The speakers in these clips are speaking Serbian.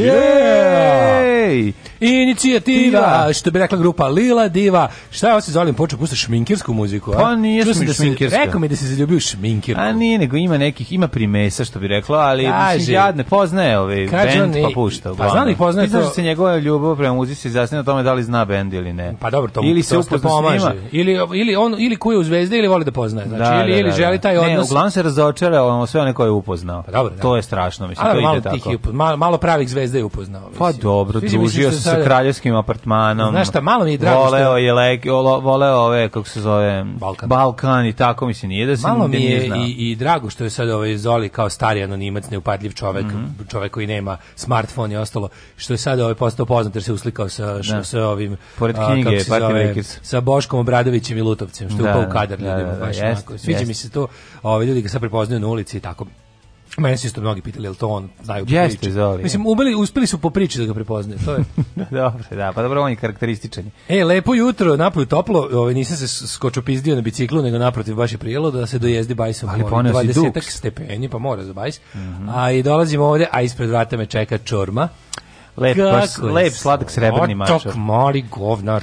Yeah! Inicijativa, što bi rekla grupa Lila Diva, Šta je osim zalim počeo pušta šminkirsku muziku, a? Pa nije sam da šminkirska. Se, rekao mi da si zaljubio u šminkirku. A nije, nego ima nekih, ima primesa što bi rekla, ali Kaže, mislim, jadne, poznaje ovaj bend pa pušta. Pa znam ih poznaje da to. Znaš se njegova ljubav prema muzici se zasniva na tome da li zna bend ili ne. Pa dobro, to ili se upoznaje pomaže. Ili, ili, on, ili kuje u zvezde ili voli da poznaje. Znači, da, ili, da, da, ili želi da. taj odnos. Ne, uglavnom se razočara ono sve one koje je upoznao. Pa dobro, da. To je strašno, mislim, to ide tako. Malo, malo pravih zvezda je upoznao. Pa dobro, družio se sa kraljevskim apartmanom. Znaš šta, malo mi je drago što... Voleo je vole ove, kako se zove, Balkan. Balkan i tako, mislim, nije da se Malo mi je i, i drago što je sad ovaj Zoli kao stari anonimac, neupadljiv čovek, mm -hmm. čovek koji nema smartfon i ostalo, što je sad ovaj postao poznat jer se uslikao sa, da. sa ovim, Pored knjige, a, zove, sa Boškom Obradovićem i Lutovcem, što da, je upao u kadar da, ljudima, da, da, baš jest, onako. Sviđa jest. mi se to, ovaj, ljudi ga sad prepoznaju na ulici i tako. meni se isto mnogi pitali, jel to on znaju po Jeste, priči. Zoli, Mislim, ubili, uspeli su po priči da ga prepoznaju, to je. dobro, da, pa dobro, on je karakterističan. E, lepo jutro, napolju toplo, ovaj, nisam se skočopizdio na biciklu, nego naprotiv baš je prijelo da se dojezdi bajsom. Ali ponio si stepeni, pa mora za bajs. Mm -hmm. A i dolazimo ovde, a ispred vrata me čeka čorma lep, baš, lep sladak srebrni mačar. Otok mali govnar.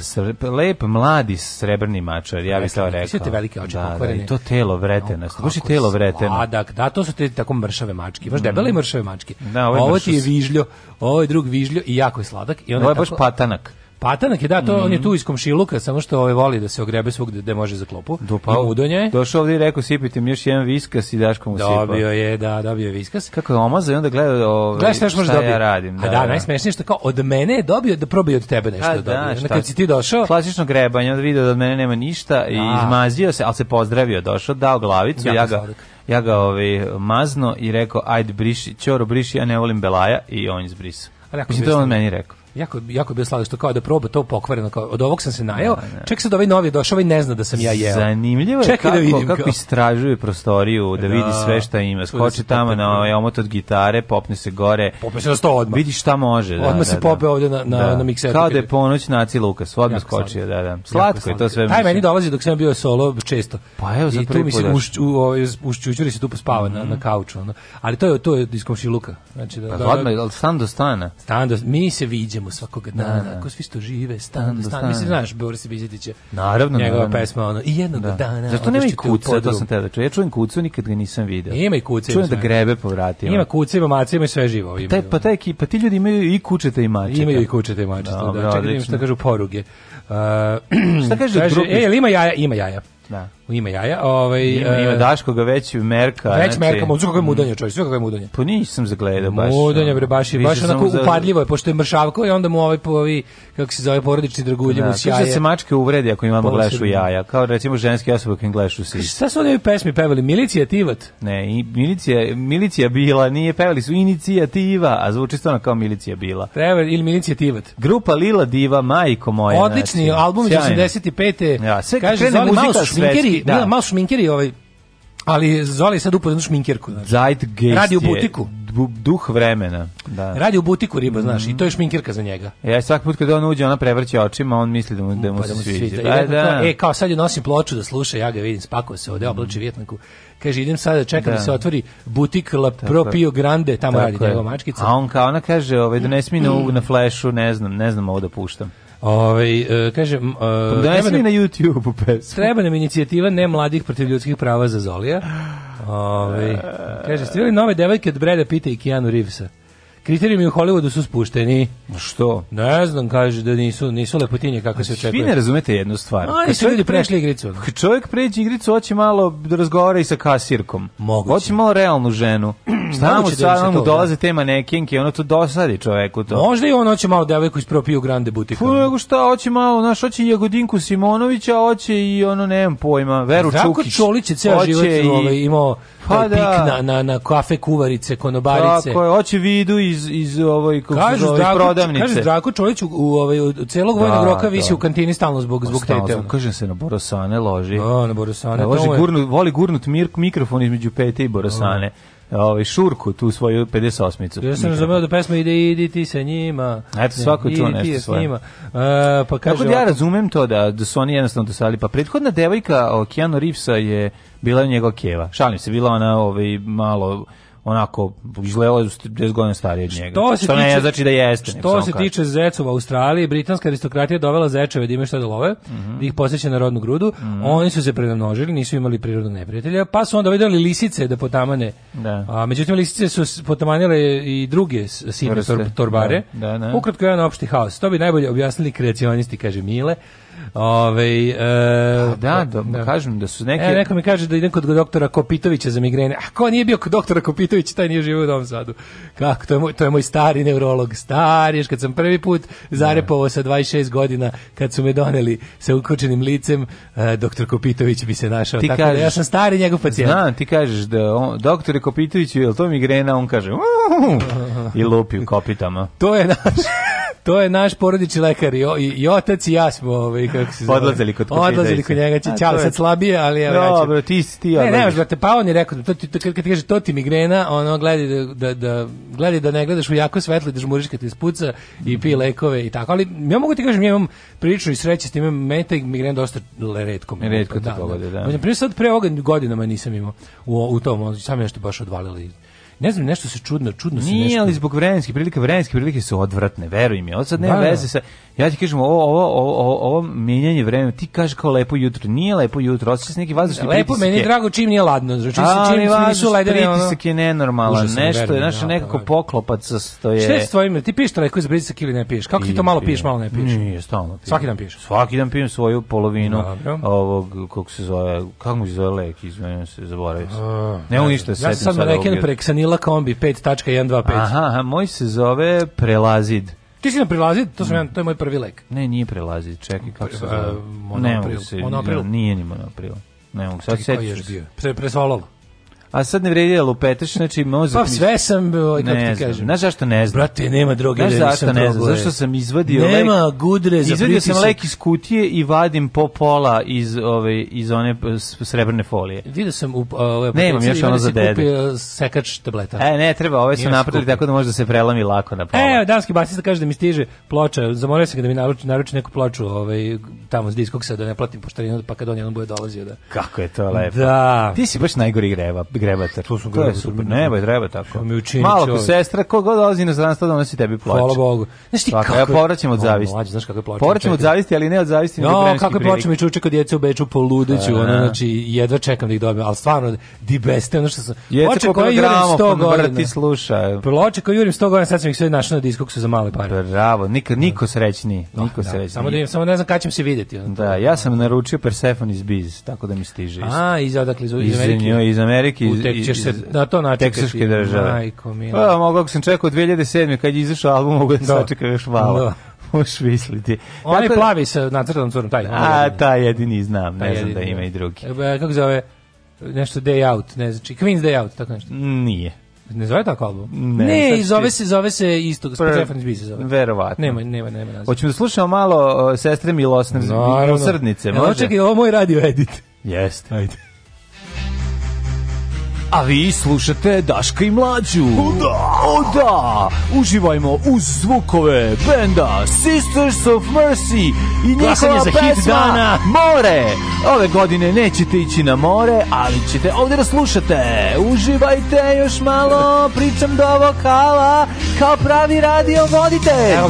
Lep, mladi srebrni mačar, ja bih to rekao. Sve velike oči da, da pokvarene. Da, i to telo vreteno. No, baš je telo vreteno. Sladak, da, to su te tako mršave mačke. Baš mm. debele i mršave mačke. Da, ovo, ovo ti je vižljo, ovo je drug vižljo i jako je sladak. I on ovo je baš patanak. Patanak je da, to mm -hmm. on je mhm. tu iz komšiluka, samo što ovaj voli da se ogrebe svugde gde može za klopu. Do pa udonje. Došao ovde i rekao sipite mi još jedan viskas i daškom komu Dobio je, da, dobio je viskas. Kako je omazao i onda gleda ovaj Gledaš šta, šta može Ja radim, da. A da, da, da. najsmešnije što kao od mene je dobio da probi od tebe nešto A, da, dobio. Da, šta, kad si ti došao, klasično grebanje, onda video da od mene nema ništa i A. Da. izmazio se, al se pozdravio, došao, dao glavicu, ja, ja ga ja ga ovaj mazno i rekao ajde briši, ćoro briši, ja ne volim Belaja i on izbrisao. Rekao to on meni rekao jako, jako je bio slavio, što kao da proba to pokvareno, kao od ovog sam se najeo, da, da. ček sad ovaj novi došao, ovaj ne zna da sam ja jeo. Zanimljivo je da kako, da vidim, kako istražuje prostoriju, da, da, vidi sve šta ima, skoči tamo na ovaj omot od gitare, popne se gore, popne se na sto odma vidi šta može. Da, odmah da, se pope ovdje na, na, na mikseru. Kao da je ponoć naci Lukas, odmah skočio, da, da. Slatko je to sve. aj meni dolazi dok sam bio solo često. Pa evo za prvi put. Ušćućuri se tu pospava na, na mhm. kauču, ali to je, to je iz komšiluka. Znači, da, pa odmah, ali stan do stana. Stan do, mi se viđemo idemo svakog da, dana, ako da. svi sto žive, stan da, do stan. Mislim, znaš, Boris Bizetić je naravno, njegova naravno. pesma, ono, i jednog da. dana. Zato nema i kuca, to sam tebe čuo. Ja čujem kucu, nikad ga nisam video. Ima i kuca. Čujem da grebe po vratima. Ima kuca, ima maca, ima i sve živo. Pa ima. Taj, pa taj pa ti ljudi imaju i kučete i mačeta. Imaju i kučete i mačeta, da. da. Čekaj, šta kažu poruge. Uh, šta kaže, kaže e, ima jaja, ima jaja. Da. U ima jaja. Ovaj ima, ima e, Daško ga već Merka. Već znači, Merka, možda kako je mudanje, čoj, sve kako je mudanje. Pa nisam zagledao baš. Mudanje bre baš, baš onako za... upadljivo je, pošto je mršavko i onda mu ovaj po ovi kako se zove porodični dragulji da, mu da sjaje. Kaže se mačke uvredi ako imamo glešu jaja, kao recimo ženske osobe koje glešu se. Šta su oni pesmi pevali? Milicija Tivat. Ne, i milicija, milicija bila, nije pevali su inicijativa, a zvuči stvarno kao milicija bila. Treba ili milicija Tivat. Grupa Lila Diva, majko moja. Odlični znači, album iz 85. Ja, sve kaže, krene muzika, šminkeri, da. malo šminkeri ovaj Ali zvali je sad upoznat šminkirku. Znači. Zeitgeist Radi u butiku. duh vremena. Da. Radi u butiku riba, znaš, mm i to je mm. šminkerka za njega. Ja e, svaki put kad on uđe, ona prevrće očima, on misli da mu, da mu pa, da se sviđa. Pa da, da. Kao, e, kao sad joj nosim ploču da sluša, ja ga vidim, spakuje se ovde, oblači vjetnaku. Kaže, idem sada, čekam da. da se otvori butik La Propio Grande, tamo Tako radi njegova mačkica. A on kao, ona kaže, ovaj, donesi mi smije mm. na flešu, ne znam, ne znam ovo da puštam. Ovaj kaže uh, treba nam, na YouTube pesma. Treba nam inicijativa ne mladih protiv ljudskih prava za Zolija. Ovaj e. kaže ste nove devojke od Breda Pita i Keanu Reevesa. Kriterijumi u Hollywoodu su spušteni. Što? Ne znam, kaže da nisu, nisu lepotinje kako se očekuje. Vi ne razumete jednu stvar. Aj, su ljudi prešli igricu. Kad čovjek pređe igricu, hoće malo da razgovara i sa kasirkom. Moguće. Hoće malo realnu ženu. Šta mu da sad mu da. dolaze te manekinke, ono to dosadi čoveku to. Možda i on hoće malo devojku iz Propiju Grande butika. Pa nego šta, hoće malo, naš hoće Jagodinku Simonovića, hoće i ono, nemam pojma, Veru Čukić. Čolić je ceo život i... Ovaj, imao pa da. pik na, na, na kafe kuvarice, konobarice. Tako je, oće vidu iz, iz ovoj, kažu, zove, Zdravko, prodavnice. Kažu Zdravko Čović u, u, ovaj, u celog vojnog da, roka visi da. u kantini stalno zbog, zbog stalno, tete. Kaže se na Borosane loži. Da, na Borosane. Da, loži, je... gurnu, voli gurnut mir, mikrofon između pete i Borosane. Da ovaj šurku tu svoju 58-icu. Ja sam razumeo da pesma ide idi ti sa njima. Eto svako čuje nešto svoje. Njima. E, pa kaže Kako da ja razumem to da, da su oni jednostavno dosali pa prethodna devojka Keanu Reevesa je bila njegova keva. Šalim se, bila ona ovaj malo onako izgledala da 10 godina starije od njega. Što, se što tiče, znači da jeste. Što se tiče zecova u Australiji, britanska aristokratija dovela zečeve da imaju šta da love, mm -hmm. ih posjeća na rodnu grudu. Mm -hmm. Oni su se prenamnožili, nisu imali prirodnog neprijatelja, pa su onda videli lisice da potamane. Da. A, međutim, lisice su potamanile i druge sine tor, torbare. Da, da, da, Ukratko, jedan opšti haos. To bi najbolje objasnili kreacionisti, kaže Mile. Ove, e, pa da, pa, da, da, kažem da su neke... E, neko mi kaže da idem kod doktora Kopitovića za migrene. A ko nije bio kod doktora Kopitovića, taj nije živio u Novom Sadu. Kako, to je moj, to je moj stari neurolog. Stari, još kad sam prvi put zarepovo sa 26 godina, kad su me doneli sa ukočenim licem, e, doktor Kopitović bi se našao. Ti Tako kažeš, da ja sam stari njegov pacijent. Znam, ti kažeš da on, doktore Kopitoviću, je li to migrena? On kaže, i lupi u kopitama. to je naš to je naš porodični lekar i, i, i otac i ja smo ovaj kako se zove. Odlazili kod Kočića. Odlazili kod njega, će čao sad slabije, ali evo ja ću. Dobro, ti si ti. Ne, ne, brate, pa on je rekao da to ti kad ti kaže to ti migrena, ono gledi da da da gledi da ne gledaš u jako svetlo, da žmuriš kad ti spuca i pi mhm. lekove i tako. Ali ja mogu ti kažem, ja imam prilično i sreće s tim, meta i migrena dosta retko. Mi, Retko pa te da, da. pogodi, da. da. da. Pre sad pre ovoga godinama nisam imao u, u tom, sam nešto baš odvalili Ne znam, nešto se čudno, čudno se Nije, ali zbog vremenske prilike, vremenske prilike su odvratne, veruj mi. Od sad nema da, da. veze sa Ja ti kažem, ovo, ovo, ovo, ovo menjanje vremena, ti kažeš kao lepo jutro, nije lepo jutro, osjeća neki vazdušni lepo, pritisak. Lepo, meni je drago čim nije ladno, znači čim, čim nisu ledeni. Ono... Pritisak je nenormalan, Užasno, nešto verujem, je, znaš, ja, nekako poklopac što je... Šta je s tvojim, ti piješ trajku za pritisak ili ne piješ? Kako ti to malo piješ, malo ne piješ? Nije, stalno piješ. Svaki dan piješ? Svaki dan pijem svoju polovinu Dobro. ovog, kako se zove, kako mu se zove lek, izvinim se, zaboravio sam. Ne, ne mogu ništa da Ja sam sad na reken preksanila kombi 5.125. Aha, moj se zove prelazid. Ti si na prilazi, to sam ja, to je moj prvi lek. Ne, nije prilazi, čekaj kako se e, zove. Monopril, monopril. Nije ni monopril. Ne mogu sad setiti. Pre, presvalalo a sad ne vredi da lupetaš, znači mozak... Pa sve sam, ovaj, kako ti kažem. Znaš zašto ne znam? Brate, nema droge, znaš da zašto ne znam, drogo, zašto sam izvadio nema lek... gudre za Izvadio pritisak. sam lek iz kutije i vadim po pola iz, ove, iz one e, srebrne folije. Vidio sam u... Ove, ovaj, Nemam još ono za dede. sekač tableta. E, ne, treba, ove su napravili tako da može da se prelami lako na pola. E, danski basista kaže da mi stiže ploča, zamorio sam ga da mi naruči, naruči neku ploču ovaj, tamo s diskoksa da ne platim poštarinu, pa kad on jednom bude dolazio da... Kako je to lepo. Da. Ti si baš najgori greva grebatar. To su grebatar. ne, ba, da. treba tako. Mi učini Malo ko sestra, ko god dolazi na stranstvo, donosi tebi plače. Hvala Bogu. Znaš ti kako? Ja povraćam od zavisti. Mlađe, znaš kako je plače. Povraćam od zavisti, ali ne od zavisti. nego No, kako je plačem mi čuče kod djece u Beču poludeću, ona znači, jedva čekam da ih dobijem, al stvarno, di beste, ono što sam... Jece koja jurim 100 pa godina. sluša. Ploče koja jurim 100 godina, sad sam ih sve našao na diskoksu za male pare. Bravo, da. niko, da, niko srećni, niko srećni. Samo, da, samo ne znam kad ćemo se videti. Da, ja sam naručio Persephone iz Biz, tako da mi stiže. A, iz odakle, iz Amerike. Iz Amerike, iz, tek ćeš se na to načekati. Teksaške države. Majko, mila. Pa, mogu, ako sam čekao 2007. kad je izašao album, mogu da, da. sačekam još malo. Da. Možeš misliti. Onaj Tako... Da- plavi sa nacrtanom curom, taj. A, taj jedini znam, ne znam da ima da. i drugi. E, kako zove, nešto Day Out, ne znači, Queen's Day Out, tako nešto. Nije. Ne zove tako album? Ne, ne zove se, zove se isto, Stefan Zbi se zove. Verovatno. Nema, nema, nema nazva. Hoćemo da slušamo malo o, sestre Milosne, no, Milosrdnice, no, može? Čekaj, ovo moj radio edit. Jeste. Ajde. A vi slušate Daška i Mlađu. O da! O da! Uživajmo uz zvukove benda Sisters of Mercy i njihova za pesma hit dana. More! Ove godine nećete ići na more, ali ćete ovde da slušate. Uživajte još malo, pričam do vokala, kao pravi radio voditelj. Evo.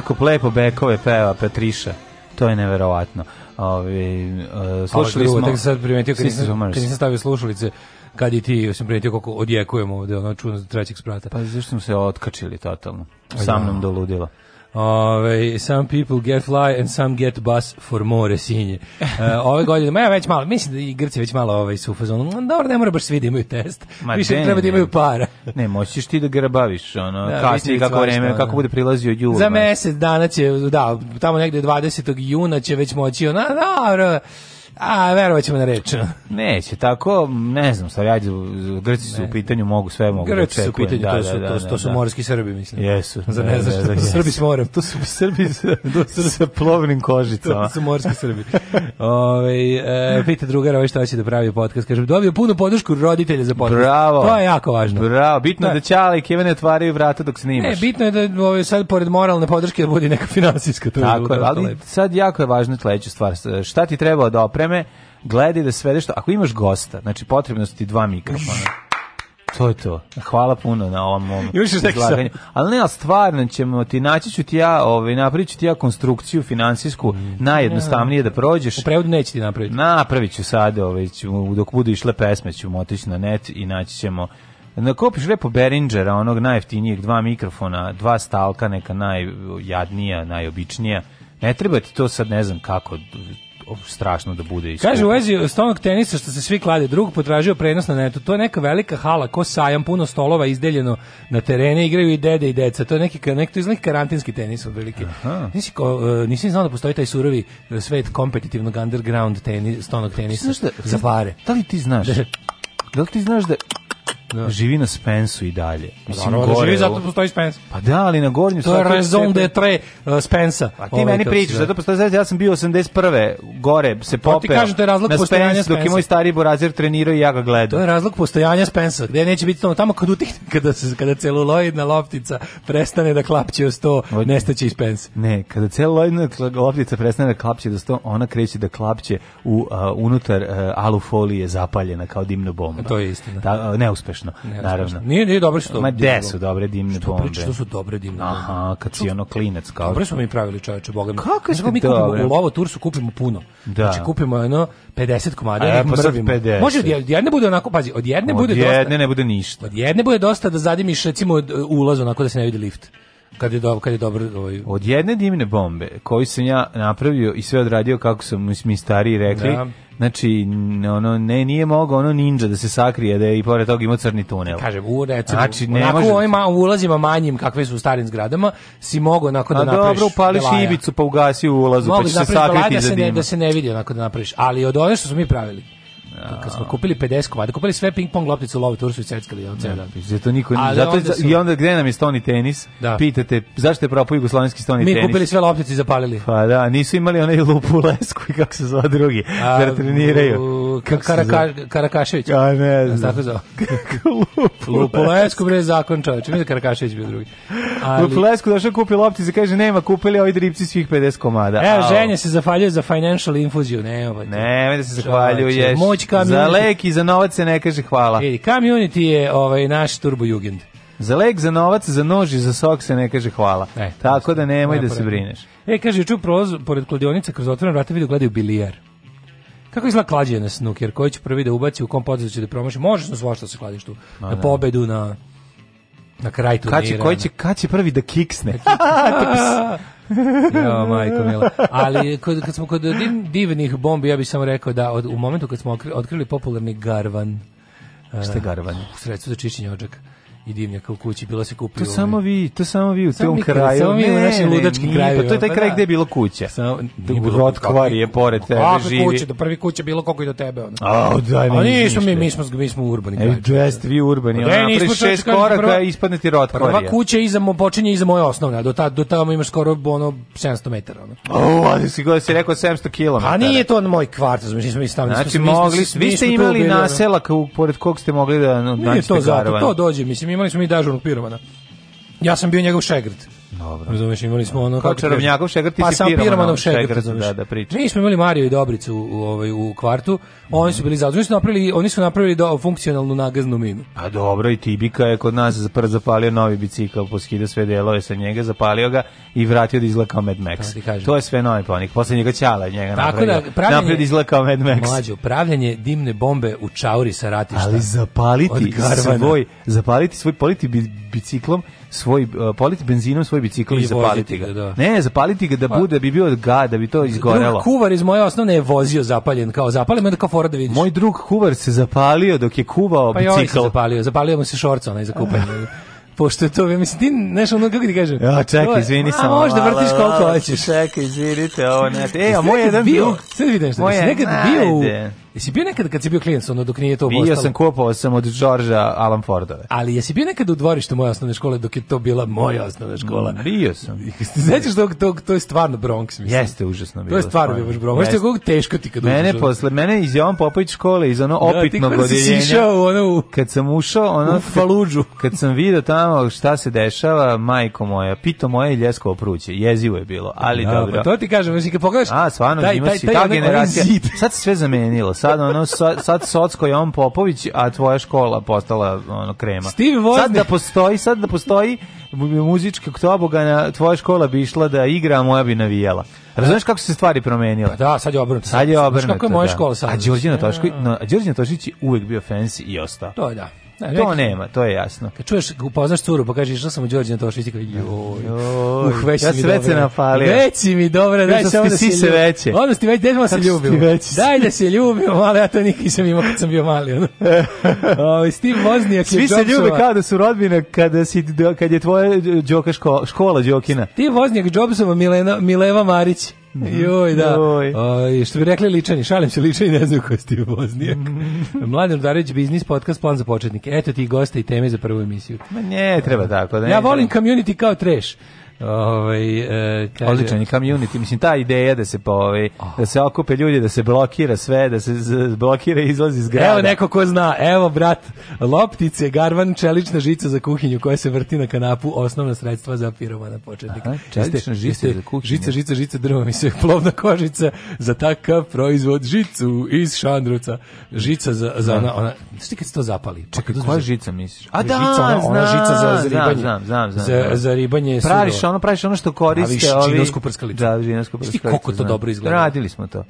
kako lepo bekove peva Petriša. To je neverovatno. Ovi, uh, slušali smo... Tek sad primetio, kad nisam, kad nisam stavio slušalice, kad i ti sam primetio koliko odjekujemo ovde, ono čudno trećeg sprata. Pa zašto smo se otkačili totalno? Pa Sa da. mnom ludila. Ove, some people get fly and some get bus for more sinje. E, ove godine, ma ja već malo, mislim da i Grci već malo ovaj, su u fazonu, dobro, ne mora baš svi da imaju test, ma više treba da imaju para. Ne, moćiš ti da grabaviš, ono, da, kasnije kako vreme, ono. kako bude prilazio jul. Za mesec dana će, da, tamo negde 20. juna će već moći, ono, dobro, A, verovat ćemo na reč. Neće, tako, ne znam, sad ja, Grci su ne. u pitanju, mogu sve mogu Grci da su u pitanju, da, da, to, da, su, da, da, to, to su morski Srbi, mislim. Jesu. Za ne, ne znaš, ne, yes. Srbi s morem. To su Srbi s, sa plovnim kožicama. To su morski Srbi. Ove, e, pita drugara, ovo ovaj šta će da pravi podcast. Kažem, dobio punu podršku roditelja za podcast. Bravo. To je jako važno. Bravo, bitno je da Ćala i Kevin ne tvaraju vrata dok snimaš. Ne, bitno je da ove, ovaj, sad, pored moralne podrške, da bude neka finansijska. Tako je, ali sad jako je važna sledeća stvar. Šta ti treba da opre vreme gledaj da svede što... Ako imaš gosta, znači potrebno su ti dva mikrofona. To je to. Hvala puno na ovom mom izlaganju. Ali ne, ali stvarno ćemo ti, naći ću ti ja, ovaj, napravit ću ti ja konstrukciju finansijsku, mm. najjednostavnije da prođeš. U prevodu neće ti napraviti. Napravit ću sad, ovaj, ću, dok budu išle pesme ćemo otići na net i naći ćemo Nakopiš lepo Beringera, onog najjeftinijeg, dva mikrofona, dva stalka, neka najjadnija, najobičnija. Ne treba ti to sad, ne znam kako, strašno da bude iskupo. Kaže u vezi stonog tenisa što se svi klade, drug potražio prenos na netu. To je neka velika hala, ko sajam, puno stolova izdeljeno na terene, igraju i dede i deca. To je neki nek to iz karantinski tenis otprilike. Nisi ko e, nisi znao da postoji taj surovi e, svet kompetitivnog underground tenis, stonog tenisa za pare. Da li ti znaš? Da, da li ti znaš da da. živi na Spensu i dalje. Pa Mislim, da, gore, živi zato postoji Spens. Pa da, ali na gornju... To je raison de tre uh, eh, Spensa. A ti ovaj, meni pričaš, zato postoji, znači, ja sam bio 81. gore, se popeo pa ti kažete, razlog na Spens, dok je moj stari borazer trenirao i ja ga gledam. To je razlog postojanja Spensa, gde neće biti tamo, tamo kad utihne, kada, se, kada celuloidna loptica prestane da klapće o sto, nestaće i Spens. Ne, kada celuloidna loptica prestane da klapće do sto, ona kreće da klapće u, uh, unutar uh, alufolije zapaljena kao dimna bomba. To je istina. Da, uh, neuspešno strašno, ne, naravno. Strašno. Nije, nije dobro što... Ma gde su dobre dimne što bombe? Što su dobre dimne bombe? Aha, kad si ono klinec kao... Dobro smo mi pravili čoveče, boga mi. Kako ste mi kupimo u lovo Tursu, kupimo puno. Da. Znači kupimo ono 50 komada, ja, da pa mrvimo. 50. Može od jedne bude onako, pazi, od jedne od bude jedne dosta. Od jedne ne bude ništa. Od jedne bude dosta da zadimiš recimo e, ulaz onako da se ne vidi lift kad je dobro kad je dobro ovaj od jedne dimne bombe koju sam ja napravio i sve odradio kako su mi stariji rekli da. Znači, ono, ne, nije mogao ono ninja da se sakrije, da je i pored toga imao crni tunel. Kažem, u, recimo, znači, ne onako može... Da u ovim ulazima manjim, kakve su u starim zgradama, si mogao onako da napraviš A, dobro, upališ belaja. ibicu pa ugasi u ulazu, pa Mogu pa će se sakriti da se da ne, Da se ne vidi onako da napraviš, ali od ove što smo mi pravili, Kad smo kupili 50 komada, kupili sve ping pong loptice u lovu tursu i seckali on da, Zato niko ali zato onda su... i onda gde nam je stoni tenis? Da. Pitate zašto je propao jugoslovenski stoni Mi tenis? Mi kupili sve loptice i zapalili. Pa da, nisu imali onaj lupu lesku i kako se zove drugi, A, da treniraju. U, karaka, Karakašević. A ne, znam. Tako zove. lupu, lupu lesku bre zakon čoveče, vidi da Karakašević bio drugi. Ali... Lupu lesku došao kupi loptice, kaže nema, kupili ovi dripci svih 50 komada. Evo, ženje se zafaljuje za financial infuziju, ne, ovaj. Ne, mene da se zahvaljuješ. Moć Znači, Za lek i za novac se ne kaže hvala. Vidi, Community je ovaj, naš turbo jugend. Za lek, za novac, za nož i za sok se ne kaže hvala. E, Tako da nemoj da se brineš. E, kaže, ču prolaz pored kladionice kroz otvoren vrata vidio gledaju bilijar. Kako izgleda klađenje na snuk, jer koji će prvi da ubaci u kom podzadu će da promaši. Možeš na svašta se kladiš tu. Na da. pobedu, na Na kraj turnira. Kaći koji će, kaći prvi da, da kiksne? jo, majko mila. Ali kad, kad smo kod divnih bombi, ja bih samo rekao da od, u momentu kad smo otkrili popularni garvan, Šta je garvan? Uh, sredstvo za čišćenje ođaka i divnjaka u kući, bilo se kupio. To samo vi, to samo vi u samo tom kraju. Samo mi u našim ludačkim krajevima. Pa to je taj pa kraj da. gde je bilo kuća. Samo Rotkvar je pored tebe živi. kuća, da do prvi kuća bilo koliko i do tebe ono. A, daj mi. Ali nismo mi, mi smo mi smo urbani. E, jest vi urbani. Ja pa nismo šest koraka ispadne ti rod Rotkvar. Prva kuća iza mo počinje iza moje osnovne, do ta do tamo imaš skoro ono 700 metara ono. O, ali si se rekao 700 km. A nije to moj kvart, znači smo mi stavili. Znači mogli, vi ste imali naselak pored kog ste mogli da Nije to zato, to dođe, mislim imali smo i dažurnog piromana. Ja sam bio njegov šegrt. Dobro. Razumeš, imali smo ono kako čarobnjakov šegrt pa sam piromanov šegrt, da, da priča. Mi smo imali Mariju i Dobricu u ovaj u kvartu. Oni su bili zadužni, su napravili, oni su napravili do funkcionalnu nagaznu minu. A dobro, i Tibika je kod nas prvo zapalio novi bicikl, poskidao sve delove sa njega, zapalio ga i vratio da izgleda kao Mad Max. Da, da to je sve novi planik. Posle njega ćala njega Tako napravio. Da, napravio da izgleda Mad Max. Mlađo, pravljanje dimne bombe u čauri sa ratišta. Ali zapaliti svoj, zapaliti svoj politi biciklom svoj e, politi benzinom svoj bicikl i zapaliti ga. Da. Ne, zapaliti ga da pa- bude bi bio gad, da bi to izgorelo. Drug kuvar iz moje osnovne je vozio zapaljen, kao zapalimo da kao fora da vidiš. Moj drug kuvar se zapalio dok je kuvao pa bicikl. Pa zapalio, zapalio mu se šorca onaj za kupanje. pošto je to, ja mislim, ti, znaš, ono, kako ti kažem? Ja, čekaj, izvini samo. A, samo, možda vrtiš koliko hoćeš. Čekaj, izvinite, ovo ne. E, a moj jedan bio, drug. Sad vidiš, da si nekad bio u... Jesi bio nekad kad si bio klijent, ono, dok nije to bio Bio sam, kupovao sam od Đorđa Alan Fordove. Ali jesi bio nekad u dvorištu moje osnovne škole, dok je to bila moja osnovna škola? Mm, bio sam. Sećaš tog, tog, to je stvarno Bronx, mislim. Jeste, užasno bilo. To je stvarno bio baš Bronx. Možete kako teško ti kad Mene, posle, mene iz Jovan Popović škole, iz ono opitno da, opitnog ja, odjeljenja. Kad sam ušao, ono... U Faluđu. Kad sam video tamo znamo šta se dešava, majko moja, pito moje i ljeskovo pruće, jezivo je bilo, ali da, dobro. Pa to ti kažem, znači kad pogledaš... A, stvarno, taj, taj, si, taj, ta generacija, sad se sve zamenilo, sad, ono, sad, sad Socko je on Popović, a tvoja škola postala ono, krema. Steve Vozne. Sad da postoji, sad da postoji muzička tobogana, tvoja škola bi išla da igra, a moja bi navijela. Razumeš kako su se stvari promenile? Pa da, sad je obrnuto. Sad je obrnuto. Kako je moja da. škola sad? A Đorđina Tošković, no, Đorđina Tošić je uvek bio fancy i ostao. To je da. Da, to nema, to je jasno. Kad čuješ, upoznaš curu, pa kažeš, išla sam u Đorđe Tošić, kao joj, joj, uh, već ja si mi već se napalio. Već mi dobro, daj se onda si se veće. Onda si već, daj se ljubimo. Daj da se ljubimo, ali ja to nikad sam imao kad sam bio mali. Ovo, ovaj, Steve Voznijak Svi se ljube kao da su rodbine kada si, kad je tvoja džoka škola, škola Đokina. Steve Voznijak, Jobsova, Milena, Mileva Marić. Mhm. Joj, da. Joj. O, što bi rekli ličani, šalim se, ličani ne znaju ko je u Voznijak. Mhm. Mladen Udarić, biznis podcast, plan za početnike. Eto ti goste i teme za prvu emisiju. Ma ne, treba tako. Da ne ja volim community kao trash. Ovaj e, odličan community, mislim ta ideja da se pa ovaj ah. da se okupe ljudi, da se blokira sve, da se blokira izlazi iz grada. Evo neko ko zna. Evo brat, loptice, garvan, čelična žica za kuhinju koja se vrti na kanapu, osnovna sredstva za piromana početnika. Aha, čelična žica za kuhinju. Žica, žica, žica, drvo mi se plovna kožica za takav proizvod žicu iz šandruca Žica za za da. ona, ona sti kad se to zapali. Čekaj, koja žica misliš? A da, žica, ona, da, ona žica za, za ribanje. Znam, znam, znam. Za, za ribanje. Praviš Znaš, ono praviš ono što koriste ovi... Žinovsku prskalicu. Da, žinovsku prskalicu. I koliko to da. dobro izgleda. Radili smo to.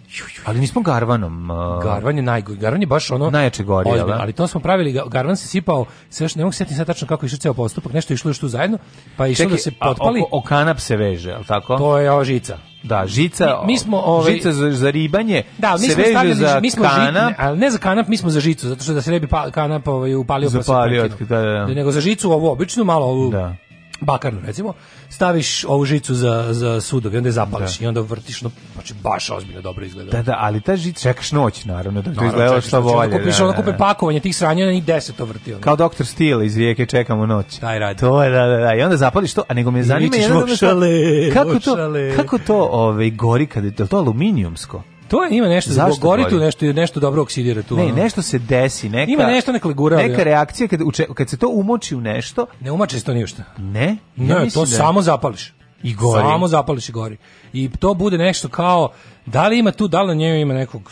Ali nismo garvanom. Uh... Garvan je najgori. Garvan je baš ono... najče gori, al' da? Ali to smo pravili. Garvan se sipao, sve što ne mogu sjetiti sad tačno kako išao ceo postupak. Nešto išlo još tu zajedno, pa je išlo da se potpali. Oko kanap se veže, al' tako? To je ova žica. Da, žica, mi, mi smo ove, ovaj- žica za, za ribanje, da, mi smo stavili za mi smo kanap. Žit, ne, ali ne za kanap, mi smo za žicu, zato što da se ne bi pa, kanap ovaj, upalio Zapalio, pa se prekidao. Da, da, da. Nego za žicu ovu običnu, malo ovu da bakarnu recimo, staviš ovu žicu za, za sudovi, onda je zapališ da. i onda vrtiš, no, znači baš ozbiljno dobro izgleda. Da, da, ali ta žica čekaš noć, naravno, da bi to izgledalo što volje. Onda kupiš, da, da, onda kupe da. pakovanje tih sranja, i deset to vrti. Onda. Kao doktor Steel iz Rijeke čekamo noć. Taj radi. To je, da, da, da, i onda zapališ to, a nego me zanima... I vičiš, jedan, vošale, kako, to, kako to ove, ovaj, gori, kada je to aluminijumsko? To je ima nešto Zašto gori tu nešto nešto dobro oksidira tu. Ne, ono. nešto se desi, neka Ima nešto neka legura. Neka reakcija kad kad se to umoči u nešto, ne umoči se to ništa. Ne? Ne, ja to da... samo zapališ. I gori. Samo zapališ i gori. I to bude nešto kao da li ima tu, da li na njemu ima nekog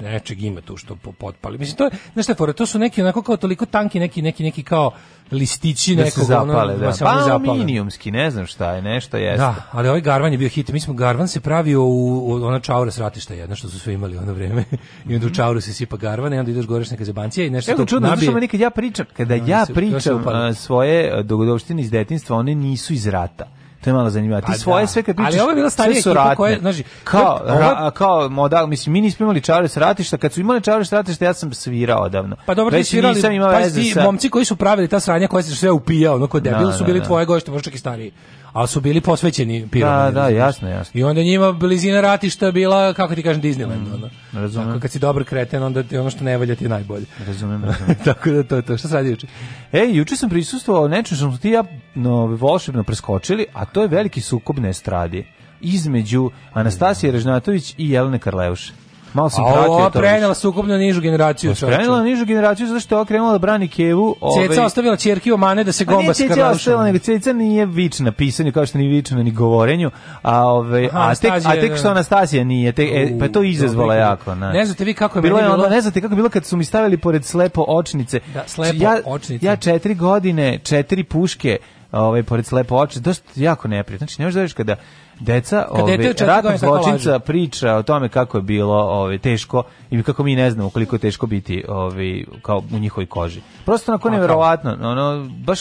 nečeg ima tu što potpali. Mislim to je, znaš šta, to su neki onako kao toliko tanki neki neki neki kao listići da nekog zapale, ono, da. da. Pa aluminijumski, ne znam šta je, nešto jeste. Da, ali ovaj Garvan je bio hit. Mi smo Garvan se pravio u, u ona čaura s ratišta jedna što su sve imali ono vreme. I onda u čauru se sipa Garvan i e, onda ideš goreš neka zabancija i nešto Evo, to čudno, nabije. Evo kad ja pričam, kada ja, ja pričam svoje dogodovštine iz detinjstva, one nisu iz rata to je malo zanimljivo. Ti pa svoje da. sve kad pričaš, ali ovo je bila starija ekipa koja, znači, kao, ra, kao moda, mislim, mi nismo imali čavre sa ratišta, kad su imali čavre sa ratišta, ja sam svirao odavno. Pa dobro, ti svirali, pa ti, sa... momci koji su pravili ta sranja koja se sve upijao, no ko da, debil, su da, bili no, tvoje gošte, možda čak i stariji ali su bili posvećeni piromanima. Da, da, jasno, jasno. I onda njima blizina ratišta bila, kako ti kažem, Disneyland. Mm, Razumem. Tako, kad si dobro kreten, onda ti ono što ne valja ti je najbolje. Razumem, razumem. Tako da to je to. Šta sad juče? E, juče sam prisustvovao nečem što ti ja no, volšebno preskočili, a to je veliki sukob na estradi između Anastasije Režnatović i Jelene Karleuše. Malo sam pratio. Ova prenela sukupno nižu generaciju. Pa prenela nižu generaciju zato što je okrenula da brani Kevu. Ove... Ovaj- Ceca ostavila čerke mane da se pa gomba sa Ceca ostavila, nego Ceca nije vična pisanju kao što nije vična ni govorenju. A, ove, ovaj- Aha, a, tek, a tek što da, da. Anastasija nije. Tek, e, pa to izazvala jako. Na. Ne znate vi kako je bilo. Je Ne znate kako je bilo kad su mi stavili pored slepo očnice. Da, slepo ja, očnice. Ja četiri godine, četiri puške ovaj pored slepo očnice. dosta jako neprijatno. Znači ne možeš da kada deca ove, ovaj, ratnog zločinca priča o tome kako je bilo ove, ovaj, teško i kako mi ne znamo koliko je teško biti ove, ovaj, kao u njihovoj koži. Prosto onako da. nevjerovatno, ono, baš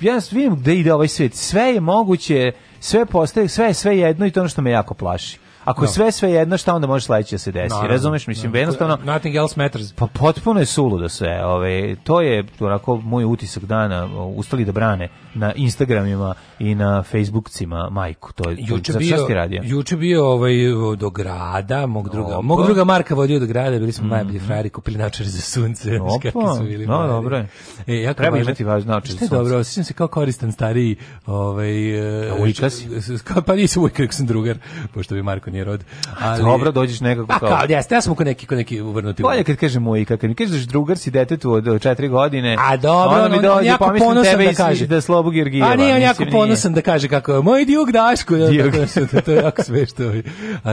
ja vidim gde ide ovaj svijet. Sve je moguće, sve postaje, sve je sve jedno i to je ono što me jako plaši. Ako no. Da. sve sve jedno, šta onda može sledeće da se desi? No, Razumeš, da. mislim, no. jednostavno... Nothing else matters. Pa potpuno je da sve. Ove, to je, onako, moj utisak dana, ustali da brane na Instagramima i na Facebookcima majku. To je, juče za bio, radio? Juče bio ovaj, do grada, mog druga, Opa. mog druga Marka vodio do grada, bili smo mm -hmm. najbolji mhm. frajeri, kupili naočare za sunce. Opa, su bili no, da, dobro E, ja Treba imati važno naočare za sunce. Dobro, osećam se kao koristan stariji... Ovaj, ujkas? E, pa nisam ujkas, sam drugar, pošto bi Marko rod. Ali, dobro, dođeš nekako kao. Pa jeste, ja sam ko neki, ko neki uvrnuti. Bolje kad kaže moj, kad mi kažeš drugar si detetu od 4 godine, a dobro, on mi dođe, pomislim tebe da kaže. da slobu Girgijeva. A nije, on jako ponosan da kaže kako je, moj Dijuk Daško, to je jako smešno. Al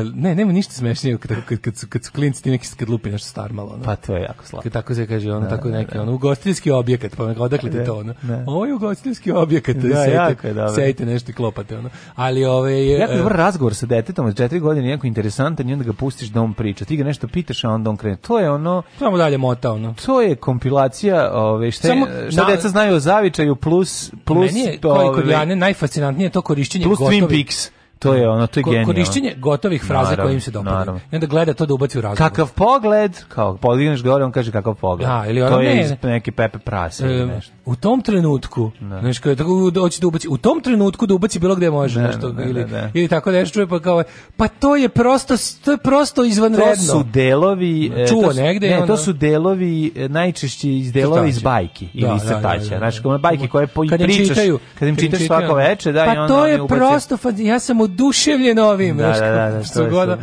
ovaj. ne, nema ništa smešnije kad, kad, kad, kad su klinci ti neki kad lupi nešto star malo. Ono. Pa to je jako slatko. Kad tako se kaže, ono, da, tako da, neki, da. ono, ugostinski objekat, pa odakle ti to, ono. Ovo je ugostinski objekat, da, sejte, jako je dobro. sejte nešto i klopate, ono. Ali ove ovaj, je... Jako e, dobar razgovor sa detetom od 4 godine godine jako interesantan i onda ga pustiš da on priča. Ti ga nešto pitaš, a onda on krene. To je ono... Samo dalje mota, ono. To je kompilacija ove, šta, Samo, šta na, deca znaju o zavičaju plus... plus Meni je, to, kao kod Jane, najfascinantnije to korišćenje plus gotovi. Plus Twin Peaks to je ono, to je genijalno. Korišćenje gotovih fraza naravno, koje im se dopadne. I onda gleda to da ubaci u razgovor. Kakav pogled, kao podigneš gore, on kaže kakav pogled. Da, ili ono, to je neki Pepe Prase ili e, nešto. U tom trenutku, ne. Da. znaš, kao, tako, da hoće da ubaci, u tom trenutku da ubaci bilo gde može, ne, nešto, ne, ili, ili tako da nešto čuje, pa kao, pa to je prosto, to je prosto izvanredno. To su delovi... E, Čuo to su, negde. Ne, ono, to su delovi, e, najčešći iz delova iz bajki, ili iz crtaća. Znaš, bajke koje pričaš, kad im čitaš svako veče, da, pa i onda... Pa to je prosto, ja sam od oduševljen ovim, da, da, da, da, što god.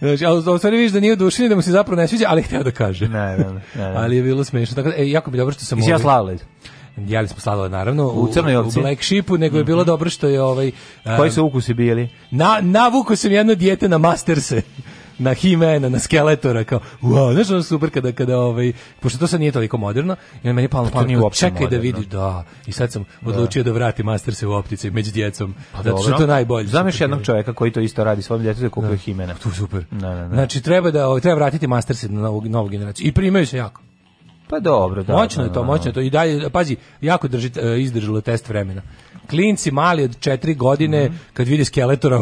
Znači, ali u stvari vidiš da nije oduševljen, da mu se zapravo ne sviđa, ali htio da kaže. Ne, ne, ne, ali je bilo smiješno. Tako da, e, jako bi dobro što sam... Isi ja ovaj- slavled jeli smo sladoled naravno u, u crnoj ovci. u Black Sheepu, nego je mhm. bilo dobro što je ovaj um, Koji su ukusi bili? Na navuku sam jedno dijete na Masterse na Himena, na Skeletora, kao, wow, znaš ono super kada, kada ovaj, pošto to sad nije toliko moderno, i meni je palo, pa, palo, čekaj da moderno. da vidi da, i sad sam da. odlučio da, da vratim master se u optici među djecom, pa, zato što je to najbolje. Znam još jednog čovjeka koji to isto radi svom djetetu da kupuje da. Himena. To super. Da, da, da. Znači, treba, da, ovaj, treba vratiti master se na novu, novu generaciju. I primaju se jako. Pa dobro, da. Moćno je da, to, moćno je to. I dalje, pazi, jako drži, e, izdržalo test vremena klinci mali od 4 godine, mm -hmm. kad vidi skeletora,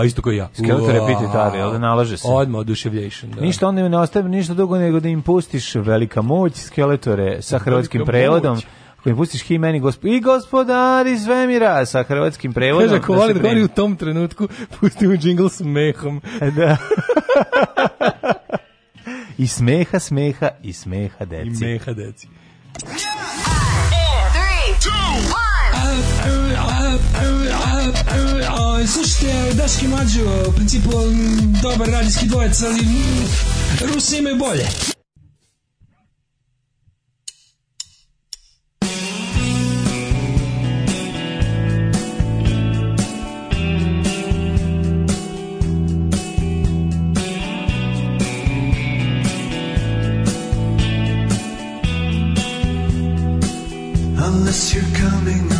a isto kao ja. Skeletor je pititari, ali da, nalaže se. Odmah oduševljation. Da. Ništa onda im ne ostaje, ništa dugo nego da im pustiš velika moć skeletore sa hrvatskim prevodom. Moć koji pustiš hi meni gospod i gospodari svemira sa hrvatskim prevodom. Kaže, ako voli da, da govori u tom trenutku, pusti u džingl s mehom. E, da. I smeha, smeha, i smeha deci. I meha deci. Two, three, two, one. Слушайте, Дашки Маджо, принципу, dobar radijski dvojec, ali Rusi imaju bolje. Unless you're coming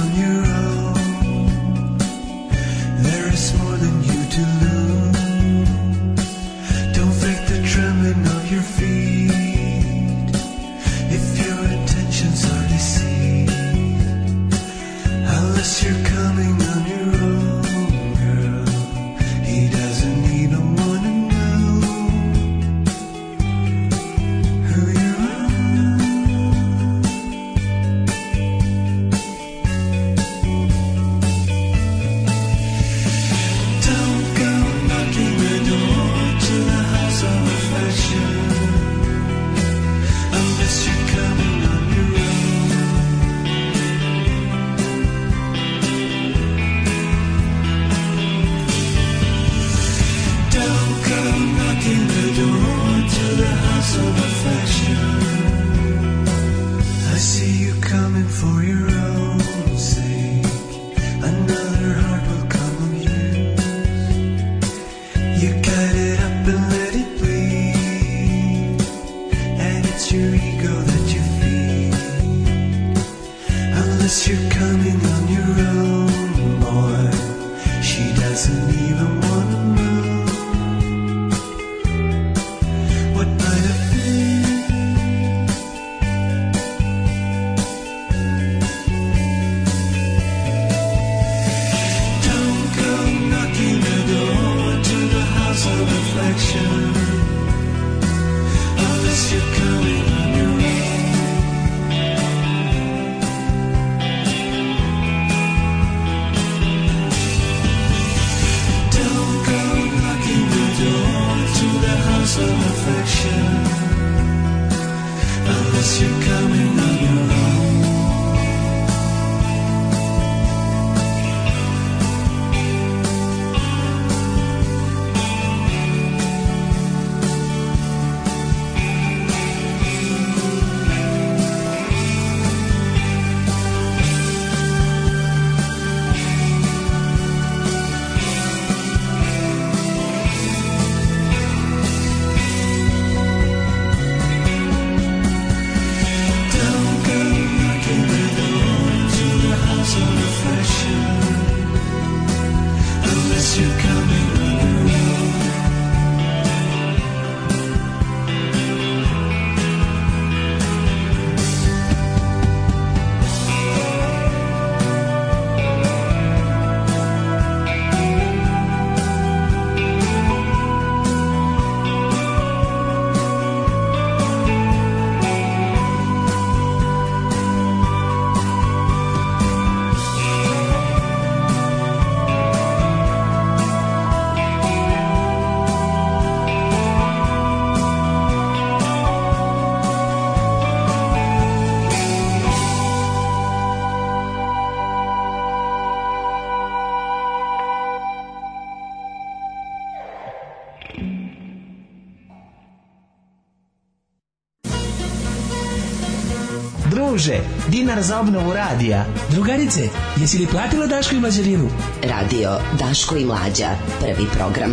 Bože, dinar za obnovu radija. Drugarice, jesi li platila Daško i Mlađarinu? Radio Daško i Mlađa, prvi program.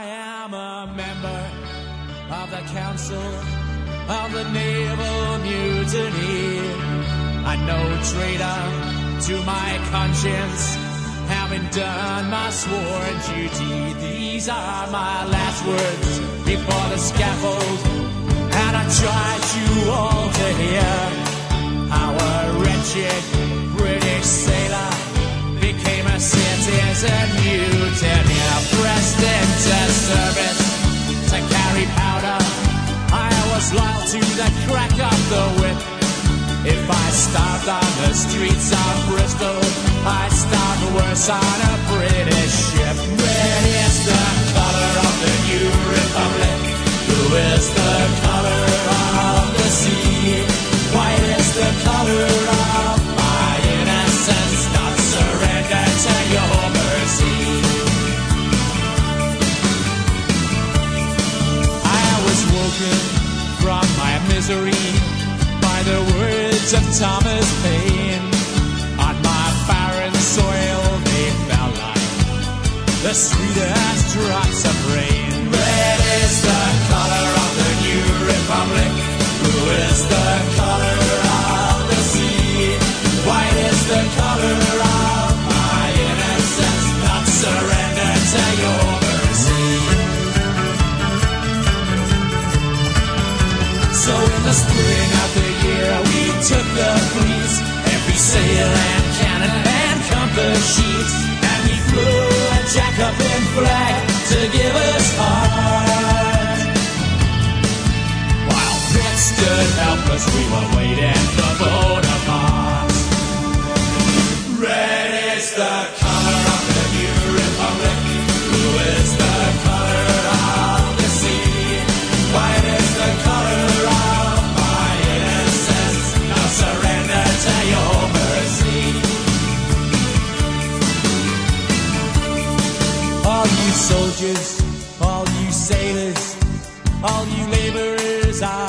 I am a member of the council of the naval mutiny. I know traitor to my conscience. having done my sworn duty. These are my last words before the scaffold. I tried you all to hear how a wretched British sailor became a citizen. You pressed into service to carry powder. I was loyal to the crack of the whip. If I starved on the streets of Bristol, i worse on a British ship. Red is the color of the new republic. Blue the color of the sea. White is the color of my innocence. Not surrender to your mercy. I was woken from my misery by the words of Thomas Paine. On my barren soil they fell like the sweetest drops of rain. Red is the who is the color of the sea. White is the color of my innocence, not to your mercy. So in the spring of the year, we took the breeze, every sail and cannon and compass sheets, and we flew a jack-up in flag stood helpless, we were waiting for the Bonaparte. Red is the color of the new republic, blue is the color of the sea, white is the color of my innocence. Now surrender to your mercy. All you soldiers, all you sailors, all you laborers, I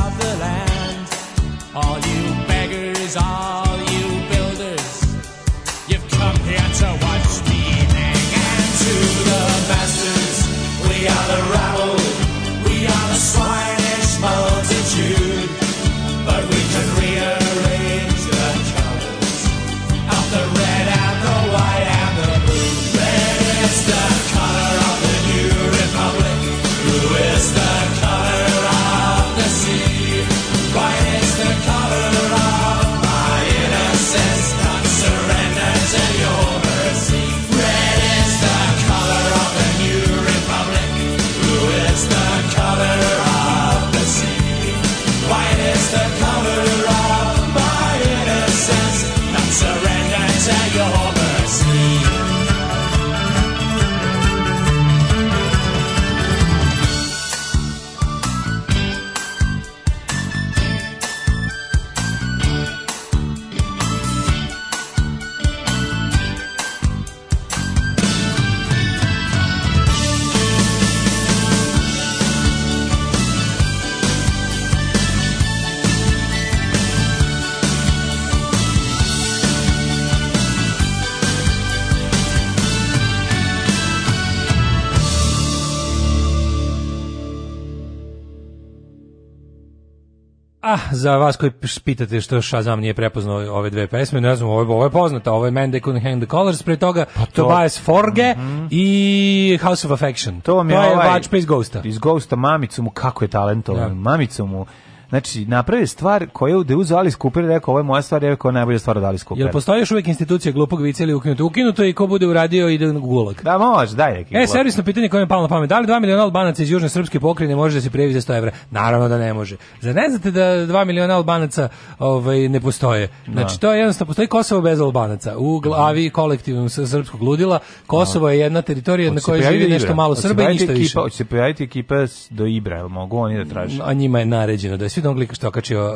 za vas koji pitate što Shazam nije prepoznao ove dve pesme, ne znam, ovo, ovo je poznata, ovo je Man They Couldn't Hang The Colors, pre toga pa to... Tobias Forge mm -hmm. i House of Affection. To vam to je ovaj, Watch Ghosta. Iz Ghosta, mamicu mu, kako je talentovan, ja. Da. mamicu mu Znači, napravi stvar koju da uzeo Alice Cooper i rekao, ovo je moja stvar, je rekao najbolja stvar da li Cooper. Jel postoji još uvijek institucija glupog vica ili ukinuto? Ukinuto je i ko bude uradio ide u gulag. Da, može, daj neki E, servisno pitanje koje mi je palo na pamet. Da li 2 miliona Albanaca iz Južne Srpske pokrajine može da se prijavi za 100 evra? Naravno da ne može. Za ne znate da 2 miliona Albanaca ovaj, ne postoje? Znači, da. to je jednostavno, postoji Kosovo bez Albanaca. U glavi mhm. kolektivnom srpskog ludila Kosovo da. je jedna teritorija na kojoj živi nešto malo Srba i ništa više. Hoće se pojaviti ekipa do Ibra, mogu oni da traže? A njima je naređeno da svi jednog da lika što okačio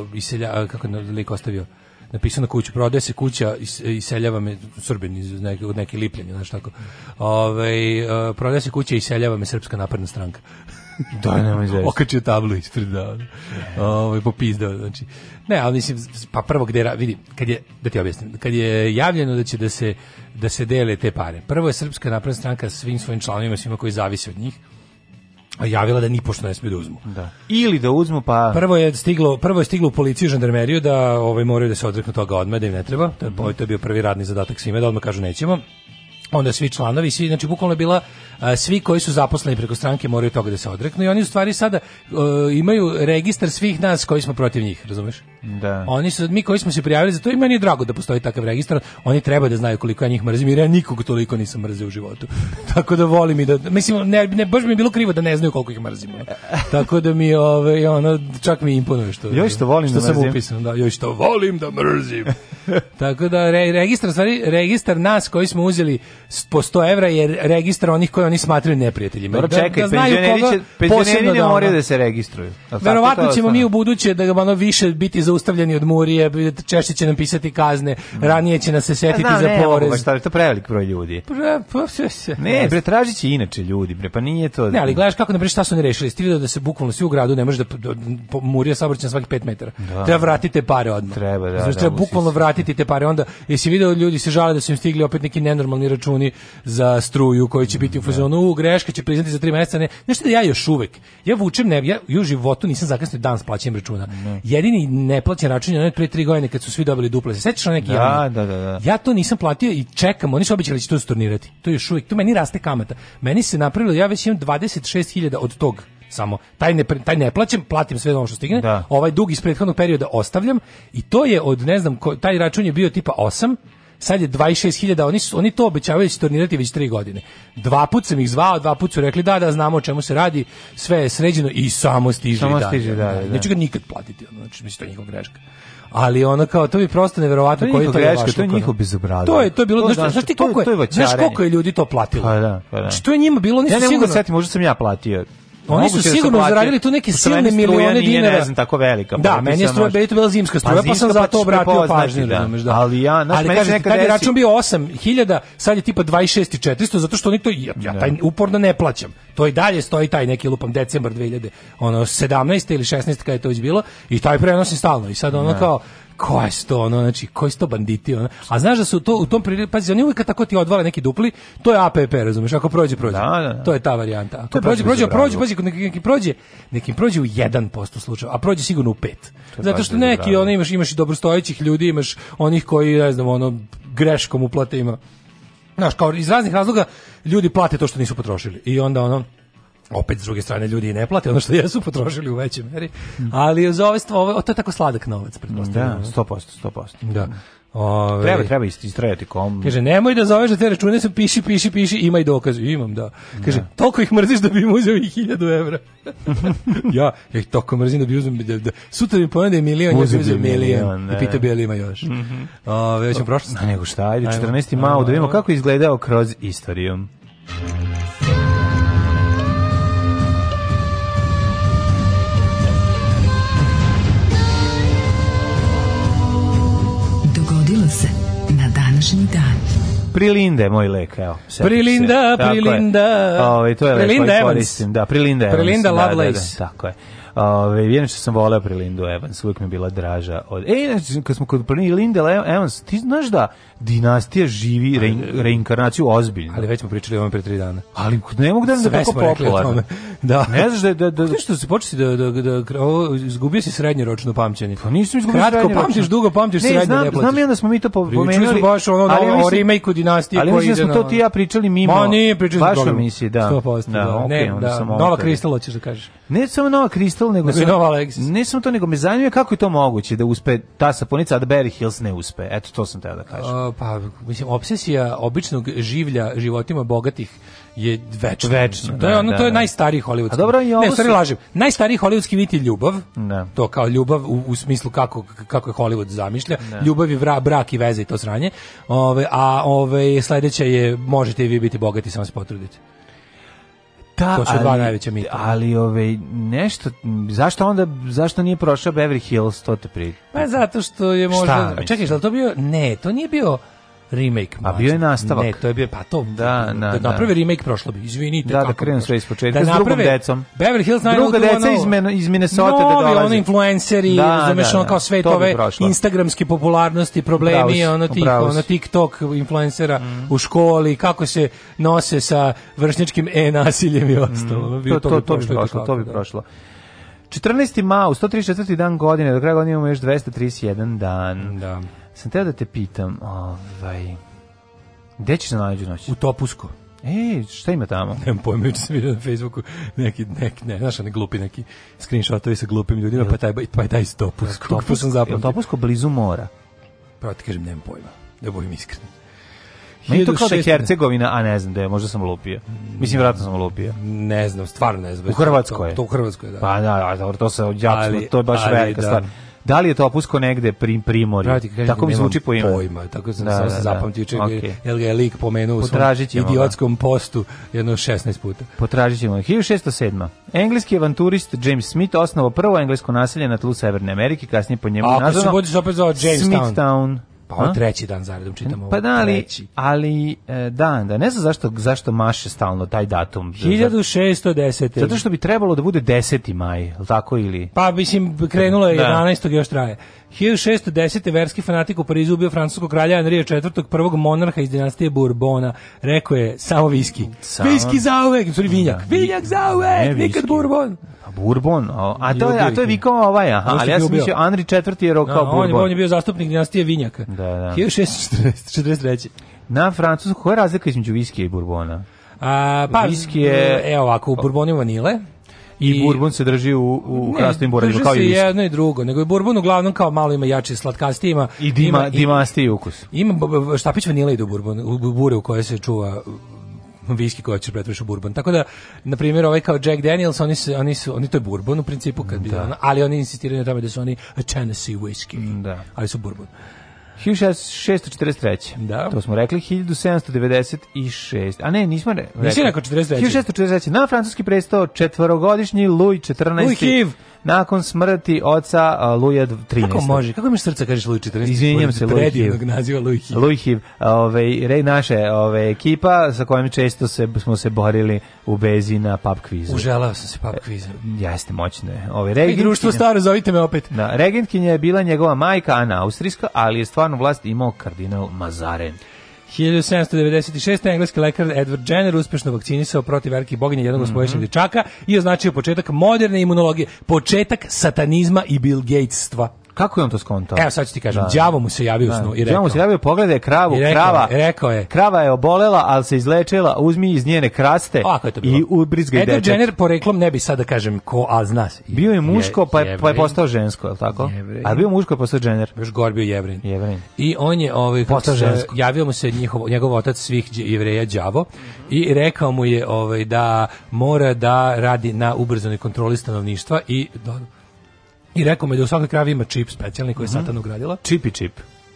uh, iselja, kako je lik ostavio napisano na kuću, prodaje se kuća iseljava me, Srbin iz neke, od neke lipljenja, znaš tako. Ove, ovaj, uh, prodaje se kuća iseljava me Srpska napredna stranka. da, nema izvesti. Okačio tablu ispred, da. Ove, ovaj, popizdao, znači. Ne, ali mislim, pa prvo gde, vidi, kad je, da ti objasnim, kad je javljeno da će da se, da se dele te pare, prvo je Srpska napredna stranka svim svojim članovima, svima koji zavise od njih, javila da nipošto ne smije da uzmu. Da. Ili da uzmu pa Prvo je stiglo, prvo je stiglo u policiju i žandarmeriju da ovaj moraju da se odreknu toga odmah da im ne treba. To je, to je bio prvi radni zadatak svima da odmah kažu nećemo onda svi članovi, svi, znači bukvalno je bila a, svi koji su zaposleni preko stranke moraju toga da se odreknu i oni u stvari sada a, imaju registar svih nas koji smo protiv njih, razumeš? Da. Oni su, mi koji smo se prijavili za to i meni je drago da postoji takav registar, oni treba da znaju koliko ja njih mrzim jer ja nikog toliko nisam mrzio u životu. Tako da volim i da, mislim, ne, ne, baš mi je bilo krivo da ne znaju koliko ih mrzim. Tako da mi, ove, ovaj, ono, čak mi imponuje što, još što, volim što da sam mrzim. upisan. Da, još što volim da mrzim. Tako da, re, registar, stvari, registar nas koji smo uzeli po 100 evra je registar onih koje oni smatraju neprijateljima. Dobro, da- čekaj, da, da penzioneri, će, penzioneri ne da moraju da se registruju. Verovatno ćemo mi u buduće da ono više biti zaustavljeni od murije, češće će nam pisati kazne, ranije će nas se pa setiti za ne, porez. Ne, baš, to prevelik broj ljudi. Pre, pa, da, pa, sve, sve. Ne, bre, tražit će inače ljudi, bre, pa nije to... Ne, ali gledaš kako, ne na šta su oni rešili, ste vidio da se bukvalno svi u gradu ne može da, murija saobraća na svakih 5 metara. Da. Treba vratiti pare odmah. Treba, da, znači, treba da, bukvalno vratiti te pare. Onda, jesi video ljudi se žale da su im stigli opet neki nenormalni računi računi za struju koji će biti u fazonu, u, greška će priznati za 3 mjeseca, ne. Nešto da ja još uvek, ja vučem ne, ja u životu nisam zakasnio dan s plaćanjem računa. Ne. Jedini neplaćen račun je onaj pre 3 godine kad su svi dobili duple. Sećaš se neki da, javni? da, da, da. Ja to nisam platio i čekamo oni su obećali da će to stornirati. To je još uvek, to meni raste kamata. Meni se napravilo, ja već imam 26.000 od tog samo taj ne taj ne plaćam, platim sve ono što stigne. Da. Ovaj dug iz prethodnog perioda ostavljam i to je od ne znam ko, taj račun je bio tipa 8 sad je 26.000, oni, oni to obećavaju da će turnirati već tri godine. Dva put sam ih zvao, dva put su rekli da, da, znamo o čemu se radi, sve je sređeno i samo stiže. Samo stiže, da, da, da, da. Neću ga nikad platiti, ono, znači, mislim, to je njihova greška ali ono kao to bi prosto neverovatno koji to je greška, to je njihov bezobrazluk. To je to je bilo, to, znaš, znaš ti koliko je, je, znaš koliko je ljudi to platilo. Pa da, pa da. Što znači, je njima bilo, nisu ja ne sigurno. Ne mogu da setim, možda sam ja platio Pa oni su da sigurno da zaradili tu neke silne milione nije, dinara. Ne znam, tako velika. Da, meni je struja možda... bila zimska pa struja, pa, pa sam zato obratio pažnju, da. da. Ali ja, naš meni kaže, nekad račun bio 8.000, sad je tipa 26.400, zato što oni to ja, ja da. taj uporno ne plaćam. To i dalje stoji taj neki lupam decembar 2000, ono 17. ili 16. kada je to već bilo i taj prenosim stalno i sad ono da. kao ko je sto, ono, znači, koji sto banditi, ono. A znaš da su to, u tom priliku, pazi, oni uvijek tako ti odvale neki dupli, to je APP, razumeš, ako prođe, prođe. Da, da, da. To je ta varijanta. Ako prođe, prođe, prođe, pazi, neki, neki prođe, neki prođe u 1% slučajeva, a prođe sigurno u 5. Zato što neki, ono, imaš, imaš i dobrostojećih ljudi, imaš onih koji, ne znam, ono, greškom uplate ima. Znaš, kao iz raznih razloga ljudi plate to što nisu potrošili. I onda ono, opet s druge strane ljudi i ne plate ono što jesu potrošili u većoj meri, ali za ove stvari, to je tako sladak novac, pretpostavljam. Da, 100%, 100%. Da. Ove, treba, treba istrajati kom. Kaže, nemoj da zoveš da te račune se piši, piši, piši, imaj i dokaz. Imam, da. Kaže, da. toliko ih mrziš da bi im uzeo i hiljadu evra. ja, ja ih toliko mrzim da bi uzem, da, da, sutra mi ponade milion, ja bi uzeo milion. I da. pita bi ali ima još. Mm -hmm. Ove, već prošlo. nego šta, ajde, 14. mao, da vidimo kako je izgledao kroz istoriju. Prilinde, moj lek, evo. Prilinda, prilinda. Ovaj to je lek koji Da, prilinda. Prilinda da, da, da, Lovelace. Da, da, tako je. Ove, što sam voleo pri Lindu Evans, uvijek mi je bila draža. Od... E, inače, kad smo kod pri Lindu Evans, ti znaš da dinastija živi rein, reinkarnaciju ozbiljno. Ali već smo pričali o ovome pre tri dana. Ali ne mogu da nam da tako popularno. Da. Ne znaš da... da, da... Znaš pa što se početi da, da, da, da ovo, izgubio si srednjeročno pamćenje. Pa nisam izgubio Kratko srednjeročno. pamtiš, dugo pamtiš, ne, srednje znam, ne platiš. Znam ja da smo mi to pomenuli. Pričali smo baš ono, ali, da o, o remake-u dinastije ali koji da ide smo to ti ja pričali mimo. Ma nije, pričali smo. Baš da. 100%. Da, da. Okay, ne, da. Nova kristalo ćeš da kažeš. Ne samo Nova kristalo, ostalo, nego... Znači, nova Lexus. Ne to, nego me zanima kako je to moguće da uspe ta saponica, a da Barry Hills ne uspe. Eto, to sam teo da kažem. O, pa, mislim, opsesija običnog življa životima bogatih je večno. Večno. To je da, ono da, to je da. najstariji holivudski. A dobro i ovo. Ne, stari su... lažem. Najstariji holivudski mit je ljubav. Da. To kao ljubav u, u smislu kako kako je Holivud zamišlja. Da. Ljubav je vra, brak i veze i to sranje. Ove, a ove sledeća je možete i vi biti bogati samo se potrudite. Da, to su dva najveća mita. Ali ove, nešto, zašto onda, zašto nije prošao Beverly Hills, to te prije? Pa zato što je možda... Šta, čekaj, je to bio... Ne, to nije bio remake. A bio je nastavak. Ne, to je bio, pa to, da, na, da, da naprave da. remake prošlo bi, izvinite. Da, da krenu sve ispočetka početka da s drugom decom. Beverly Hills 90210. Druga deca iz, iz Minnesota da dolaze. Novi, ono, influenceri, da, razumeš, da, da, kao sve to ove instagramske popularnosti, problemi, ono, tih, ono, TikTok influencera mhm. u školi, kako se nose sa vršničkim e-nasiljem i ostalo. Mm, to, to, to, bi prošlo, to bi da. prošlo. 14. mao, 134. dan godine, do kraja godine imamo još 231 dan. Da sam teo da te pitam, ovaj, gde ćeš na da najluđu noć? U Topusko. E, šta ima tamo? Nemam pojma, juče sam vidio na Facebooku neki, nek, ne, znaš, ne glupi neki screenshotovi sa glupim ljudima, pa taj, pa taj iz Topusko. Pa Topusko, sam zapamtio. Topusko blizu mora? Pa ti kažem, nemam pojma, da budem iskren. Meni to kao da je Hercegovina, a ne znam da je, možda sam lupio. Mislim, vjerojatno sam lupio. Ne znam, stvarno ne znam. U Hrvatskoj je. To, to u Hrvatskoj, da. Pa da, da to, se, ja, to je baš ali, velika da. stvar. Da li je to opusko negde prim primori? tako mi zvuči po imenu. Pojma, tako sam da, se da, da. zapamtio čega okay. jer ga je lik pomenuo u svom idiotskom postu jedno 16 puta. Potražit ćemo. 1607. Engleski avanturist James Smith osnovao prvo englesko naselje na tlu Severne Amerike, kasnije po njemu nazvano. Ako se budiš opet zvao Jamestown. Smithtown. Pa ovo treći dan zaredom čitam ovo. Pa da, ali, ali e, da, da, ne znam zašto, zašto maše stalno taj datum. 1610. Zato što bi trebalo da bude 10. maj, ili tako ili? Pa, mislim, krenulo je da. 11. još traje. 1610. verski fanatik u Parizu ubio francuskog kralja Enrija IV. prvog monarha iz dinastije Bourbona. Rekao je, samo viski. Samo... Viski zauvek, sorry, vinjak. Da. Vinjak zauvek, ne, nikad Bourbon. Pa Bourbon, a, a, to, je, a to je vikao ovaj, aha, ali ja sam mislio Henri IV. je rokao no, da, Bourbon. On je, on je bio zastupnik dinastije Vinjaka. Da da, da. 1643. Na francusku, koja je razlika između viskija i bourbona? A, pa, viskije... Evo ovako, u bourbonu vanile. I, I bourbon se drži u, u krasnim boradima, kao i viski. jedno i drugo, nego je bourbon uglavnom kao malo ima jači slatkasti, ima... I dima, ima, dimasti ukus. Ima štapić vanile ide u bourbon, u bure u kojoj se čuva viski koja će pretvoriš u bourbon. Tako da, na primjer, ovaj kao Jack Daniels, oni, su, oni, su, oni to je bourbon u principu, kad bi, ali oni insistiraju na tome da su oni Tennessee whiskey, da. ali su bourbon. 1643. Da. To smo rekli 1796. A ne, nismo rekli. Nisi rekao 1643. Na francuski prestao četvorogodišnji Louis 14. Louis Hiv nakon smrti oca uh, Luja 13. Kako može? Kako imaš srca kažeš Luj 14? Izvinjam se, Luj Hiv. naziva Luj Hiv. Luj Hiv, ove, ovaj, rej naše ovaj, ekipa sa kojom često se, smo se borili u Bezi na pub kvizu. Uželao sam se pub kvizu. E, jeste, moćno je. Ove, ovaj, regentkinja, I društvo staro, zovite me opet. Da, regentkinja je bila njegova majka, Ana Austrijska, ali je stvarno vlast imao kardinal Mazaren. 1796. engleski lekar Edward Jenner uspešno vakcinisao protiv velike boginje jednog mm -hmm. dječaka i označio početak moderne imunologije, početak satanizma i Bill Gatesstva. Kako je on to skontao? Evo sad ću ti kažem, da. đavo mu se javio u da. snu i rekao. mu se javio, pogledaj kravu, rekao, krava. Rekao je. Krava je obolela, ali se izlečila, uzmi iz njene kraste i ubrizgaj dečak. Edo Jenner poreklom ne bi sad da kažem ko, ali zna se. Bio je muško, je, pa, je, pa je postao žensko, je li tako? Jevrin. A bio muško, pa postao Jenner. Još gor bio jevrin. jevrin. I on je, ovaj, postao žensko. javio mu se njihov, njegov otac svih jevreja, đavo, i rekao mu je ovaj, da mora da radi na ubrzanoj kontroli stanovništva i do, I rekao mi da u svakoj kravi ima čip specijalni koji je mhm. Satan ugradila. Čip i čip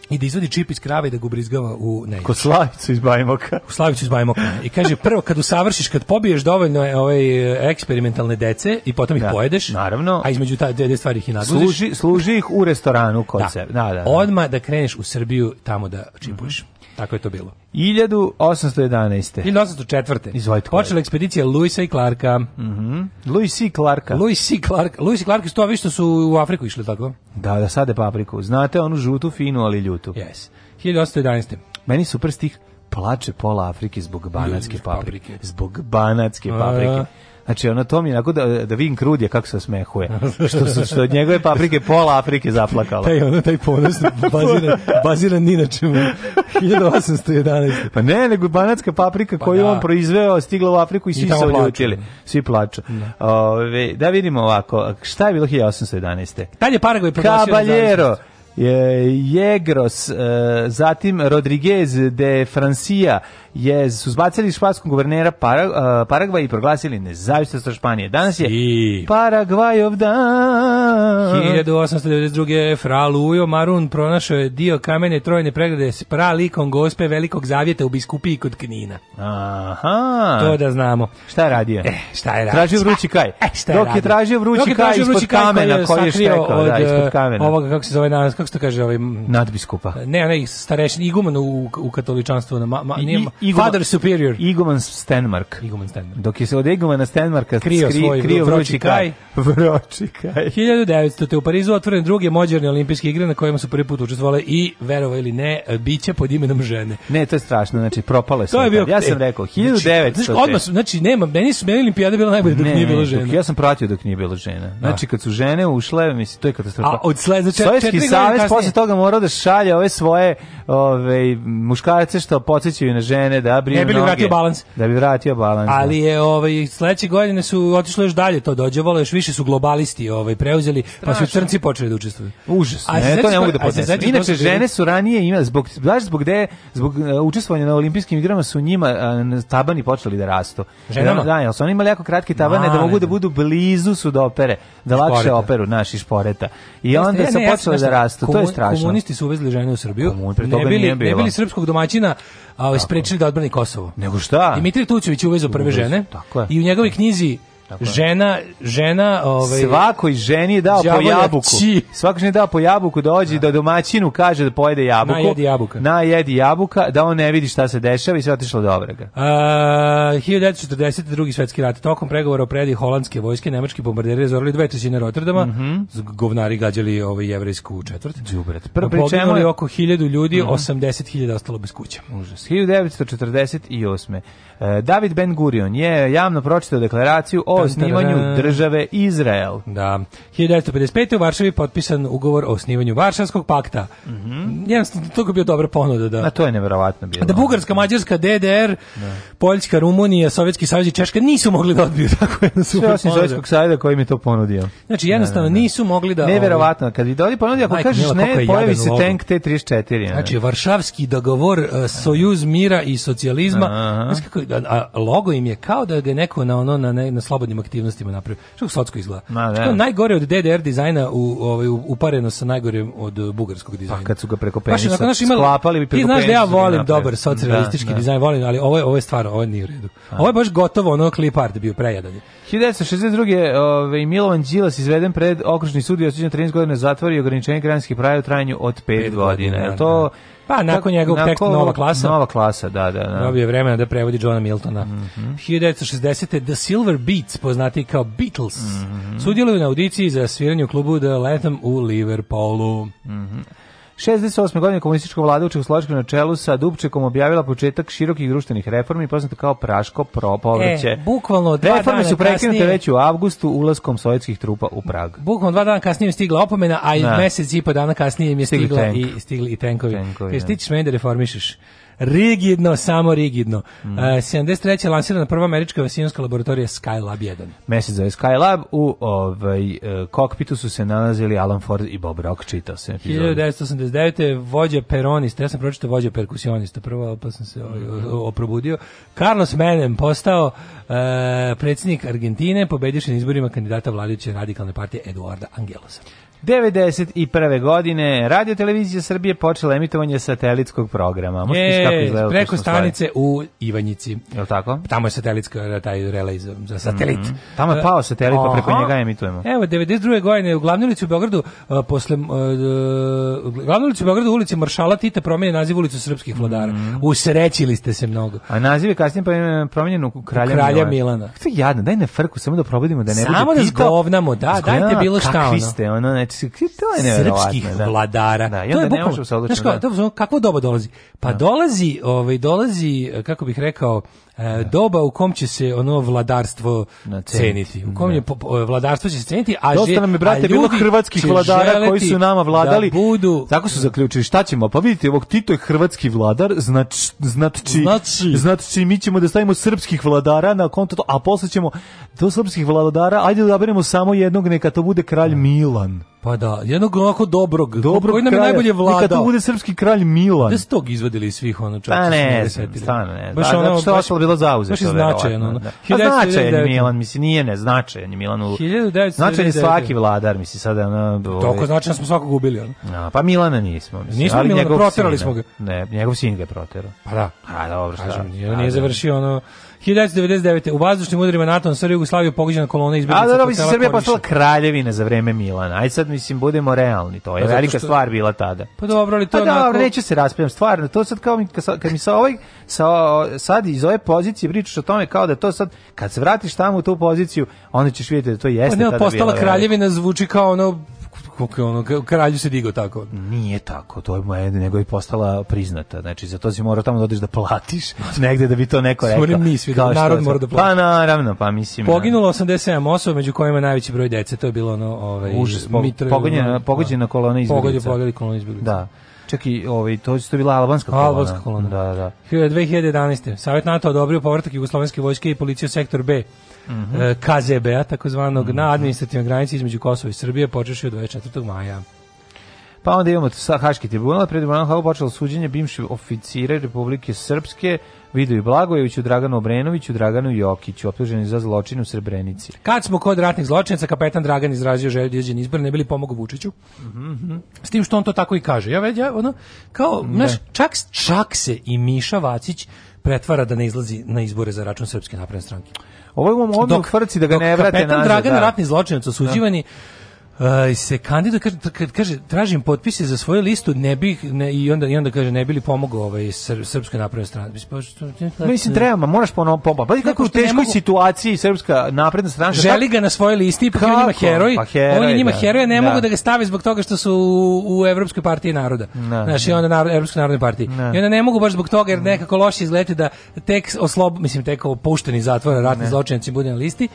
i da izvadi čip iz krave i da ga ubrizgava u nej. Kod Slavicu iz Bajmoka. U Slavicu iz Bajmoka. I kaže, prvo, kad usavršiš, kad pobiješ dovoljno e, ove ovaj, eksperimentalne dece i potom ih da, pojedeš, naravno. a između ta dve stvari ih i naguziš. Služi, služi ih u restoranu kod da. sebe. Da, da, da. Odmah da kreneš u Srbiju tamo da čipuješ. Mm -hmm. Tako je to bilo. 1811. 1804. Izvolite. Počela ekspedicija Luisa i Clarka. Mhm. Mm Luis Clarka. Luisi i Clark. Luis i Clark su su u Afriku išli tako? Da, da sade papriku. Znate onu žutu finu, ali ljutu. Yes. 1811. Meni super stih plače pola Afrike zbog banatske paprike. Zbog banatske paprike. Znači, ono, to mi je onako da, da vidim krudje kako se osmehuje. Što, su, što od njegove paprike pola Afrike zaplakalo. taj, ono, taj ponos baziran, baziran ni na čemu. 1811. Pa ne, nego banatska paprika pa koju pa on proizveo stigla u Afriku i svi I se ljutili. Svi plaču. Da. Ove, da vidimo ovako, šta je bilo 1811. Tad je Paragvaj proglasio Caballero. Jegros, e, zatim Rodriguez de Francia je su zbacili španskog guvernera e, Paragvaj i proglasili nezavisnost od Španije. Danas je I... Paragvajov dan. 1892. Fra Lujo Marun pronašao je dio kamene trojne pregrade s pralikom gospe Velikog zavjeta u biskupiji kod Knina. Aha. To da znamo. Šta je radio? E, šta je radio? Tražio vrući kaj. E, šta je Dok je tražio vrući kaj ispod kamena koji je štekao. Da, ispod eh, kamena. Ovoga, kako se zove danas, kako kako se kaže ovaj nadbiskupa. Ne, ne, starešin iguman u, u katoličanstvu na ma, ma, nije, I, iguman, Father Superior. Iguman Stenmark. Iguman Stenmark. Dok je se od igumana Stenmarka krio, skri, svoj, krio vrući kaj. Vrući kaj. 1900. u Parizu otvoren druge mođerne olimpijske igre na kojima su prvi put učestvovale i verova ili ne, biće pod imenom žene. Ne, to je strašno, znači propale su. bio, ja sam e, rekao 1900. Znači, odmah, znači nema, meni su meni olimpijade bila najbolja dok ne, nije bilo žena. Dok, ja sam pratio dok nije bilo žena. Da. Znači kad su žene ušle, mislim to je katastrofa. A od sledeće četiri Savez posle toga morao da šalje ove svoje ove, muškarce što podsjećaju na žene, da brinu Ne bili noge, vratio balans. Da bi vratio balans. Da. Ali je ove, ovaj, sledeće godine su otišli još dalje to dođevalo, još više su globalisti ovaj, preuzeli, pa su crnci počeli da učestvuju. Užas, a ne, to ne mogu pa- da podnesem. Inače, žene su ranije imali, zbog, znaš zbog gde, zbog uh, učestvovanja na olimpijskim igrama su njima uh, tabani počeli da rastu. Ženama? Da, jel su oni imali jako kratke tabane, da mogu da budu blizu su da opere, da lakše šporeta. operu naši šporeta. I onda se počelo da rastu bogatstvo, to je strašno. Komunisti su uvezli žene u Srbiju, Komun, ne, bili, ne bili srpskog domaćina, a sprečili da odbrani Kosovo. Nego šta? Dimitri Tučević uvezao prve žene tako je. i u njegovoj knjizi žena žena ovaj svakoj ženi je dao po jabuku či. svakoj ženi je dao po jabuku dođi da. do domaćinu kaže da pojede jabuku najedi jabuka najedi jabuka da on ne vidi šta se dešava i sve otišlo do obrega a 1940 drugi svetski rat tokom pregovora o predaji holandske vojske nemački bombarderi razorili dve trećine Rotterdama mm -hmm. govnari gađali ovaj jevrejsku četvrt đubret prvo pri je oko 1000 ljudi mm -hmm. 80.000 ostalo bez kuće užas 1948 e, David Ben Gurion je javno pročitao deklaraciju o osnivanju da, da, da. države Izrael. Da. 1955. u Varšavi potpisan ugovor o osnivanju Varšavskog pakta. Mm -hmm. Jednostavno, to je bio dobra ponuda. Da. A to je nevjerovatno bilo. Da Bugarska, Mađarska, DDR, da. Poljska, Rumunija, Sovjetski savjez i Češka nisu mogli da odbiju tako jednu super osim Sovjetskog savjeza koji mi to ponudio. Znači, jednostavno, ne, ne, ne. nisu mogli da... Neverovatno, ovaj, kad bi doli ponudio, ako Majka, kažeš ne, pojavi se tank T-34. Znači, Varšavski dogovor, uh, Sojuz mira i socijalizma, znači kako, a, a logo im je kao da ga je neko na ono na, na, na slobodnim aktivnostima napravio. Što socsko izgleda. Ma, što najgore od DDR dizajna u ovaj upareno sa najgorim od e, bugarskog pa, dizajna. Pa kad su ga preko penisa Paš, znaš, sklapali bi preko Ti znaš da ja da volim dobar da, socrealistički da. dizajn, volim, ali ovo je ovo je stvarno ovo nije u redu. A. Ovo je baš gotovo ono clip art bio prejedan. 1962. Ove, Milovan Đilas izveden pred okružni sud i osuđen 13 godina zatvora i ograničenje građanskih prava u trajanju od 5 godina. godina. To da Pa nakon njegovog tek Nova klasa. Nova klasa, da, da. da. Dobio je vremena da prevodi Johna Miltona. Mm -hmm. 1960. The Silver Beats, poznati kao Beatles, mm -hmm. sudjeluju na audiciji za sviranje u klubu The Latham u Liverpoolu. Mm -hmm. 68. godine komunistička vlada u Čehoslovačkoj na čelu sa Dubčekom objavila početak širokih društvenih reformi poznato kao Praško povraće. E, bukvalno dva Reforme dana su prekinute već u avgustu ulaskom sovjetskih trupa u Prag. Bukvalno dva dana kasnije im stigla opomena, a i da. mesec i po dana kasnije im je stigla tank. i stigli i tenkovi. tenkovi Jer ti ćeš da. meni da reformišeš rigidno, samo rigidno. Mm. Uh, 73. lansirana prva američka vasijonska laboratorija Skylab 1. Mesec zove Skylab, u ovaj, uh, kokpitu su se nalazili Alan Ford i Bob Rock, čitao se. 1989. vođa peronista, ja sam pročitao vođa perkusionista prvo, pa sam se oprobudio. Ovaj, mhm. Carlos Menem postao uh, predsjednik Argentine, pobedišen izborima kandidata vladajuće radikalne partije Eduarda Angelosa. 91. godine Radio Televizija Srbije počela emitovanje satelitskog programa. Možete kako izgledalo. Preko stanice u Ivanjici. Je tako? Tamo je satelitska taj relej za, za satelit. Mm -hmm. Tamo je pao satelit, pa preko njega emitujemo. Evo 92. godine u glavnoj ulici u Beogradu e, posle uh, e, e, glavnoj ulici u Beogradu ulici Maršala Tita promenjen naziv ulicu srpskih vladara. Mm -hmm. Usrećili ste se mnogo. A naziv je kasnije promenjen u Kralja, u Kralja Milana. Milana. Kako je jadno, daj ne frku, samo da probudimo da ne samo bude Samo da zgovnamo, da, dajte bilo šta ono. Kakvi ste, ono, neči, to je srpskih da. vladara. Da, to je bukvalno, se odlučiti. Kako doba dolazi? Pa da. dolazi, ovaj dolazi kako bih rekao e, doba u kom će se ono vladarstvo Na ceniti. U kom je da. vladarstvo će se ceniti, a Dosta že, nam je, brate, bilo hrvatskih vladara koji su nama da vladali. Da budu... Tako su zaključili, šta ćemo? Pa vidite, ovog Tito je hrvatski vladar, znač, znači, znači, znači, mi ćemo da stavimo srpskih vladara na konto to, a posle ćemo do srpskih vladara, ajde da odaberemo samo jednog, neka to bude kralj da. Milan. Pa da, jednog onako dobrog, dobrog koji nam je najbolje vladao. Neka to bude srpski kralj Milan. Da ste tog izvadili svih ono čak. Pa ne, stvarno ne. Baš ono, baš, bilo zauzeto. Baš značajno. Da. A značajan Milan, misli, nije ne, značajan je Milan. U... Značajan je svaki vladar, misli, sada... Na, ovaj- Toliko značajno smo svakog ubili. On. A, pa Milana nismo, mislim. Nismo ali Milana, proterali smo ga. Ne, njegov sin ga je proterao. Pa da. A, dobro, šta. Kažem, nije da. završio ono 1999. U vazdušnim udarima NATO na Srbiju Jugoslaviju pogođena kolona izbjeglica. A da, da, Srbija postala kraljevina za vreme Milana. Aj sad, mislim, budemo realni. To je pa velika što... stvar bila tada. Pa dobro, ali to... Pa dobro, da, onako... neću se raspijam. Stvarno, to sad kao mi, kad mi sa ovaj, sa, sad iz ove pozicije pričaš o tome kao da to sad, kad se vratiš tamo u tu poziciju, onda ćeš vidjeti da to jeste. Pa ne, postala kraljevina zvuči kao ono koliko je ono, kralju se digo tako. Nije tako, to je nego je postala priznata. Znači, za to si mora tamo da da platiš negde da bi to neko rekao. Moram mi svi, da, narod mora da plati. Pa naravno, pa mislim. Da. Poginulo 87 osoba, među kojima najveći broj dece, to je bilo ono... Ovaj, Užas, po, pogođena, da. pogođena kolona izbjeglica. Pogođena kolona izbeglica. Da. Čak i ovaj, to je bila albanska kolona. Albanska kolona. Da, da. 2011. Savjet NATO odobrio povratak Jugoslovenske vojske i policije sektor B. Mm -hmm. E, KZB-a, takozvanog, mm -hmm. na administrativnoj granici između Kosova i Srbije, počeši od 24. maja. Pa onda imamo sa Haški tribunal, pred tribunalom Hagu počelo suđenje bivših oficira Republike Srpske, Vidoju Blagojeviću, Draganu Obrenoviću, Draganu Jokiću, optuženi za zločin u Srebrenici. Kad smo kod ratnih zločinaca, kapetan Dragan izrazio želju da izađe na izbore, ne bili pomogao Vučiću. Mm S tim što on to tako i kaže. Ja već ja, ono kao, znaš, čak, čak se i Miša Vacić pretvara da ne izlazi na izbore za račun Srpske napredne stranke. Ovo imamo odmah u da ga dok ne vrate nazad. Kapetan Dragan, da. ratni zločinac, da. osuđivani, da Uh, se kandiduje kaže, kaže tražim potpise za svoju listu ne bih ne, i onda i onda kaže ne bili pomogao ovaj sr, srpskoj naprednoj strani mislim pa treba moraš ponovo pomba pa kako u teškoj mogu... situaciji srpska napredna stranka želi ga na svojoj listi ipak on njima heroj pa heroj, on je njima da. heroj ne da. mogu da ga stave zbog toga što su u, u evropskoj partiji naroda da, znači onda narod evropskoj narodnoj partiji da. i onda ne mogu baš zbog toga jer nekako loše izgleda da tek oslob mislim tek opušteni zatvora ratni zločinci bude na listi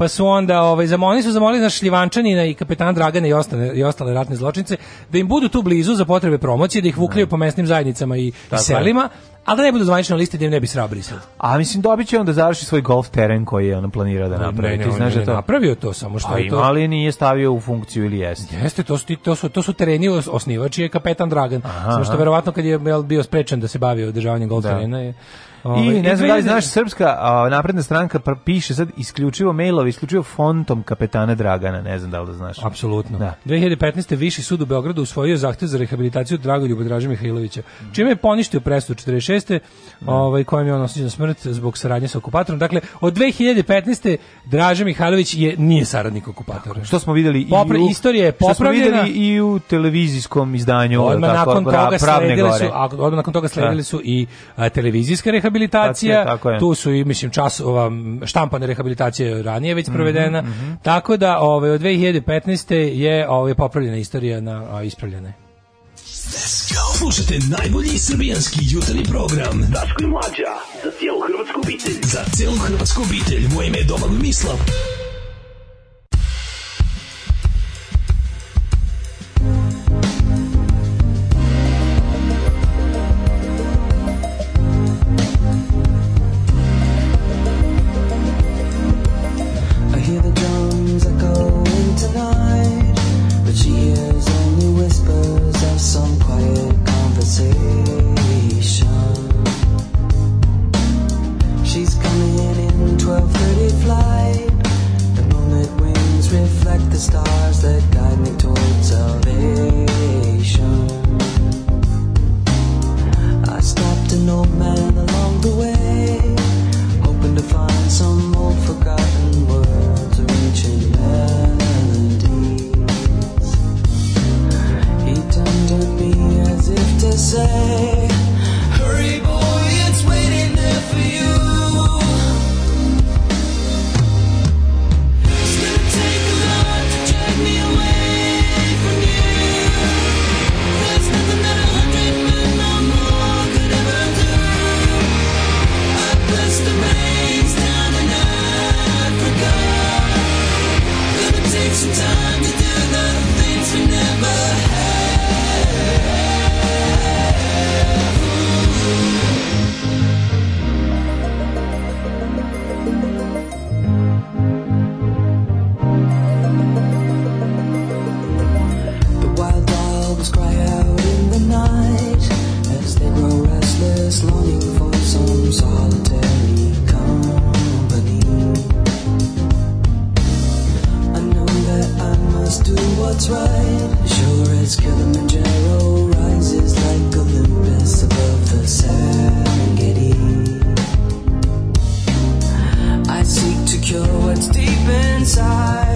pa su onda, ovaj, zamolili su zamolili naš Šljivančanina i kapetan Dragana i ostale, i ostale ratne zločince, da im budu tu blizu za potrebe promocije, da ih vukljaju da. po mesnim zajednicama i, i selima, ali da ne budu zvanično listi da im ne bi srao Brisel. A mislim dobit će on da završi svoj golf teren koji je on planirao da napravi. Ne, ne, znaš ne, da to... napravio to samo što A pa je to. Ali nije stavio u funkciju ili jeste. Jeste, to su, to su, to su tereni osnivači je kapetan Dragan. Aha, samo što verovatno kad je bio sprečen da se bavi održavanjem golf da. terena je Ove, ovaj, I ne znam da li znaš, Srpska a, napredna stranka piše sad isključivo mailove, isključivo fontom kapetana Dragana, ne znam da li da znaš. Apsolutno. Da. 2015. Viši sud u Beogradu usvojio zahtev za rehabilitaciju Dragoljuba Draža Mihajlovića, čime je poništio presudu 46. Da. Ovaj, kojom je on osuđen smrt zbog saradnje sa okupatorom. Dakle, od 2015. Draža Mihajlović je, nije saradnik okupatora. Tako, što smo videli Popre, i u, istorija je popravljena. i u televizijskom izdanju. Odmah, tako, nakon, toga pravne gore. Su, odmah nakon toga sledili da. su i a, televizijska rehabilitacija rehabilitacija, pa tako je. tu su i mislim čas časova štampana rehabilitacije ranije već mhm, provedena. Mm -hmm. Tako da ovaj od 2015 je ovaj popravljena istorija na ispravljene. Slušajte najbolji srbijanski jutarnji program Daško i Mlađa, za cijelu hrvatsku obitelj. Za cijelu hrvatsku obitelj, moje ime je Domagoj Mislav. some quiet conversation. She's coming in 12:30 flight. The moonlit wings reflect the stars that guide me towards salvation. say what's right. Sure as Kilimanjaro rises like Olympus above the Serengeti. I seek to cure what's deep inside.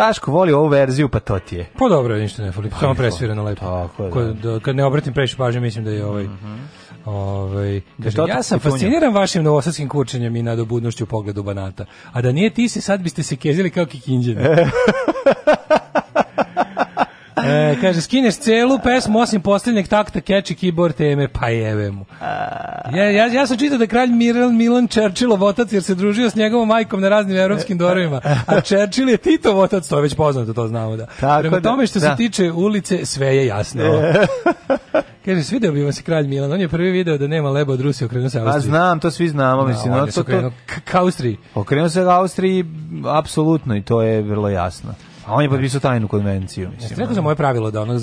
Daško voli ovu verziju, pa to ti je. Pa dobro, ništa ne fali, pa samo presvirano lepo. Tako, da. Kad, kad ne obratim previše pažnje, mislim da je ovaj... Mm -hmm. Ovaj, kaže, da ja sam fasciniran vašim novosadskim kurčenjem i nadobudnošću u pogledu banata. A da nije ti se, sad biste se kezili kao kikinđeni. E, kaže, skineš celu pesmu osim posljednjeg takta keči keyboard teme, pa jeve mu. Ja, ja, ja sam čitao da kralj Miran Milan Churchillov otac, jer se družio s njegovom majkom na raznim evropskim e, dorovima, e, e. a Churchill je Titov otac, to je već poznato, to znamo da. Tako Prema da, tome što da. se tiče ulice, sve je jasno. Kaže, svideo bi vam se kralj Milan, on je prvi video da nema leba od Rusije, okrenuo se pa Austriji. A znam, to svi znamo, da, mislim. No, on je se okrenuo ka Austriji. Okrenuo se Austriji, apsolutno, i to je vrlo jasno. A on je potpisao tajnu konvenciju, mislim. Jeste rekao za moje pravilo da ono e,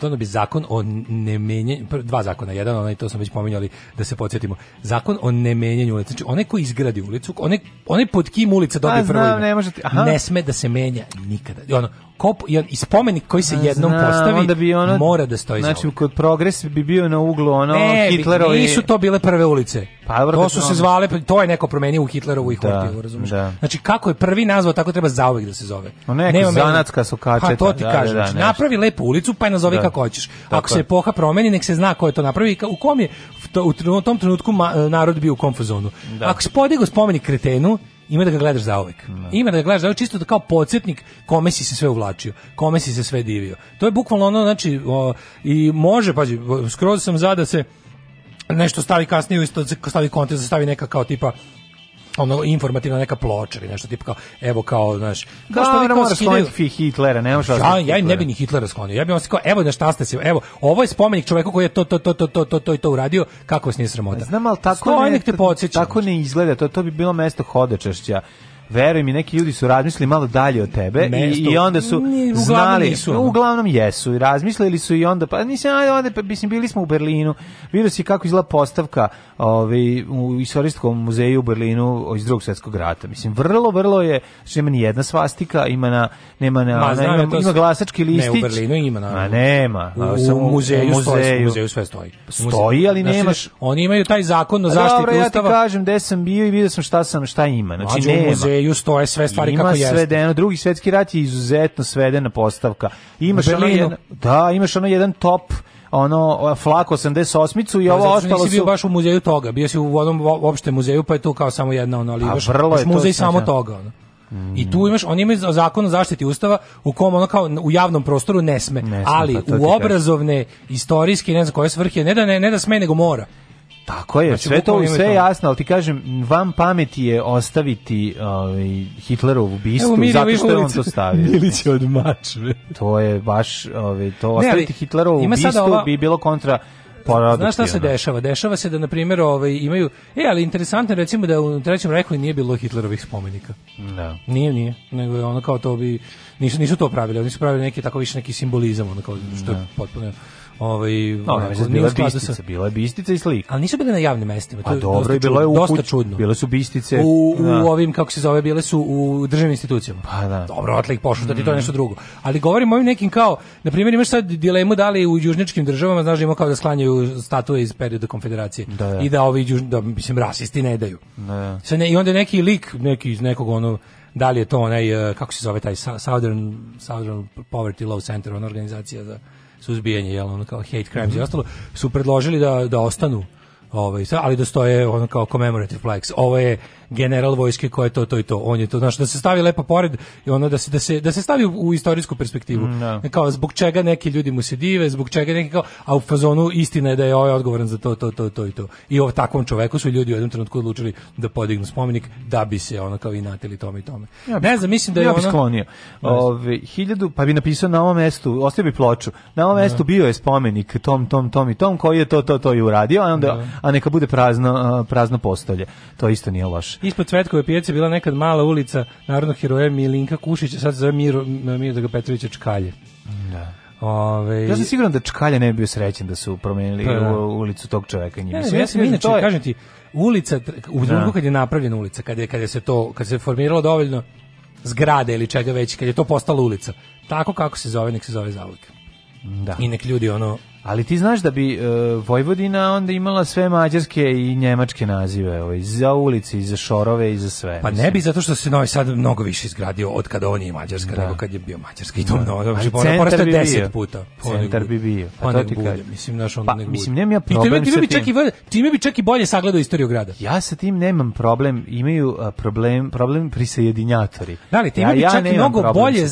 to bi zakon o nemenjanju dva zakona, jedan onaj to sam već pominjali da se podsjetimo. Zakon o nemenjenju ulice. Znači onaj ko izgradi ulicu, onaj onaj pod kim ulica pa dobije prvo. ne može. aha. Ne sme da se menja nikada. Ono kop i spomenik koji se jednom Znam, postavi onda bi ono, mora da stoji znači zauvijek. kod progres bi bio na uglu ono ne, Hitlerovi nisu to bile prve ulice pa vrlo, to su se zvale pa to je neko promenio u Hitlerovu i da, Hortiju razumiješ da. znači kako je prvi nazvao tako treba zauvek da se zove neka Nema zanatska sokačeta pa to ti da, da, kažem da, da, napravi lepu ulicu pa je nazovi kako hoćeš tako. ako se epoha promeni nek se zna ko je to napravi u kom je u tom trenutku eh, narod bio u konfuzonu ako se podigao spomenik kretenu ima da ga gledaš zaovek. No. Da. Ima da ga gledaš zaovek čisto da kao podsjetnik kome si se sve uvlačio, kome si se sve divio. To je bukvalno ono, znači, o, i može, pađi, skroz sam za da se nešto stavi kasnije, isto stavi kontekst, da stavi neka kao tipa ono informativna neka ploča ili nešto tipa kao evo kao znaš kao što da, moraš skloniti Hitlera ne možeš ja, ja ne bih ni Hitlera sklonio ja bih vam rekao evo da šta ste se evo ovo je spomenik čoveku koji je to to to to to to to to uradio kako se nije sramota znam al tako Sto, ne, te tako ne izgleda to to bi bilo mesto hodočašća veruj mi, neki ljudi su razmislili malo dalje od tebe i, i onda su ni, znali, nisu, no, uglavnom jesu, i razmislili su i onda, pa mislim ajde, onda, pa, mislim, bili smo u Berlinu, vidio si kako izgleda postavka ovaj, u istorijskom muzeju u Berlinu iz drugog svjetskog rata. Mislim, vrlo, vrlo je, znači nema ni jedna svastika, ima na, nema na, Ma, znam, ima, ima glasački listić. Ne, u Berlinu ima, na, Ma, nema. U, sam, u muzeju, muzeju, stoji, muzeju sve stoji. Pa stoji, ali znači, nemaš. Oni imaju taj zakon o pa zaštiti Dobro, ustava. Dobro, ja ti kažem, gde sam bio i video sam šta sam, šta ima. Znači, Mađu, nema muzeju stoje sve stvari Ima kako jeste. Ima svedeno, drugi svjetski rat je izuzetno svedena postavka. Imaš ono jedan, da, imaš ono jedan top ono flak 88-icu i pa, ovo ostalo su... Nisi bio baš u muzeju toga, bio si u onom opšte muzeju, pa je tu kao samo jedna ono, ali baš, baš muzej samo znači. toga. Ono. Mm. I tu imaš, on ima zakon o zaštiti ustava u kom ono kao u javnom prostoru ne sme, ne sme ali pa u obrazovne, kažem. istorijske, ne znam koje svrhe, ne da, ne, ne da sme, nego mora. Tako je, znači, sve to sve jasno, ali ti kažem, vam pameti je ostaviti ovaj, Hitlerovu bistu, zato što je on to stavio. Ili će od mačve. To je baš, ovaj, to ne, ostaviti Hitlerovu bistu ova... bi bilo kontra Znaš šta se dešava? Dešava se da, na primjer, ovaj, imaju... E, ali interesantno recimo da u Trećem rekli nije bilo Hitlerovih spomenika. Da. Nije, nije. Nego je ono kao to bi... Nisu, nisu to pravili. Oni su pravili neki tako više neki simbolizam, ono kao što je da. potpuno ovaj no, ne, je bila bistica, sa... bila je bistica i slika. Ali nisu bile na javnim mestima, to A pa dobro, bilo je u dosta čudno. Bile su bistice u, u da. ovim kako se zove, bile su u državnim institucijama. Pa da. Dobro, otle ih pošlo, da ti to je mm. nešto drugo. Ali govorim o ovim nekim kao, na primjer, imaš sad dilemu da li u južničkim državama, znaš, da ima kao da sklanjaju statue iz perioda konfederacije da, da. i da ovi juž, da mislim rasisti ne daju. Da. da. Sad ne, i onda neki lik, neki iz nekog ono da li je to onaj eh, kako se zove taj Southern Southern Poverty Law Center, ona organizacija za suzbijanje, jel, ono kao hate crimes mm -hmm. i mhm. ostalo, su predložili da, da ostanu ovaj, ali da stoje ono kao commemorative flags. Ovo je general vojske koje to to i to. On je to znači da se stavi lepo pored i ono da se da se da se stavi u istorijsku perspektivu. Mm, Kao zbog čega neki ljudi mu se dive, zbog čega neki kao a u fazonu istina je da je ovaj odgovoran za to to to to i to. I o takvom čoveku su ljudi u jednom trenutku odlučili da podignu spomenik da bi se ono kao inatili tome i tome. Ja bi, ne znam, mislim da je ja bi ono... sklonio. Ove, 1000 pa bi napisao na ovom mestu, ostavio bi ploču, na ovom mestu bio je spomenik tom, tom, tom i tom, koji je to, to, to i uradio, a, onda, a neka bude prazno, prazno postolje. To isto nije loše. Ispod Cvetkove pijace bila nekad mala ulica narodnog heroja Milinka Kušića, sad se zove Miro, Miro Petrovića Čkalje. Da. Ove... Ja sam siguran da Čkalje ne bi bio srećen da su promenili pa, da. ulicu tog čoveka. Njim. Ne, ne, ja sam inače, je... kažem ti, ulica, u da. trenutku kad je napravljena ulica, kad je, kad je se to, kad se formiralo dovoljno zgrade ili čega već, kad je to postala ulica, tako kako se zove, nek se zove za Da. I nek ljudi ono ali ti znaš da bi uh, Vojvodina onda imala sve mađarske i njemačke nazive, ovaj, za ulice i za šorove i za sve. Pa ne bi, zato što se Novi Sad mnogo više izgradio od kada on je Mađarska, da. nego kad je bio mađarski. Mađarska. I to da. mnogo, znači, porasto je deset puta. Pa centar bi bio. Pa to ti kaže. Mislim, znaš, on pa, nek mislim, nemam ja problem I time, time sa tim. Bi čak i, bolje, time bi čak i bolje sagledao istoriju grada. Ja sa tim nemam problem, imaju problem, problem prisajedinjatori. Da li, time ja, bi čak ja i mnogo bolje,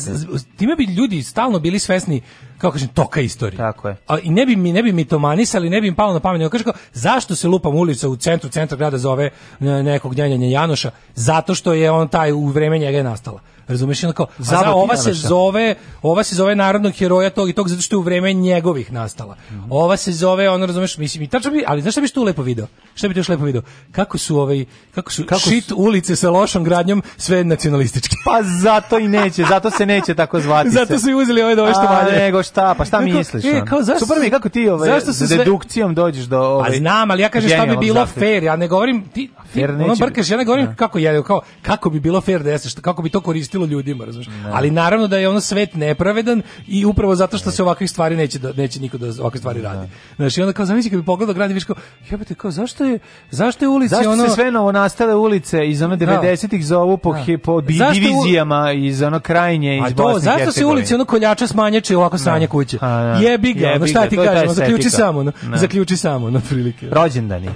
time bi ljudi stalno bili svesni kako kažem, toka istorije. Tako je. A, I ne bi mi, ne bi mi to manisali, ne bi mi palo na pamet. Kažeš kako zašto se lupam ulica u centru, centra grada zove nekog njenjanja Janoša? Zato što je on taj u vreme njega nastala. Razumeš, onako, a za, ova se zove, ova se zove narodnog heroja tog i tog zato što je u vreme njegovih nastala. Mm -hmm. Ova se zove, ono razumeš, mislim, i tačno bi, ali znaš šta bi što lepo video? Šta bi tu još lepo video? Kako su ovaj kako su kako šit su... ulice sa lošom gradnjom sve nacionalistički. Pa zato i neće, zato se neće tako zvati. zato su i uzeli ove dove da što valje. Nego šta, pa šta misliš? E, kao, zašto, Super mi, kako ti ovaj, zašto se dedukcijom sve... dođeš do ovaj, Pa znam, ali ja kažem šta bi bilo fair, ja ne govorim ti, ti ono brkaš, ja ne govorim ne. Da. kako je, kao kako bi bilo fair da jeste, kako bi to koristilo koristilo ljudima, razumiješ? Da. Ali naravno da je ono svet nepravedan i upravo zato što se ovakvih stvari neće da, neće niko da ovakve stvari da. radi. Znači onda kao zamisli kad bi pogledao grad i viš kao jebote kao zašto je zašto je ulica zašto ono Zašto se sve novo nastale ulice iz ono 90-ih da. zovu po da. po divizijama iz ono krajnje iz A to Bosne zašto se ulice ono koljača smanjače ovako sanje kuće. Jebi ga, no šta ti kažemo, zaključi samo, no. zaključi samo na prilike. Rođendani.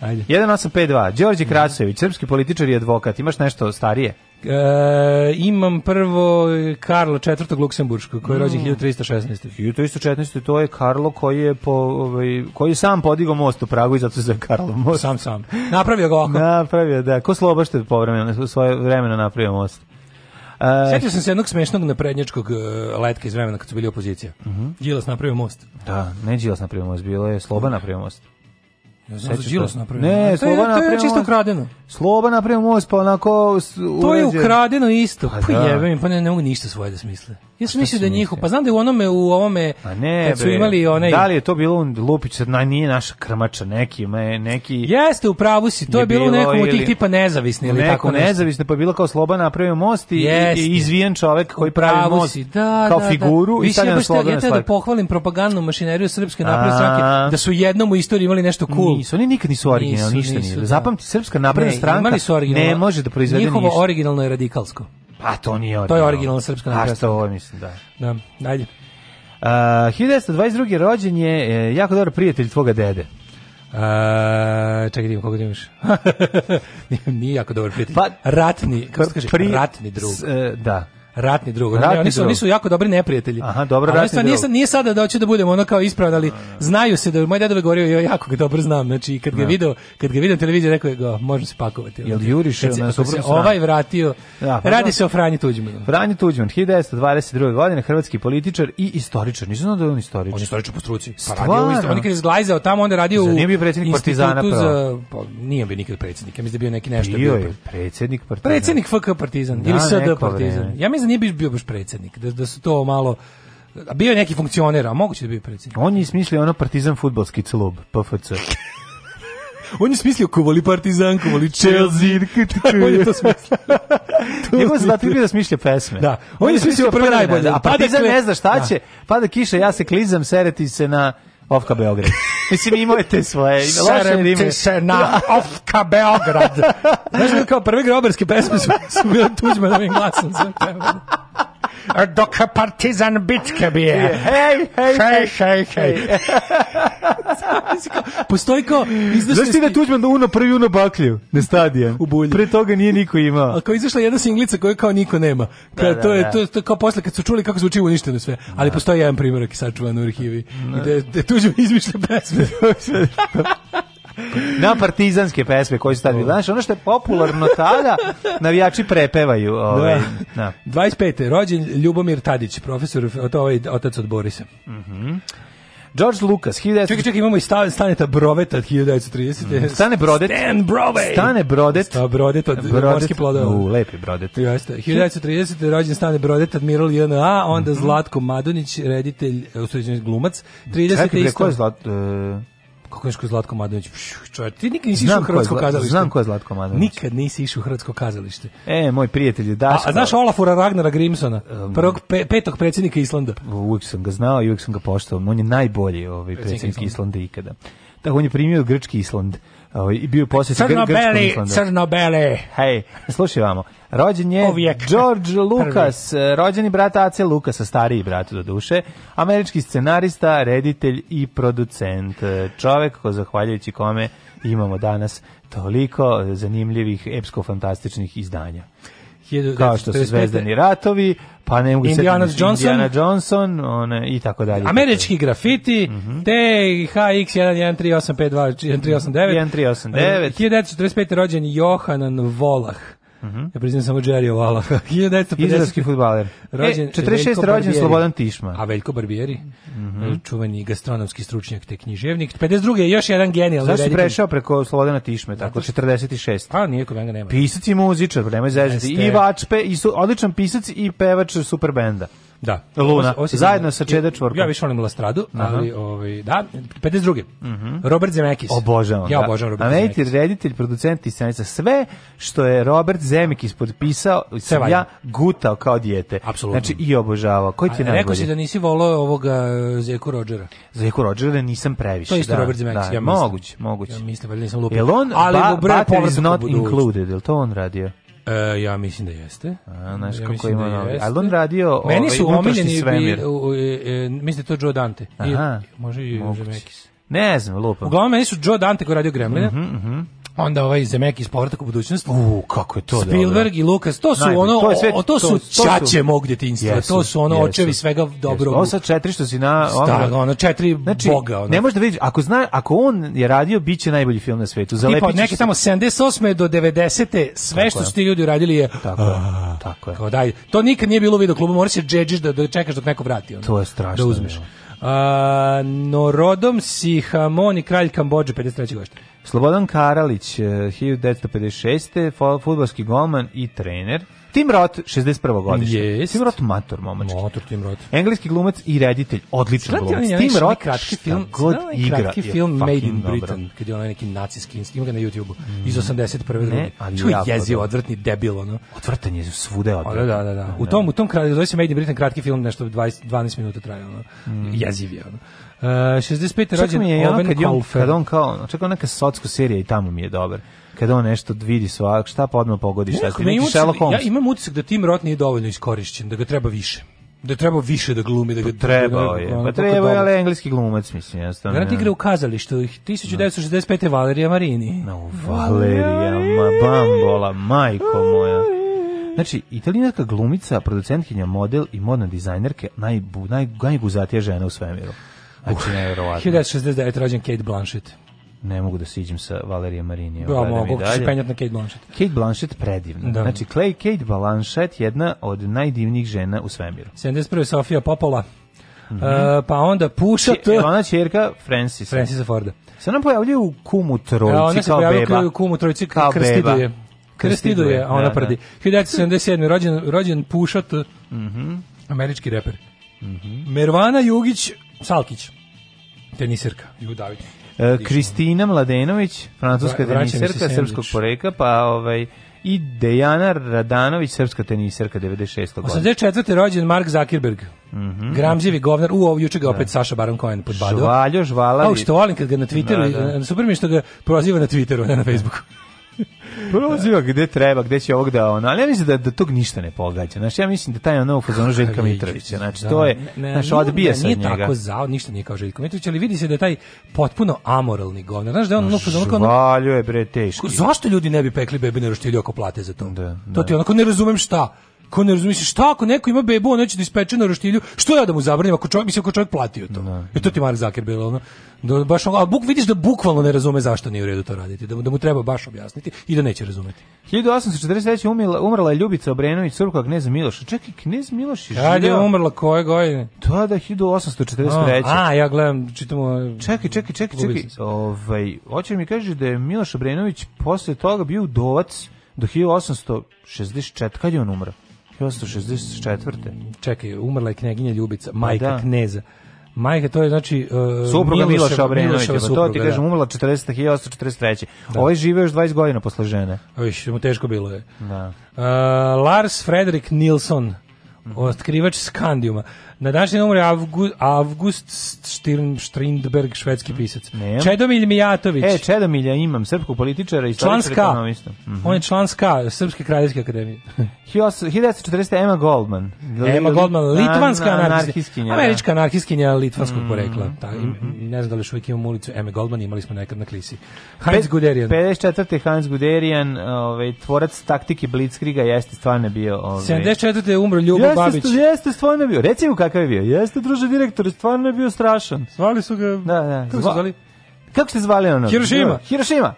Ajde. 1852. Đorđe Krasović, srpski političar i advokat. Imaš nešto starije? E, imam prvo Karlo IV. Luksemburško, koji je rođen 1316. Mm. 1314. to je Karlo koji je, po, ovaj, koji je sam podigao most u Pragu i zato se zove Karlo most. Sam, sam. Napravio ga ovako. Napravio, da. Ko slobašte povremeno, svoje vremena napravio most. Uh, Sjetio sam se jednog smešnog naprednjačkog uh, letka iz vremena kad su bili opozicija. Uh mhm. -huh. Đilas napravio most. Da, ne Đilas napravio most, bilo je Sloba mm. napravio most. Ja znam, da Đilas napravio. Ne, to je, Sloba napravio. To je čisto ukradeno. Sloba napravio most, pa onako... To je ukradeno isto. Pa, pa da. jebe mi, pa ne, ne mogu ništa svoje da smisle. Ja sam mislio da njih, pa znam da u onome u ovome A ne, kad su imali onaj Da li je to bilo Lupić sad naj nije naša krmača neki, me, neki Jeste u pravu si, to je, je bilo, bilo nekom od tih tipa nezavisni ili neko tako nešto. pa je bilo kao Sloba napravio most i, i izvijen čovjek koji pravi most si, da, da, kao da, figuru da. i stavlja na Sloba. Ja da pohvalim propagandnu mašineriju srpske napredne stranke da su jednom u istoriji imali nešto cool. Nisu, oni nikad nisu originalni, ništa nisu. Da. Zapamti srpska napredna stranka ne može da proizvede ništa. Njihovo originalno je radikalsko. Pa to nije originalno. To je originalna srpska napredna stranka. A što ovo mislim, da. Da, ajde. Uh, 1922. rođen je e, jako dobar prijatelj tvoga dede. Uh, čekaj, imam koga da imaš. nije jako dobar prijatelj. Pa, ratni, kako se kaže, pri, ratni drug. S, e, da ratni drug. Ratni oni, su, drug. oni su jako dobri neprijatelji. Aha, dobro, ratni stvar, drug. Nije, nije sada da hoće da budemo ono kao ispravan, ali znaju se da moj dedove govorio, ja jako ga dobro znam. Znači, kad ga ja. Da. video, kad ga video televiziju, rekao je, go, može se pakovati. Jel juriš se, na se ovaj vratio, da, pa radi da. se o Franji Tuđmanu. Franji Tuđman, 1922. godine, hrvatski političar i istoričar. Nisam znao da je on istoričar. On je istoričar po struci. Pa radio, on je kad izglajzao tamo, onda radio u nije bio predsjednik Partizana. Za, pa, nije bio nikad predsednik. ja mislim da bio neki nešto. Bio, bio je predsjednik Partizana. Predsednik FK Partizan da, ili SD Partizan. Ja mislim da nije bio baš predsednik, da, da su to malo a bio neki funkcioner, a moguće da bio predsednik. On je smislio ono Partizan fudbalski klub, PFC. On je smislio ko voli Partizan, ko voli Chelsea. on je to smislio. Njegov da bio da smišlja pesme. Da. On, on je smislio prve najbolje. A Partizan pa da, ne zna šta da. će, pada kiša, ja se klizam, sereti se na Ofka Beograd. Mislim, imao je te svoje loše rime. se na Ofka Beograd. Znaš, da kao prve grobarske pesme su, su bile tuđmanovim glasom. Sve dok partizan bitke bije. Hej, hej, hej, hej, hej. Postoji kao... Znaš ti da Tuđman da uno prvi uno baklju na stadion? U bulji. Pre toga nije niko imao. A kao izašla jedna singlica koju kao niko nema. Da, Ka, da, da. to, je, to, to kao posle kad su čuli kako zvuči uništeno sve. Ali postoji jedan primjerak koji sačuvan u arhivi. Gde, gde Tuđman izmišlja pesme. na partizanske pesme koje su tad bile. Znaš, ono što je popularno tada, navijači prepevaju. Ovaj, da. 25. Da. Rođen Ljubomir Tadić, profesor, od ovaj, otac od Borisa. Mhm. Mm George Lucas, 19... Čekaj, čekaj, imamo i Stan, Staneta Broveta od 1930. Mm. Stane Brodet. Stan Brovet. Stane Brodet. Stane Brodet od brodet. morske plodove. U, lepi Brodet. Jeste. 1930. rođen Stane Brodet, admiral JNA, onda mm -hmm. Zlatko Madonić, reditelj, usređen glumac. 30. Čekaj, bre, je Zlatko... Uh... E, Kako je Zlatko Madonić? Čovjek, ti nikad nisi išao u Hrvatsko zla, kazalište. Znam ko je Zlatko Madonić. Nikad nisi išao u Hrvatsko kazalište. E, moj prijatelj je Daško. A, a znaš Olafura Ragnara Grimsona, prvog pe, petog predsjednika Islanda? Uvijek sam ga znao i uvijek sam ga poštovao. On je najbolji ovaj predsjednik, predsjednik Islanda ikada. Tako on je primio grčki Island. Ovaj, i bio posjet Crno-beli, crno-beli. Hej, slušaj vamo. Rođen je Ovijek. George Lucas, Prvi. rođeni brat Ace Lucasa, stariji brat do duše, američki scenarista, reditelj i producent. Čovek ko zahvaljujući kome imamo danas toliko zanimljivih epsko-fantastičnih izdanja. Kao što su Zvezdani ratovi, pa ne mogu Indiana se Johnson, Indiana Johnson one, i tako dalje. Američki grafiti, mm -hmm. THX11138521389139. 1945. rođen Johanan Volah, Mm -hmm. Ja priznam samo Jerry Ovala. 1950. Izraelski futbaler. E, rođen, e, 46. Veljko rođen Slobodan Tišma. A Veljko Barbieri, mm -hmm. čuveni gastronomski stručnjak te književnik. 52. je još jedan genijalni Zašto si prešao preko Slobodana Tišme, tako, Zato 46. A, nije kod njega nema. Pisac i muzičar, nemoj zezati. I vačpe, i su, odličan pisac i pevač superbenda. Da. Luna, Os, zajedno sa da- Čeda Čvorkom. Ja više volim Lastradu, ali ovaj, da, 52. Mm -hmm. Robert Zemekis. Obožavam. Ja da. obožavam Robert Zemekis. Ameriti, reditelj, producent i scenica. Sve što je Robert Zemekis potpisao, sam ja gutao kao dijete. Apsolutno. Znači, i obožavao. Koji ti je najbolji? Rekao si da nisi volao ovoga eh, Zeku Rodžera. Zeku Rodžera da nisam previše. To je isto da, Robert Zemekis, da, ja mislim. Moguće, moguće. Ja mislim, valjda nisam lupio. Jel on, ali ba, bubre, Butter is not included, je to on radio? E, ja mislim da jeste. A, znaš ja kako da ima da novi. Ali on radio Meni su ovaj omiljeni, bi, u, u, u, e, e, mislim da to Joe Dante. Aha, I, može i Žemekis. Ne znam, lupam. Uglavnom, meni su Joe Dante koji radio Gremlina, mm mhm. mm onda ovaj Zemek iz Povratak u budućnost. U, kako je to Spielberg dobro. i Lucas, to su Najbolj, ono, to, sve, o, to, su to, čače to, mog djetinjstva, jesu, to su ono jesu, očevi svega dobro. Ovo sa četiri što si na... Ono, Star, ono četiri znači, boga. Ono. Ne možeš da vidiš, ako, zna, ako on je radio, bit će najbolji film na svetu. Tipa, neki samo 78. do 90. sve tako što su ti ljudi uradili je... Tako je, ah, tako je. Kao daj, to nikad nije bilo u videoklubu, moraš se džedžiš da, da čekaš dok neko vrati. Ono, to je strašno. Da uzmeš. Da. A, Norodom Sihamoni, kralj Kambođe, 53. godište. Slobodan Karalić, 1956. Eh, futbalski golman i trener. Tim Roth, 61. godišnje. Yes. Tim Roth, mator, momački. Motor Tim Roth. Engleski glumac i reditelj, odličan glumac. Tim Roth, kratki film, god igra. Kratki film Made in Britain, kad je onaj neki nacijski instinkt, ima ga na YouTube-u, mm. iz 81. Ne, ali Čuj, jezio, odvrtni debil, ono. Odvrtan je svuda da, odvrtan. Da, da, da. da u da. tom, u tom kraju, zove se Made in Britain, kratki film, nešto 20, 12 minuta traje, ono. Mm. Jeziv je, ono. Uh, e, 65. rođen Oben Kolfer. Kad on kao, čekao neka socko serija i tamo mi je dobar kada on nešto vidi svak, šta pa odmah pogodi, šta ti neki da Sherlock Holmes. Ja imam utisak da Tim Roth nije dovoljno iskorišćen, da ga treba više da treba više da glumi da, pa da, da pa ga treba. Pa treba je, ali engleski glumac mislim, jednostavno. Garant igra u kazalištu 1965. Valerija Marini. No, Valerija, ma bambola, majko moja. Znači, italijanska glumica, producentkinja, model i modna dizajnerke, najbu, naj, najguzatija žena u svemiru. Znači, uh, 1969. rođen Kate Blanchett ne mogu da siđem sa Valerije Marinije. Da, mogu, ćeš penjati na Kate Blanchett. Kate Blanchett predivna. Da. Znači, Clay Kate Blanchett jedna od najdivnijih žena u svemiru. 71. Sofia Popola. Mm -hmm. E, uh, pa onda Puša T. Če, ona čerka Francisa. Francisa Forda. Se ona pojavljuje u Kumu Trojici ja, da, ona se kao beba. u Kumu Trojici kao beba. Krstiduje, a ona da, da. prdi. Da. 1977. rođen, rođen Puša T. Mm -hmm. Američki reper. Mm -hmm. Mervana Jugić Salkić. Tenisirka. Davidić. E, Kristina Mladenović, francuska Vra, teniserka srpskog poreka, pa ovaj i Dejana Radanović, srpska teniserka 96. godine. 84. rođen Mark Zuckerberg. Mm -hmm. Gramzivi govnar, u ovog juče ga da. opet da. Saša Baron Cohen podbadio. Žvaljo, žvala. Kao što volim kad ga na Twitteru, da, da. super mi što ga proziva na Twitteru, ne na Facebooku. Proziva gde treba, gde će ovog da ono, ali ja mislim da, da tog ništa ne pogađa. Znači, ja mislim da taj ono u fazonu Željka Mitrovića, znači, da, to je, ne, znači, odbija se njega. Nije tako zao, ništa nije kao Željko Mitrović, ali vidi se da je taj potpuno amoralni govnar. Znaš, da je on ono fazonu kao ono... Žvalju bre, teški. Zašto ljudi ne bi pekli bebe na roštilju ako plate za to? Da, da. To ti onako ne razumem šta. Ko ne razumiješ šta ako neko ima bebu, on neće da ispeče na roštilju, što ja da mu zabranim ako čovjek, mislim ako čovjek platio da, to. No, I to ti Mark Zuckerberg ono. Da baš a buk vidiš da bukvalno ne razume zašto nije u redu to raditi, da mu, da mu treba baš objasniti i da neće razumeti. 1843 Umila, umrla je Ljubica Obrenović, supruga kneza Miloša. Čekaj, knez Miloš je živio. je umrla koje godine? To da 1843. Da, a, a ja gledam čitamo. E, čekaj, čekaj, čekaj, čekaj. Ovaj hoće mi kaže da je Miloš Obrenović posle toga bio udovac do 1864 kad je on umro. 1864. Čekaj, umrla je kneginja Ljubica, pa majka da. kneza. Majka, to je znači... Uh, supruga Miloša Obrenovića, pa to ti da. kažem, umrla 40. 1843. Da. Ovo je žive još 20 godina posle žene. Viš, mu teško bilo je. Da. Uh, Lars Frederik Nilsson, otkrivač Skandijuma. Na današnji umre Avgust, Avgust Stirn, Strindberg, švedski pisac. Ne. Čedomilj Mijatović. E, Čedomilja imam, srpskog političara i storičara ekonomista. Mm -hmm. On je član SKA, Srpske kraljevske akademije. 1940. Emma Goldman. Emma Goldman, litvanska anarhistkinja. Da. Američka anarhistkinja litvanskog mm -hmm. porekla. Ta, da, im, mhm. ne znam da li još uvijek imamo ulicu Emma Goldman, imali smo nekad na klisi. Heinz Guderian. 54. Heinz Guderian, ovaj, tvorac taktike Blitzkriga, jeste stvarno bio... Ovaj... 74. je umro Ljubo Babić. Jeste, stvarno bio. Recimo, kakav je bio. Jeste, druže direktor, stvarno je bio strašan. Zvali su ga... Da, da. Kako, Zva... su zvali? Kako se zvali ono? Hirošima. Hirošima.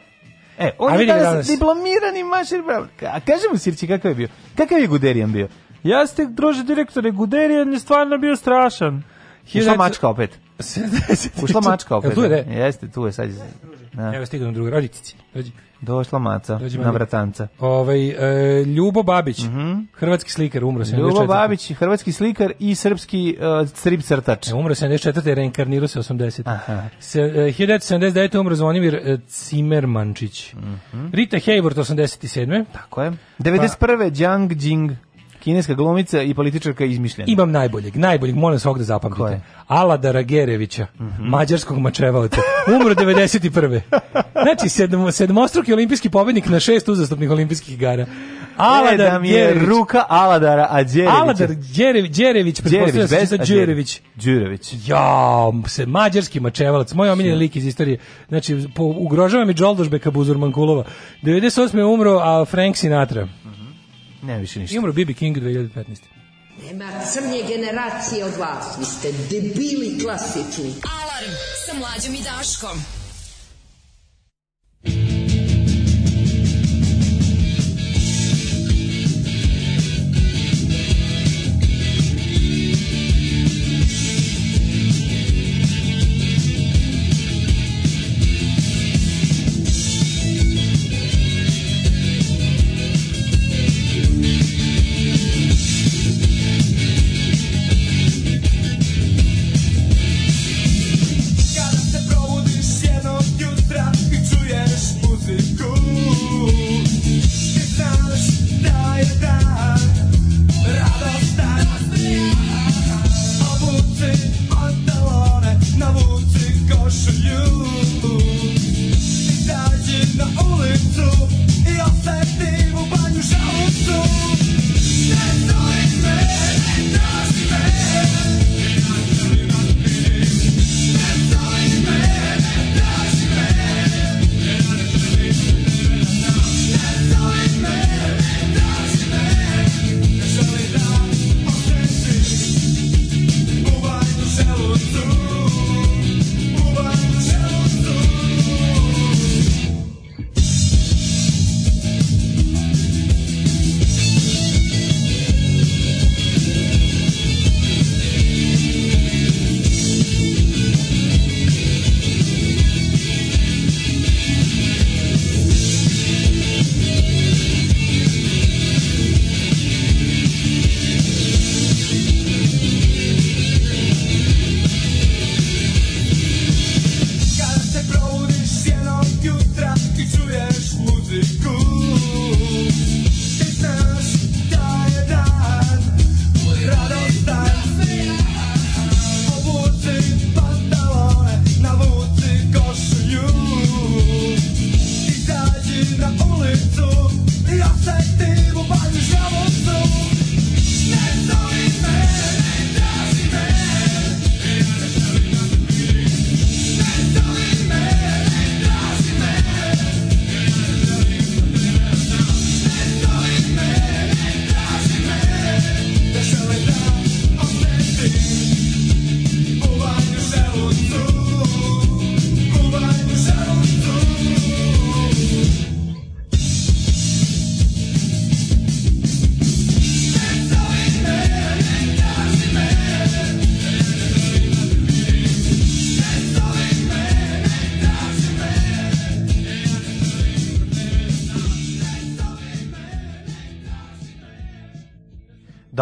E, on je danas, diplomirani mašir A kaže mu, Sirći, kakav je bio? Kakav je Guderijan bio? Jeste, druže direktore, Guderijan je stvarno bio strašan. Hiljadu... Šta mačka opet? 70. Ušla mačka opet. Tu je, de? Da? Jeste, tu je, sad da. da. Evo stigao drugi dođi Došla maca, dođi na vratanca. Ovaj, e, Ljubo Babić, mm -hmm. hrvatski slikar, umro 74. Ljubo Babić, hrvatski slikar i srpski uh, strip crtač. E, umro 74. reinkarnirao se 80. Aha. Se, e, uh, 1979. umro Zvonimir e, Cimermančić. Mm -hmm. Rita Hayworth, 87. Tako je. 91. Pa, Jiang Jing. Kineska glumica i političarka izmišljena. Imam najboljeg, najboljeg, molim svog da zapamtite. Ko je? mm -hmm. mađarskog mačevalca. Umro 91. Znači, sedmo, sedmostruki olimpijski pobednik na šest uzastopnih olimpijskih igara. Aladar e, mi je Đerević. ruka Aladara, a Đerević. Aladar Đerević, Đerević, da Đerević, bez Đerević. Đerević. Ja, se mađarski mačevalac, moj omiljeni lik iz istorije. Znači, po, ugrožava mi Đoldožbeka Buzurmankulova. 98. je umro, a Frank Sinatra. Ne, više ništa. I umro Bibi King 2015. Nema crnje generacije od vas. Vi ste debili klasični. Alarm sa mlađom i Daškom.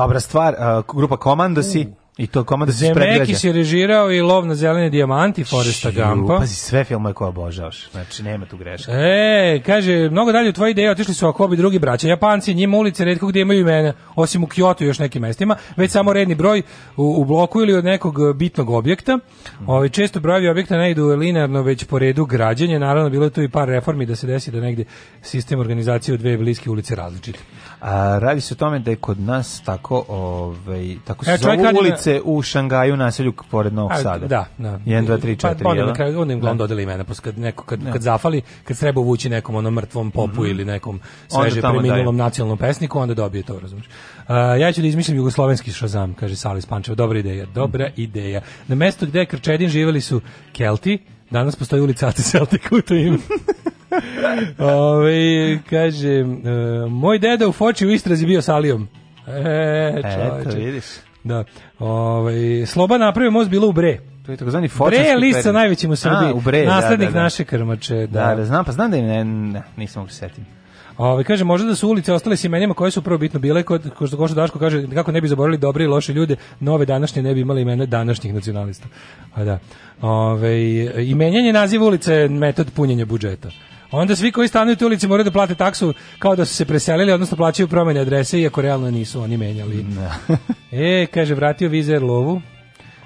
dobra stvar, grupa Komandosi. Mm. I to komanda se Zemekis je režirao i Lov na zelene dijamanti Foresta Gampa. Pazi, sve filmove koje obožavaš. Znači, nema tu greška. E, kaže, mnogo dalje u tvoje ideje otišli su ako Akobi drugi braća. Japanci, njima ulice redko gdje imaju imena, osim u Kyoto i još nekim mestima, već samo redni broj u, u bloku ili od nekog bitnog objekta. Ovi, često brojevi objekta ne idu linearno, već po redu građenja. Naravno, bilo je tu i par reformi da se desi da negdje sistem organizacije u dve bliske ulice različite. A, radi se o tome da je kod nas tako, ovaj, tako se e, zovu ulice ulice u Šangaju, naselju pored Novog Sada. Da, da. 1, 2, 3, 4, pa, pa onda, na da? kraju, onda im da. glavno dodeli imena, pa kad, neko, kad, da. kad zafali, kad treba vući nekom onom mrtvom popu mm. ili nekom sveže preminulom nacionalnom pesniku, onda dobije to, razumiješ. Uh, ja ću da izmislim jugoslovenski Shazam, kaže Salis Pančeva. Dobra ideja, dobra mhm. ideja. Na mesto gde je Krčedin živeli su Kelti, danas postoji ulica Ate Celtic u to ime. Ove, kaže, uh, moj deda u Foči u istrazi bio salijom. E, čovječe. Eto, vidiš. Da. Ovaj Sloba napravio most bilo u Bre. To je takozvani fočarski Bre list sa najvećim u Srbiji. A, u Bre, da, Naslednik da, da, da. naše krmače. Da. da, da, znam, pa znam da im ne, ne, nisam mogu setim. Ovaj kaže može da su ulice ostale s imenima koje su prvo bitno bile, kod kod što Goša Daško kaže kako ne bi zaboravili dobre i loše ljude, nove današnje ne bi imali imena današnjih nacionalista. A pa da. Ove, ovaj, i menjanje naziva ulice je metod punjenja budžeta. Onda svi koji stanuju u toj ulici moraju da plate taksu kao da su se preselili, odnosno plaćaju promene adrese, iako realno nisu oni menjali. e, kaže, vratio vizer lovu.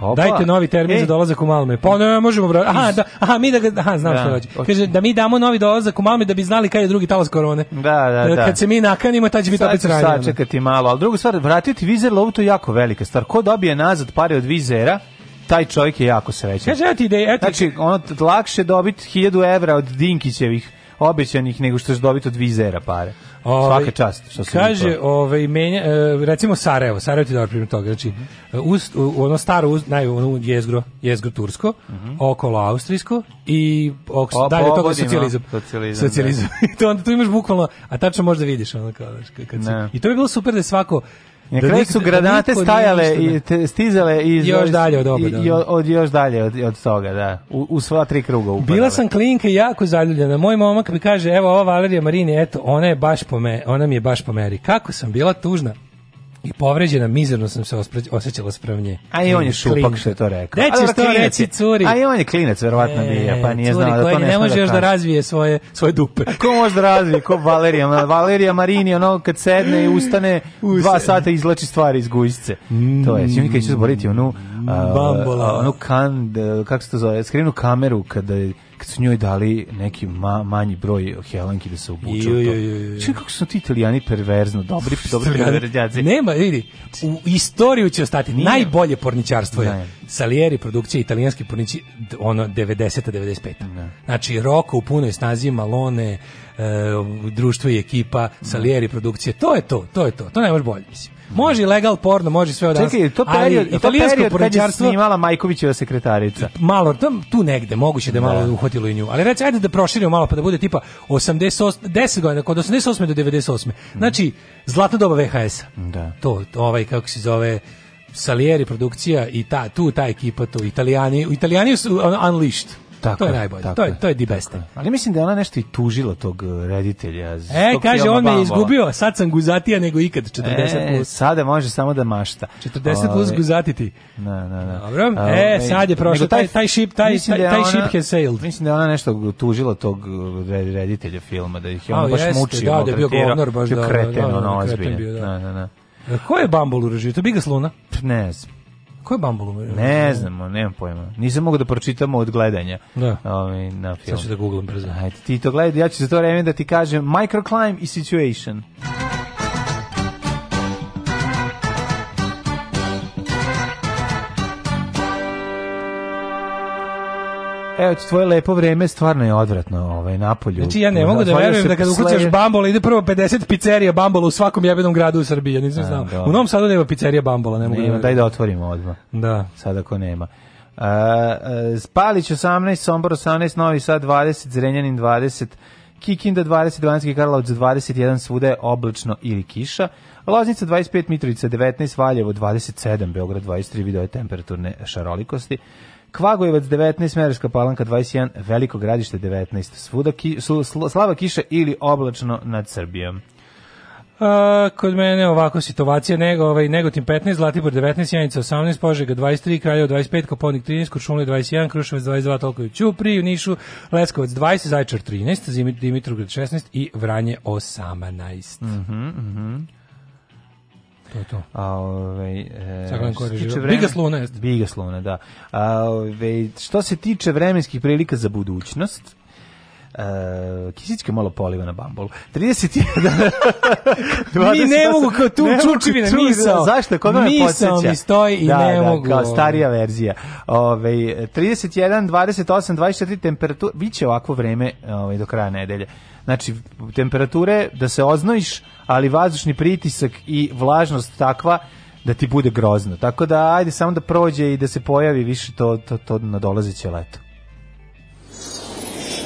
Opa. Dajte novi termin e. za dolazak u Malme. Pa ne, možemo brati. Aha, da, aha, mi da ga, aha, znam da. što hoće. Kaže da mi damo novi dolazak u Malme da bi znali kad je drugi talas korone. Da, da, da. da. Kad se mi nakanimo, tad će biti opet ranije. Sad sačekati malo, al drugu stvar, vratiti vizer lovu to je jako velika stvar. Ko dobije nazad pare od vizera, taj čovjek je jako srećan. Kaže, eto ide, eto. Znači, ono, lakše dobiti 1000 evra od Dinkićevih obećanih nego što će dobiti od vizera pare. Ove, ovaj, Svaka čast što se kaže, ovaj menja e, recimo Sarajevo, Sarajevo ti dobar primjer toga, znači uz, u ono staro naj ono jezgro, jezgro tursko, uh mhm. -huh. okolo austrijsko i ok, o, dalje toga socijalizam. Socijalizam. Da. socijalizam. to onda tu imaš bukvalno, a tačno možda vidiš ono kao, kad si, I to je bilo super da je svako Na da kraju su granate stajale i te, stizale iz još dalje od oba, i, da. od još dalje od, od toga, da. U, u sva tri kruga upadale. Bila sam klinka jako zaljubljena. Moj momak mi kaže, evo ova Valerija Marini, eto, ona je baš po me, ona mi je baš po meri. Kako sam bila tužna i povređena, mizerno sam se osjećala sprem nje. A i on je šupak što je to rekao. Nećeš da, to reći, curi. A i on je klinac, verovatno e, bio, pa nije znao da to ne može da još da razvije svoje, svoje dupe. ko može da razvije? Ko Valerija? Valerija Marini, ono kad sedne i ustane, Use. dva sata izlači stvari iz gujice. Mm. To je. Svi nikad ću zaboriti onu, uh, onu kand, kako se to zove, skrinu kameru kada je kad su njoj dali neki ma, manji broj helanki da se obuču u to. Čekaj, kako su ti italijani perverzno, dobri, dobri perverzjaci. Nema, vidi, u istoriju će ostati Nije. najbolje porničarstvo. Je. Salieri produkcije italijanski porniči, ono, 90 95 ne. Znači, Roko u punoj snazi, Malone, e, društvo i ekipa, da. Salieri produkcije, to je to, to je to, to ne može bolje, mislim. Može legal porno, može sve od nas. Čekaj, to period, ali italijansko period poređarstvo... je snimala Majkovićeva sekretarica. Malo, tam, tu negde, moguće da je malo da. uhvatilo i nju. Ali reci, ajde da proširimo malo, pa da bude tipa 88, 10 godina, od 88 do 98. Znači, zlatna doba VHS-a. Da. To, ovaj, kako se zove, Salieri produkcija i ta, tu ta ekipa, tu, italijani, italijani su unleashed. Tako, to je najbolje. Tako, to je to je the best. Ali mislim da je ona nešto i tužila tog e, reditelja. E, kaže on me izgubio, sad sam guzatija nego ikad 40 e, plus. Sada može samo da mašta. 40 plus ovaj, guzatiti. Na, na, na. Dobro. e, ovaj, sad je prošlo taj taj ship, taj taj, da taj ship has sailed. Mislim da je ona nešto tužila tog e, reditelja filma da ih je on baš mučio. Da, da je bio govnar baš da, da. Kreten, da, ono ozbiljno. Na, na, na. E, ko je Bumble u režiju? To Bigas Luna? Ne znam. Ko je Bumblebee? Ne znam, nemam pojma. Nisam mogu da pročitam od gledanja. Da. Ovi, ovaj, na film. Sad ću da googlam brzo. Ajde, ti to gledaj, ja ću za to vreme da ti kažem Microclimb i Situation. Microclimb Evo, tvoje lepo vreme stvarno je odvratno ovaj, napolju. Znači, ja ne mogu da verujem da kad ukucaš Bambola ide prvo 50 pizzerija Bambola u svakom jebenom gradu u Srbiji, ja nisam znao. U Novom Sadu nema pizzerija Bambola, ne mogu da Daj da otvorimo odmah. Da. Sad ako nema. Uh, Spalić 18, Sombor 18, Novi Sad 20, Zrenjanin 20, Kikinda 20, Banski Karlovac 21, svuda je oblačno ili kiša. Loznica 25, Mitrovica 19, Valjevo 27, Beograd 23, video je temperaturne šarolikosti. Kvagojevac 19, Merska palanka 21, Veliko gradište 19. Svuda ki, sl, sl, slava kiša ili oblačno nad Srbijom. Uh, kod mene ovako situacija nego, ovaj, Negotin 15, Zlatibor 19, Janica 18, Požega 23, Kraljevo 25, Koponik 13, Kuršumlje 21, Kruševac 22, Tolkovi Ćupri, u Nišu, Leskovac 20, Zajčar 13, Dimitrovgrad 16 i Vranje 18. Mhm, mm mhm. Mm To to. A, ove, ovaj, e, što se tiče jeste. Biga slona, da. A, ove, ovaj, što se tiče vremenskih prilika za budućnost, Uh, eh, Kisićka malo poliva na bambolu. 31. 20, mi ne mogu kao tu čučivina misao. Zašto? Kod mene podsjeća. Misao mi stoji i da, ne da, mogu. Kao starija verzija. Ove, 31, 28, 24 temperatura. Biće ovako vreme ove, do kraja nedelje. Znači, temperature da se oznojiš, ali vazdušni pritisak i vlažnost takva da ti bude grozno. Tako da, ajde samo da prođe i da se pojavi više to, to, to nadolazeće leto.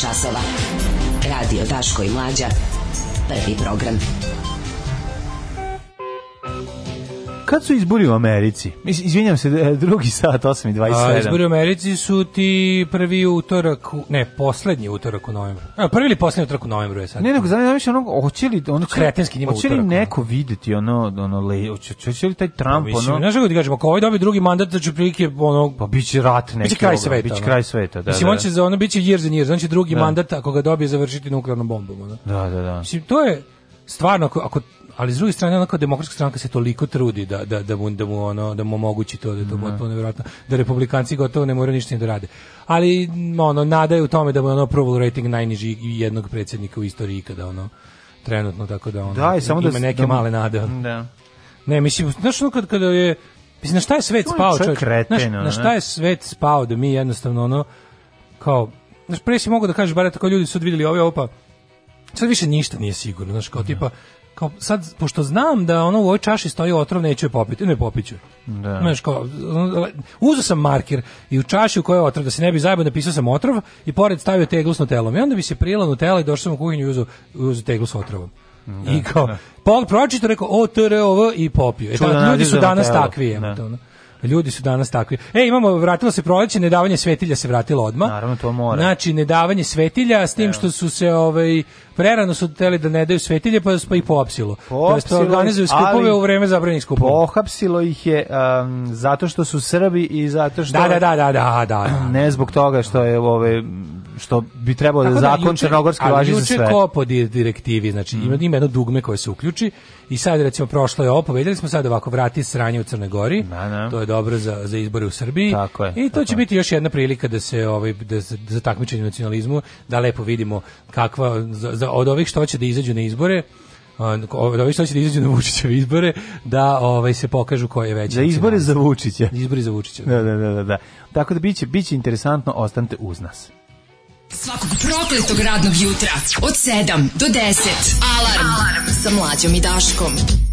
časova. Radio Daško i Mlađa. kad su izbori u Americi? Mislim, izvinjam se, e, drugi sat, 8.27. izbori u Americi su ti prvi utorak, ne, poslednji utorak u novembru. A, prvi ili poslednji utorak u novembru je sad. Ne, nego zanimljamo više onog, hoće li, ono, kretenski njima hoće li neko videti ono, ono, le, hoće, hoće li taj Trump, pa, ono... Znaš kako ti kažemo, ako ovaj dobi drugi mandat, da znači će prilike, ono... Pa biće rat neki. Biće kraj sveta. Biće kraj sveta, da, Mislim, da, on će da. za ono, biće years and years, on će drugi da. mandat, ako ga dobije, završiti nuklearnom bombom, ono. Da, da, da. Mislim, to je, stvarno, ako, ako ali s druge strane onako demokratska stranka se toliko trudi da da da mu, da mu ono da mu omogući to da je to da. potpuno nevjerojatno da republikanci gotovo ne moraju ništa ni da rade. Ali ono nada u tome da mu ono approval rating najniži jednog predsednika u istoriji kada ono trenutno tako da ono da, i samo da ima da, neke da, male nade. Da. Ne, mislim, znaš ono kad, kada je Mislim, na šta je svet spao, čovjek? Kreten, znaš, na šta je svet spao da mi jednostavno ono, kao, znaš, pre si mogu da kažeš, bare tako ljudi su vidjeli ove, pa, sad više ništa nije sigurno, znaš, kao da. tipa, kao sad pošto znam da ono u ovoj čaši stoji otrov neću je popiti, ne popiću. Da. Znaš kao uzeo sam marker i u čaši u kojoj je otrov da se ne bi zajebao napisao sam otrov i pored stavio teglu s nutelom. I onda bi se prijela nutela i došao sam u kuhinju i uzeo, uzeo teglu s otrovom. Da, I kao da. pol pa, pročito rekao o t r o v i popio. E tako ljudi su danas telo. takvi, je, da. ono. Ljudi su danas takvi. E, imamo, vratilo se proleće, nedavanje svetilja se vratilo odmah. Naravno, to mora. Znači, nedavanje svetilja, s tim Evo. što su se, ovaj, prerano su teli da ne daju svetilje pa su pa i poapsilo. Poapsilo, organizuju skupove u vreme zabranjenih skupova. Pohapsilo ih je um, zato što su Srbi i zato što Da, da, da, da, da, da. Ne zbog toga što je ove što bi trebalo da, da zakon crnogorski važi za sve. Ali ko po direktivi, znači mm. ima jedno dugme koje se uključi i sad recimo prošlo je ovo, videli smo sad ovako vrati sranje u Crnoj Gori. Na, da, na. Da. To je dobro za, za izbore u Srbiji. Tako je, I to tako će je. biti još jedna prilika da se ovaj da, za takmičenje nacionalizmu da lepo vidimo kakva za, za da od ovih što hoće da izađu na izbore da ovi što će da izađu na Vučićeve izbore da ovaj se pokažu ko je veći. da izbore za Vučića. Za izbore za Vučića. Da, da, da, da, da. da. Tako da biće biće interesantno, ostanite uz nas. Svakog prokletog radnog jutra od 7 do 10 alarm, alarm. sa mlađom i Daškom.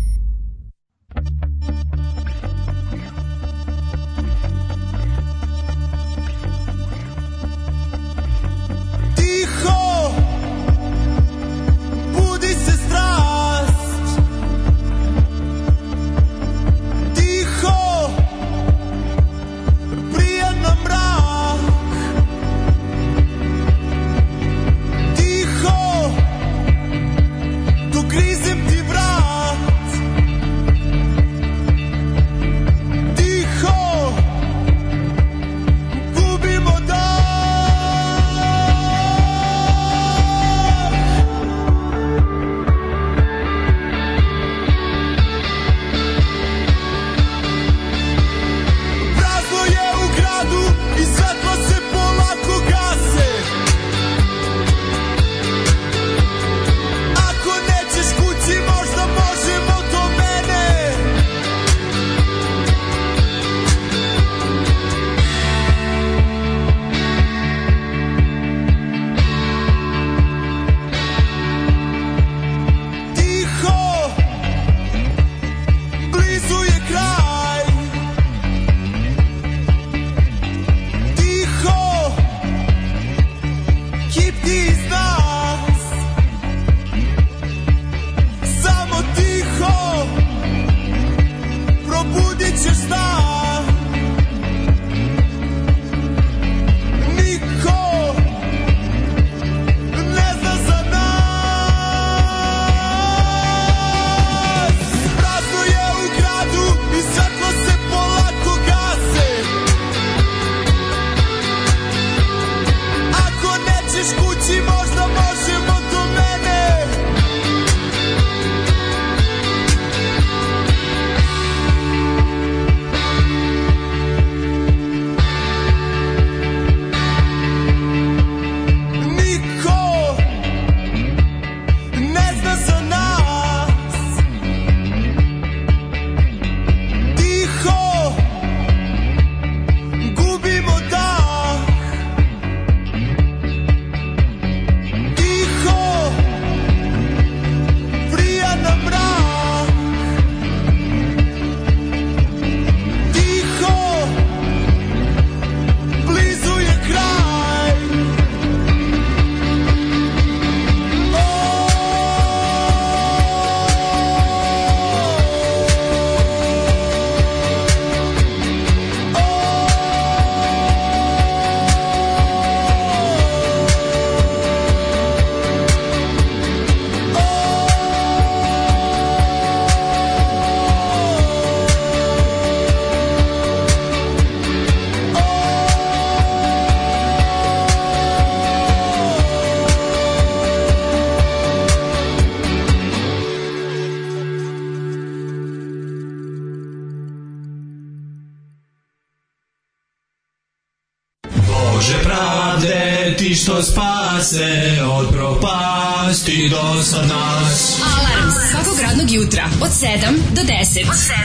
você. Você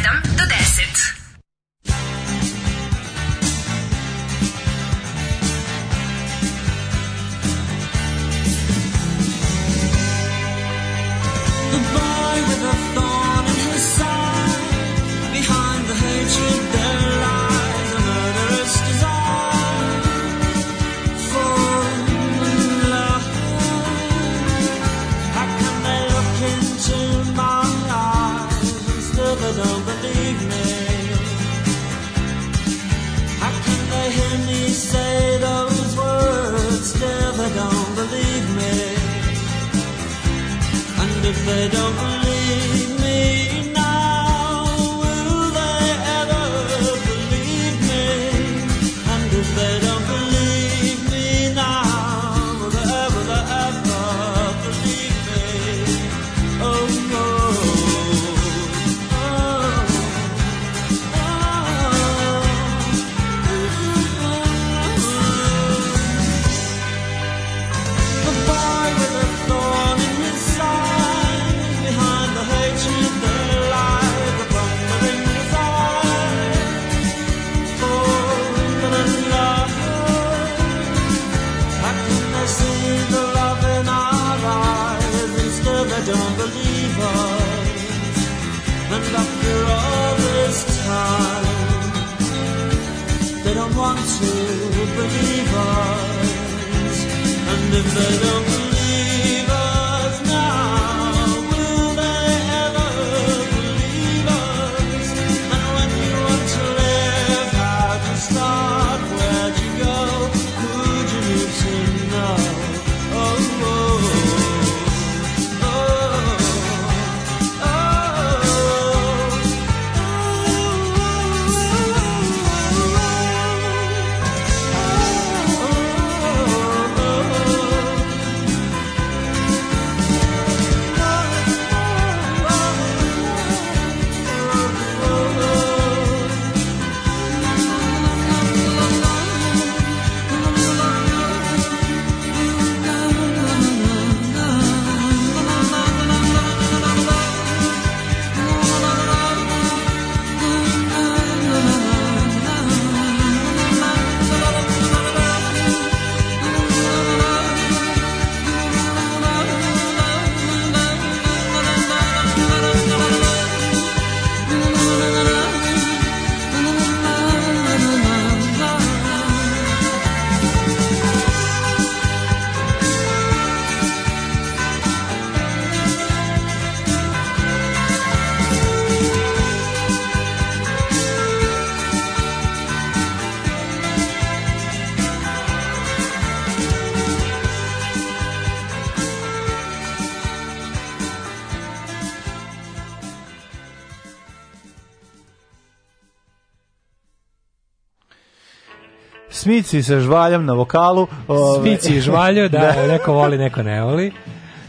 Svici sa žvaljom na vokalu. Ove. Ovaj. Smici i žvalju, da, da, neko voli, neko ne voli.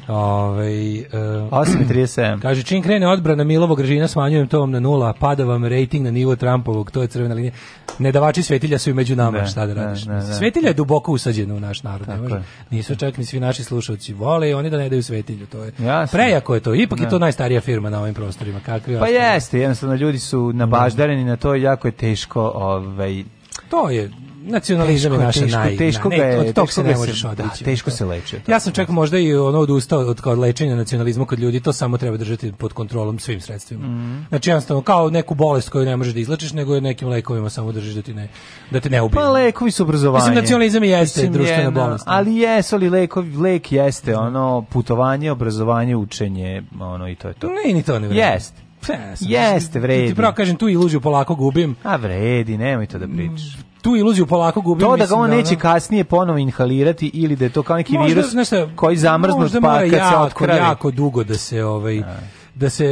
Ove, e, 8.37. Kaže, čim krene odbrana Milovog režina, smanjujem to vam na nula, pada vam rating na nivo Trumpovog, to je crvena linija. Nedavači svetilja su i među nama, ne, šta da radiš. Ne, ne, svetilja je duboko usađena u naš narod. Može, nisu čak ni svi naši slušalci vole i oni da ne daju svetilju. To je Jasne. prejako je to. Ipak je to najstarija firma na ovim prostorima. Kakvi pa jeste, jednostavno ljudi su nabaždareni na to jako je teško ovaj, to je nacionalizam teško, je naša teško, naj... Teško, ga je, od teško se ne možeš da, odreći. teško se leči. Ja sam čak da. možda i ono odustao od, od lečenja nacionalizma kod ljudi, to samo treba držati pod kontrolom svim sredstvima. Mm. Znači jednostavno kao neku bolest koju ne možeš da izlečiš, nego je nekim lekovima samo držiš da ti ne, da te ne ubije. Pa lekovi su obrazovanje. Mislim, nacionalizam jeste Mislim, društvena je, da, bolest. Ne? Ali jesu li lekovi, lek jeste ono putovanje, obrazovanje, učenje, ono i to je to. Ne, ni to ne vredi. Jeste. Jeste, vredi. Ti pravo kažem, tu iluziju polako gubim. A vredi, nemoj to da pričaš. Mm, tu iluziju polako gubim. To da ga on da neće ono... kasnije ponovo inhalirati ili da je to kao neki možda, virus nešto, koji zamrznu pa kad jako, se otkrije. jako dugo da se ovaj da, da se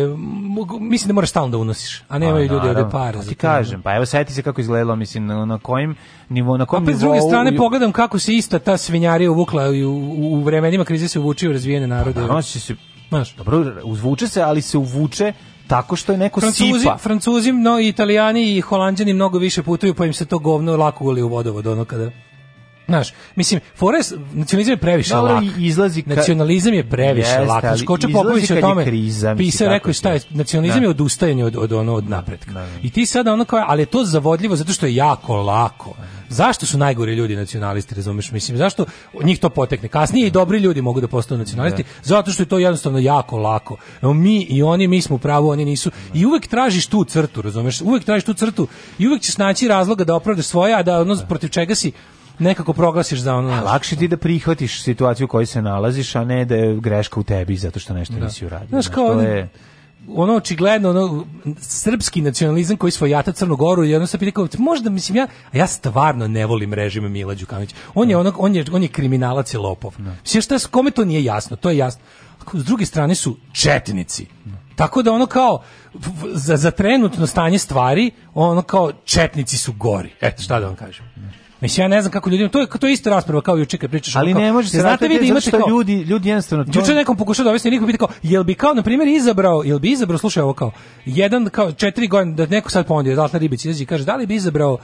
mislim da moraš stalno da unosiš, a nemaju pa, ljudi ovde para. Ti kažem, pa evo seti se kako izgledalo, mislim na, na kojim nivo na kom Opet pa s druge strane i... pogledam kako se ista ta svinjarija uvukla u, u vremenima krize se uvuči u razvijene pa narode. Pa, se Znaš. Dobro, uzvuče se, ali se uvuče Tako što je neko Francuzi, sipa. Francuzi, no, i italijani i holanđani mnogo više putuju, pa im se to govno lako goli u vodovod, ono kada Znaš, mislim, Forest, nacionalizam je previše Dobro, lak. izlazi ka... Nacionalizam je previše Jeste, lak. Znaš, Koča Popović o tome kriza, pisao, rekao šta je, nacionalizam da. je odustajanje od, od, ono, od napretka. Da, da. I ti sada ono kao, ali je to zavodljivo zato što je jako lako. Zašto su najgori ljudi nacionalisti, razumeš? Mislim, zašto njih to potekne? Kasnije i dobri ljudi mogu da postanu nacionalisti, da. zato što je to jednostavno jako lako. Mi i oni, mi smo pravo, oni nisu. I uvek tražiš tu crtu, razumeš? Uvek tražiš tu crtu i uvek ćeš naći razloga da opravdaš svoja, a da ono protiv čega si nekako proglasiš za ono. A lakše ti da prihvatiš situaciju u kojoj se nalaziš, a ne da je greška u tebi zato što nešto da. nisi uradio. Znaš, kao, to je ono očigledno ono srpski nacionalizam koji svojata Crnu Goru i ono se pita kao možda mislim ja a ja stvarno ne volim režim Mila Đukanovića. On je da. onog on je on je kriminalac i lopov. Da. Sve što šta kome to nije jasno, to je jasno. S druge strane su četnici. No. Da. Tako da ono kao za, za trenutno stanje stvari, ono kao četnici su gori. Eto šta da vam kažem. Mislim ja ne znam kako ljudima to je to je ista rasprava kao juče kad pričaš Ali ne može se znate vidi imate kao, ljudi ljudi jednostavno to Juče nekom pokušao da objasni niko pita kao jel bi kao na primjer izabrao jel bi izabrao slušaj ovo kao jedan kao četiri godine da neko sad ponudio da Zlatna Ribić izađe i kaže da li bi izabrao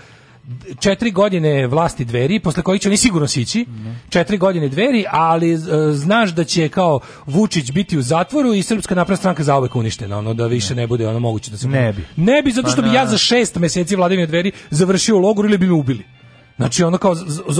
četiri godine vlasti dveri, posle kojih će oni sigurno sići, četiri godine dveri, ali e, znaš da će kao Vučić biti u zatvoru i Srpska napredna stranka zauvek uništena, ono da više ne bude ono moguće da se... Ne bi. Ne bi, zato pa što bi ja za šest meseci vladavine dveri završio u logoru ili bi me ubili. Znači ono kao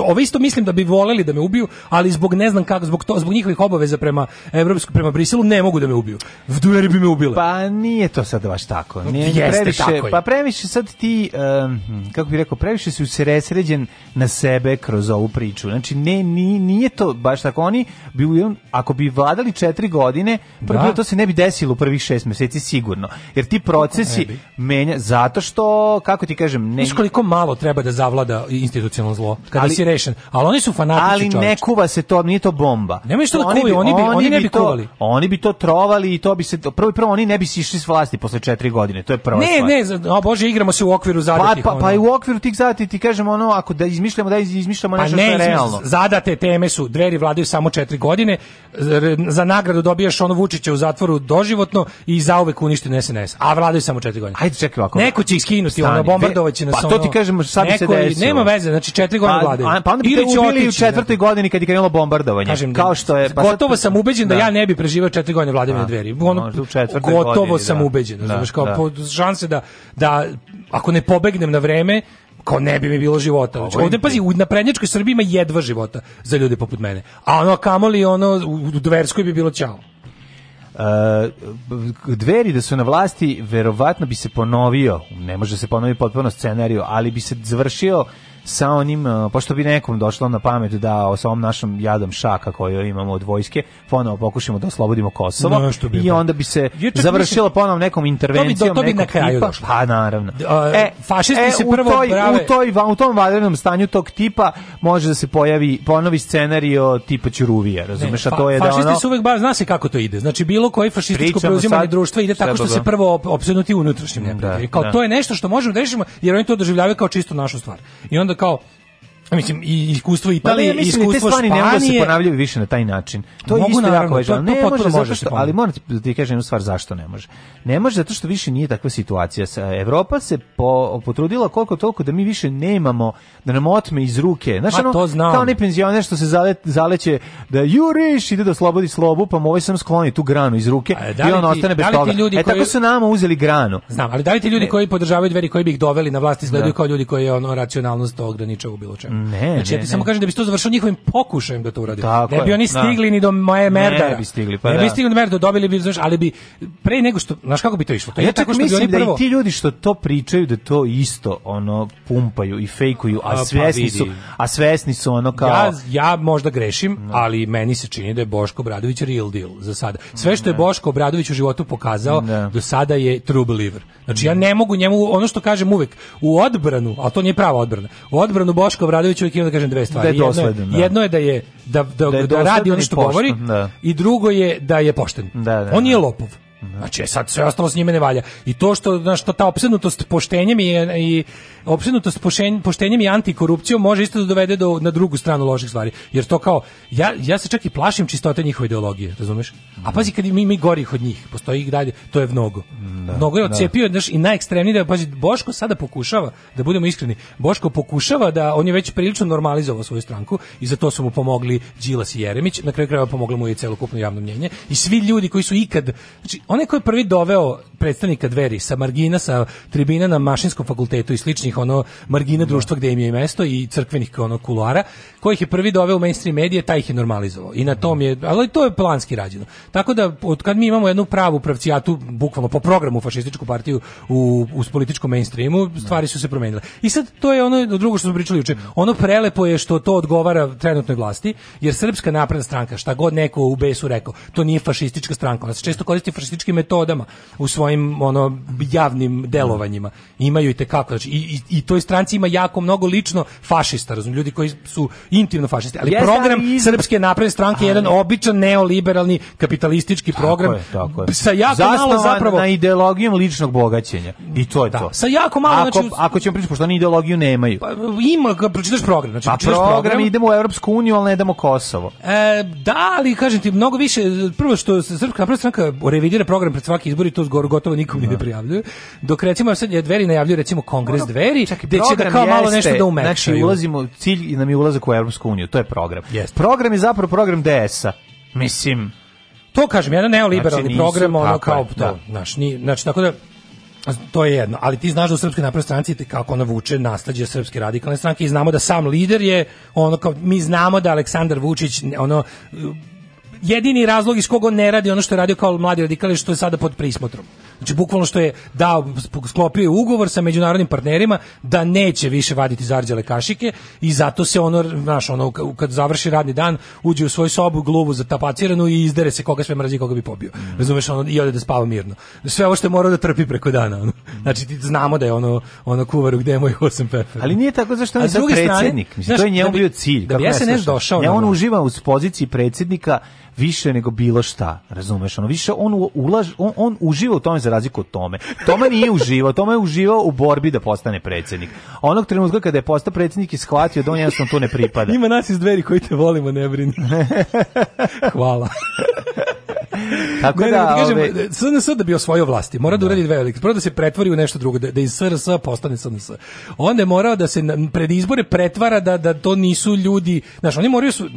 ovo isto mislim da bi voleli da me ubiju, ali zbog ne znam kako, zbog to, zbog njihovih obaveza prema evropskom prema Briselu ne mogu da me ubiju. Vduveri bi me ubile. Pa nije to sad baš tako. Nije Jeste, previše, tako je. pa previše sad ti um, kako bih rekao, previše si usresređen na sebe kroz ovu priču. Znači ne nije, nije to baš tako oni bi ako bi vladali četiri godine, da. bilo, to se ne bi desilo u prvih šest meseci sigurno. Jer ti procesi menja zato što kako ti kažem, ne koliko malo treba da zavlada institut institucionalno zlo. Kada ali, si rešen. Ali oni su fanatični Ali čovječ. ne kuva se to, nije to bomba. Nema što da kuvi, oni, bi, oni, oni ne bi to, kuvali. Oni bi to trovali i to bi se, prvo i prvo, oni ne bi sišli s vlasti posle četiri godine, to je prva ne, stvar. Ne, ne, o Bože, igramo se u okviru pa, pa, zadatih. Pa, pa, pa i u okviru tih zadatih ti kažemo ono, ako da izmišljamo, da izmišljamo pa nešto pa ne, što je realno. Zadate teme su, dveri vladaju samo četiri godine, za nagradu dobijaš ono Vučića u zatvoru doživotno i zauvek uništen SNS. A vladaju samo četiri godine. Ajde, čekaj ovako. Neko će iskinuti, ono, bombardovaće nas. Pa to ti kažemo, sad se desilo. Nema veze, znači 4 godine pa, vladaju. Pa onda bi Ili ubili u četvrtoj da. godini kad je krenulo bombardovanje. Kažem, kao što je... Pa gotovo sam da. ubeđen da. da. ja ne bih preživao 4 godine vladavine da. dveri. Ono, u četvrtoj godini, Gotovo sam da. ubeđen. Da, znaš, kao, da. Po, šanse da, da ako ne pobegnem na vreme, kao ne bi mi bilo života. Znači, ovde, pazi, u naprednjačkoj Srbiji ima jedva života za ljude poput mene. A ono, kamoli, ono, u Dverskoj bi bilo čao. Uh, e, dveri da su na vlasti verovatno bi se ponovio ne može se ponoviti potpuno scenariju ali bi se završio sa onim, e, pošto bi nekom došlo na pamet da sa ovom našom jadom šaka koju imamo od vojske, ponovo pokušamo da oslobodimo Kosovo no, bi i onda bi se završilo ponovo nekom intervencijom, to bi, to bi na tipa, Pa naravno. e, fašisti e, se prvo u toj, brave... u, toj, u tom vanrednom stanju tog tipa može da se pojavi ponovi scenario tipa Ćuruvija, razumeš, ne, a to je da ono... Fašisti su uvek, ba, zna se kako to ide, znači bilo koji fašističko preuzimanje društva ide tako što se da. prvo opsednuti unutrašnjim da, neprijateljima. Da. Kao da. to je nešto što možemo da rešimo jer oni to doživljavaju kao čisto našu stvar. I onda onda kao Mislim, i iskustvo Italije, i iskustvo te stvari da Španije. Ne se ponavljaju više na taj način. To je isto jako važno. Ne može može, zato da što, ali moram da ti kažem jednu stvar zašto ne može. Ne može zato što više nije takva situacija. Evropa se po, potrudila koliko toliko da mi više nemamo da nam otme iz ruke. Znaš, ono, to znam. kao onaj penzioner što se zale, zaleće da juriš, ide da slobodi slobu, pa mu ovaj sam skloni tu granu iz ruke da i on ti, ostane bez da toga. Ljudi e, koji... tako su nama uzeli granu. Znam, ali da li ti ljudi ne. koji podržavaju dveri, koji bi ih doveli na vlast, izgledaju da. kao ljudi koji je ono racionalnost ograničava u bilo čemu. Ne, znači, ja ti ne, samo kažem da bi to završio njihovim pokušajem da to uradi. ne bi oni da. stigli da. ni do moje merdara. Ne bi stigli, pa ne da. bi stigli do merdara, dobili bi, znaš, ali bi pre nego što, znaš kako bi to išlo? To ja tako što mislim da i ti ljudi što to pričaju da to isto ono pumpaju i fejkuju, a a svjesni pa su, a svesni su ono kao Ja ja možda grešim, no. ali meni se čini da je Boško Obradović real deal za sada. Sve što je Boško Obradović u životu pokazao ne. do sada je true believer. Znači ja ne mogu njemu ono što kažem uvek u odbranu, a to nije prava odbrana. U odbranu Boško Bradovića uvek imam da kažem dve stvari. Da je dosledan, jedno, je, da. jedno je da je da da, da, da radi ono što govori da. i drugo je da je pošten. Da, da, On je lopov. Znači, e, sad sve ostalo s njime ne valja. I to što, znaš, što ta opsednutost poštenjem i, i opsednutost poštenjem, poštenjem i antikorupcijom može isto da dovede do, na drugu stranu loših stvari. Jer to kao, ja, ja se čak i plašim čistote njihove ideologije, razumeš? A pazi, kad mi, mi gorih od njih, postoji ih dalje, to je mnogo. Da, mnogo je da. odcepio, znaš, i najekstremniji da, pazi, Boško sada pokušava, da budemo iskreni, Boško pokušava da, on je već prilično normalizovao svoju stranku i za to su mu pomogli Đilas i Jeremić, na kraju krajeva pomoglo mu i celokupno javno mnjenje i svi ljudi koji su ikad, znači, onaj ko je prvi doveo predstavnika dveri sa margina sa tribina na mašinskom fakultetu i sličnih ono margina da. društva gde im je mesto i crkvenih ono kuluara kojih je prvi doveo u mainstream medije taj ih je normalizovao i na tom je ali to je planski rađeno tako da od kad mi imamo jednu pravu pravcijatu bukvalno po programu fašističku partiju u, u političkom mainstreamu stvari su se promenile i sad to je ono drugo što smo pričali juče ono prelepo je što to odgovara trenutnoj vlasti jer srpska napredna stranka šta god neko u BS-u rekao to nije fašistička stranka ona se često koristi fašističkim metodama u svojim svojim ono javnim delovanjima imaju i tekako znači i, i, i toj stranci ima jako mnogo lično fašista razum ljudi koji su intimno fašisti ali Jeste, program ali iz... srpske napredne stranke je jedan običan neoliberalni kapitalistički tako program je, tako je. sa jako Zasnovan malo zapravo na ideologijom ličnog bogaćenja i to je da, to sa jako malo ako, znači ako ćemo pričati pošto oni ideologiju nemaju pa, ima pročitaš program znači pa program, program idemo u evropsku uniju al ne damo Kosovo e, da ali kažem ti mnogo više prvo što srpska napredna stranka revidira program pred svaki izbori i to zgor gotovo nikom ni ne da. prijavljuju. Dok recimo sad je dveri najavljuju recimo Kongres ono, dveri, gde će da kao malo nešto da umekšaju. Znači ulazimo, cilj nam je ulazak u Evropsku uniju, to je program. Yes. Program je zapravo program DS-a. Mislim, to kažem, jedan neoliberalni znači, nisu, program, ono kao to, da. znaš, ni, znači, tako da, to je jedno, ali ti znaš da u Srpskoj napravoj stranci kako ona vuče naslađe Srpske radikalne stranke i znamo da sam lider je ono kao, mi znamo da Aleksandar Vučić ono jedini razlog iz koga on ne radi ono što je radio kao mladi radikal što je sada pod prismotrom. Znači bukvalno što je dao sklopio ugovor sa međunarodnim partnerima da neće više vaditi zarđale kašike i zato se ono znaš ono kad završi radni dan uđe u svoju sobu gluvu tapaciranu i izdere se koga sve mrazi koga bi pobio. Mm. Razumeš ono i ode da spava mirno. Sve ovo što je morao da trpi preko dana ono. Znači ti znamo da je ono ono kuvaru gde je moj osam pefer. Ali nije tako zašto on je predsednik. Mislim, znaš, to je njemu da bio cilj. Da bi ja se nešto došao. Ja on uživa u poziciji predsednika više nego bilo šta, razumeš? Ono više on ulaž, on, on uživa u tome za razliku od tome. Tome nije uživao, Tome je uživao u borbi da postane predsednik. Onog trenutka kada je postao predsednik i shvatio da on jednostavno tu ne pripada. Ima nas iz dveri koji te volimo, ne brini. Hvala. Tako ne, da, ne, kažem, ove... Ovaj- da, SNS da bi osvojio vlasti, mora da, da, uradi dve velike. Prvo da se pretvori u nešto drugo, da, da iz SRS postane SNS. Onda je morao da se pred izbore pretvara da, da to nisu ljudi, znaš, oni moraju su,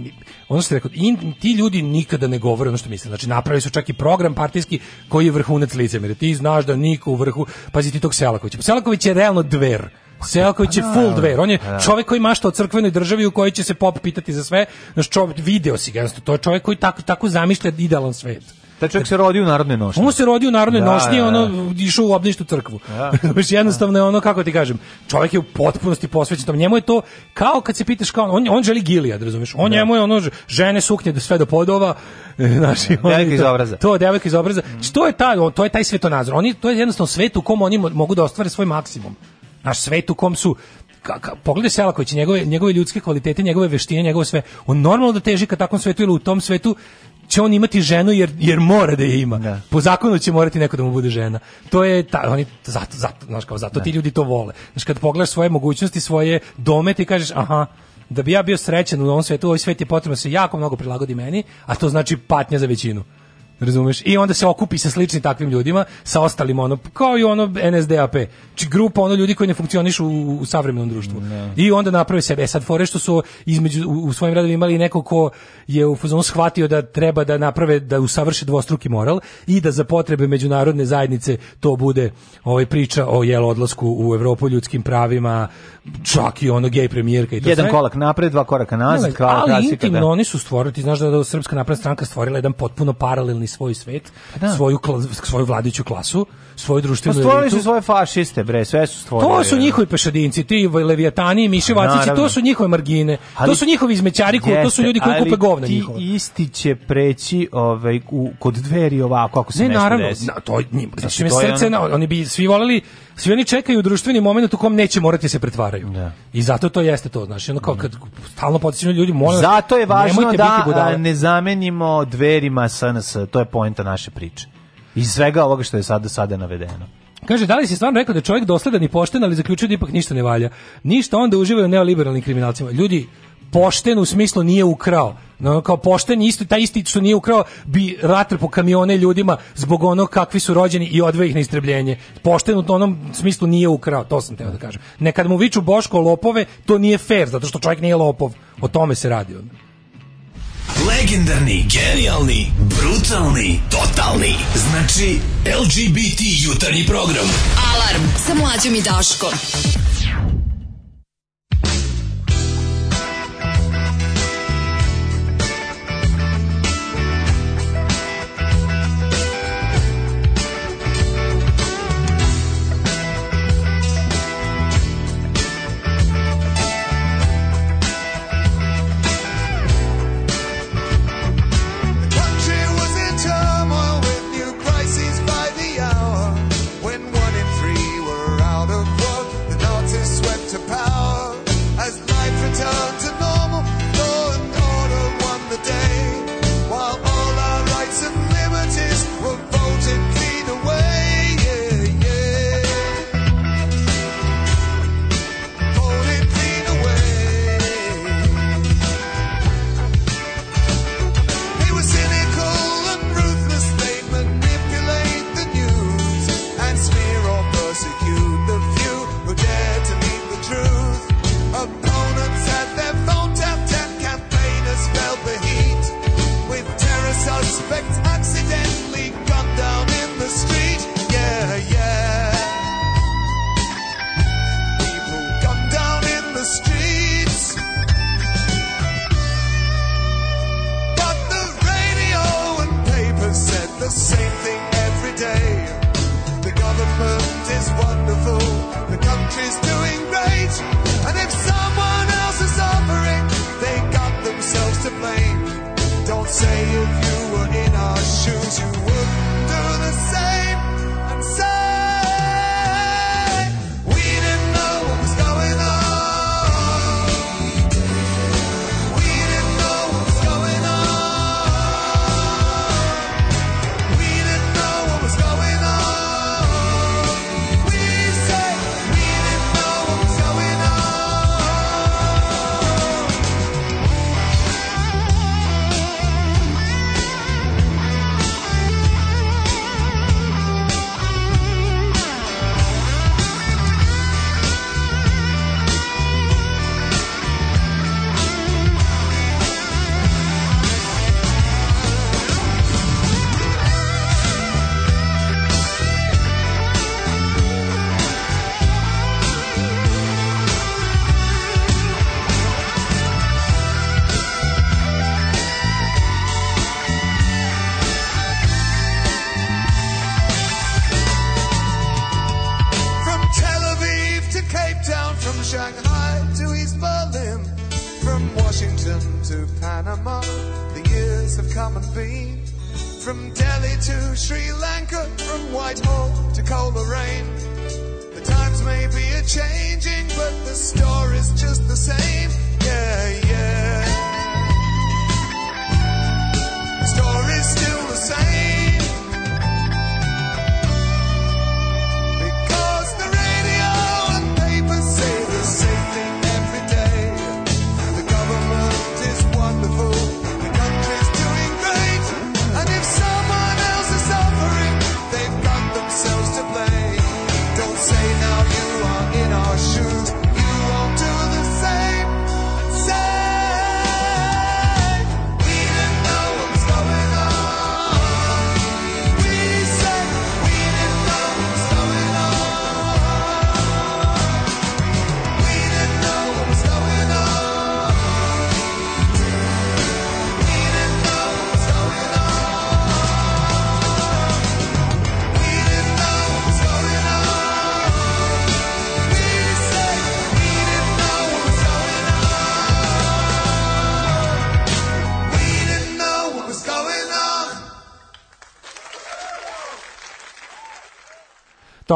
ono što rekao, in, ti ljudi nikada ne govore ono što misle. Znači, napravili su čak i program partijski koji je vrhunac licemerja. Ti znaš da niko u vrhu, pazi ti tog Selakovića. Selaković je realno dver Seoković je pa da, full da. dver. On je da. čovjek koji mašta o crkvenoj državi u kojoj će se pop pitati za sve. Znaš, čovjek, video si ga, to je čovjek koji tako, tako zamišlja idealan svet. Taj čovjek se rodi u narodnoj nošnji. On se rodi u narodnoj da, nošnji, da, da. ono išao u obništu crkvu. Da. jednostavno je ono kako ti kažem, čovjek je u potpunosti posvećen tom. Njemu je to kao kad se pitaš kao on on želi Gilija, razumiješ? On da. njemu je ono žene suknje do sve do podova, znači on. iz obraza. To, devojka iz obraza. Mm. Što je taj, to je taj svetonazor. Oni to je jednostavno svet u kom oni mogu da ostvare svoj maksimum naš svet u kom su pogledaj Selaković, njegove, njegove ljudske kvalitete, njegove veštine, njegovo sve. On normalno da teži ka takvom svetu ili u tom svetu će on imati ženu jer, jer mora da je ima. Da. Po zakonu će morati neko da mu bude žena. To je ta, oni zato zato znaš kao zato da. ti ljudi to vole. Znaš kad pogledaš svoje mogućnosti, svoje domete i kažeš aha, da bi ja bio srećan u ovom svetu, ovaj svet je potrebno da se jako mnogo prilagodi meni, a to znači patnja za većinu. Razumeš? I onda se okupi sa sličnim takvim ljudima, sa ostalim ono kao i ono NSDAP, či grupa ono ljudi koji ne funkcionišu u, u savremenom društvu. Ne. I onda naprave sebe e sad fore što su između u, u svojim radovima imali neko ko je u fazonu shvatio da treba da naprave da usavrše dvostruki moral i da za potrebe međunarodne zajednice to bude ovaj priča o jel odlasku u Evropu ljudskim pravima, čak i ono gej premijerka i to Jedan sve. kolak napred, dva koraka nazad, ne, kao ali intimno da... oni su stvorili, ti znaš da, da Srpska napredna stranka stvorila jedan potpuno paralelni napravili svoj svet, pa da. svoju, svoju vladajuću klasu, svoju društvenu pa stvorili su svoje fašiste, bre, sve su stvorili. To su da. njihovi pešadinci, ti Leviatani, i mišivacici, to su njihove margine, ali, to su njihovi izmećari, jeste, to su ljudi koji kupe govna njihova. ti isti će preći ovaj, u, kod dveri ovako, ako se ne, nešto naravno, desi. Na, to, njima. znači, to je srce, on... na, oni bi svi voleli svi oni čekaju društveni moment u kom neće morati da se pretvaraju. Yeah. Da. I zato to jeste to, znači ono kao kad stalno podsjećaju ljudi, molim Zato je važno da ne zamenimo dverima SNS, to je poenta naše priče. Iz svega ovoga što je sada sada navedeno. Kaže, da li si stvarno rekao da čovjek dosledan i pošten, ali zaključio da ipak ništa ne valja? Ništa onda uživaju neoliberalnim kriminalcima. Ljudi, pošten u smislu nije ukrao. No, kao pošten isto, taj isti što nije ukrao bi ratar po kamione ljudima zbog ono kakvi su rođeni i odve ih na istrebljenje. Pošten u onom smislu nije ukrao, to sam teo da kažem. Nekad mu viču Boško lopove, to nije fair, zato što čovjek nije lopov. O tome se radi onda. Legendarni, genijalni, brutalni, totalni. Znači, LGBT jutarnji program. Alarm sa mlađom i Daškom.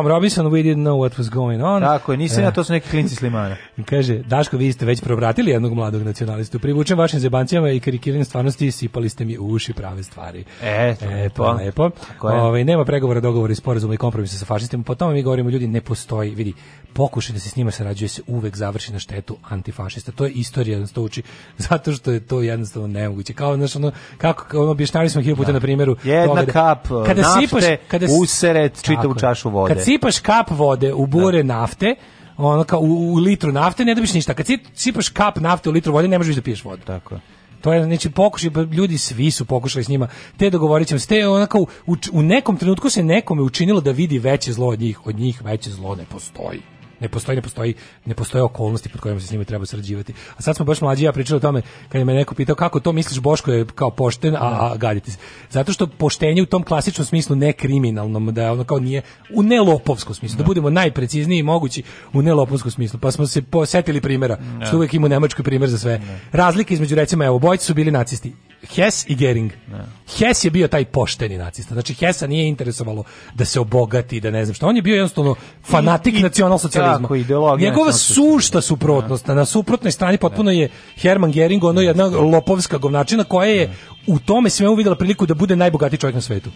Tom Robinson, we didn't know what was going on. Tako je, nisam e. ja, to su neki klinci slimana. Kaže, Daško, vi ste već provratili jednog mladog nacionalistu. Privučem vašim zebancijama i karikiranjem stvarnosti sipali ste mi u uši prave stvari. E, to e, to pa, lepo. Ove, ovaj, nema pregovora, dogovora i sporazuma i kompromisa sa fašistima. Po tome mi govorimo, ljudi, ne postoji, vidi, pokušaj da se s njima sarađuje se uvek završi na štetu antifašista. To je istorija, da to uči, zato što je to jednostavno nemoguće. Kao, znaš, ono, kako, ono, objašnjali smo hiljoputa puta da. na primjeru. Jedna toga, da kap uh, kada nafte sipaš, kada, useret čitavu čašu vode. Kad sipaš kap vode u bure da. nafte, ono kao u, u, litru nafte ne dobiš ništa. Kad sipaš kap nafte u litru vode ne možeš da piješ vodu. Tako To je znači pokušaj, pa ljudi svi su pokušali s njima. Te dogovorit ste se, te onako u, u, nekom trenutku se nekome učinilo da vidi veće zlo od njih, od njih veće zlo ne postoji ne postoji, ne postoji, ne postoje okolnosti pod kojima se s njima treba sređivati. A sad smo baš mlađi ja pričali o tome kad je me neko pitao kako to misliš Boško je kao pošten, a, a gaditi se. Zato što poštenje u tom klasičnom smislu ne kriminalnom, da je ono kao nije u nelopovskom smislu, da, da, budemo najprecizniji mogući u nelopovskom smislu. Pa smo se posetili primjera, ne. Da. što uvijek ima nemački Nemačkoj primjer za sve. Ne. Da. Razlike između recimo evo bojci su bili nacisti. Hess i Gering. Hess je bio taj pošteni nacista. Znači Hessa nije interesovalo da se obogati, da ne znam što. On je bio jednostavno fanatik nacionalsocijalizma socijalizma. ideologija. Njegova sušta da. suprotnost, na suprotnoj strani potpuno je Herman Gering, ono da. jedna lopovska govnačina koja je u tome sve uvidela priliku da bude najbogatiji čovjek na svetu.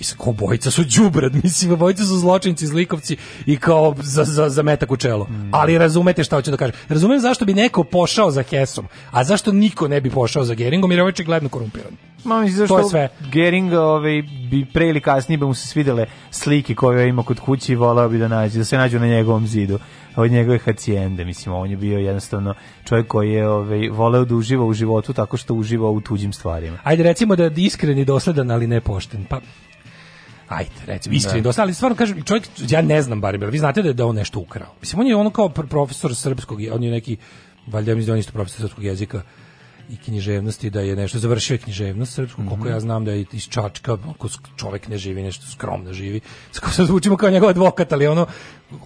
Mislim, kao bojica su đubrad, mislim, bojica su zločinci, zlikovci i kao za, za, za metak u čelo. Mm. Ali razumete šta hoću da kažem. Razumem zašto bi neko pošao za Hesom, a zašto niko ne bi pošao za Geringom, jer je očigledno korumpiran. Ma mislim zašto Gering ovaj, bi pre ili kasnije bi mu se svidele slike koje je imao kod kuće i volao bi da nađe, da se nađu na njegovom zidu od njegove hacijende, mislim, on je bio jednostavno čovjek koji je ovaj, voleo da uživa u životu tako što uživa u tuđim stvarima. Ajde recimo da je iskren i dosledan, ali ne pošten. Pa Ajde, recimo, iskreno, da. dosta, ali stvarno kažem, čovjek, ja ne znam barem, vi znate da je da on nešto ukrao. Mislim, on je ono kao profesor srpskog, on je neki, valjda mi da on isto profesor srpskog jezika, i književnosti da je nešto završio književnost srpsku, koliko mhm. ja znam da je iz Čačka, ako čovjek ne živi nešto skromno da živi. Kako se zvučimo kao njegov advokat, ali ono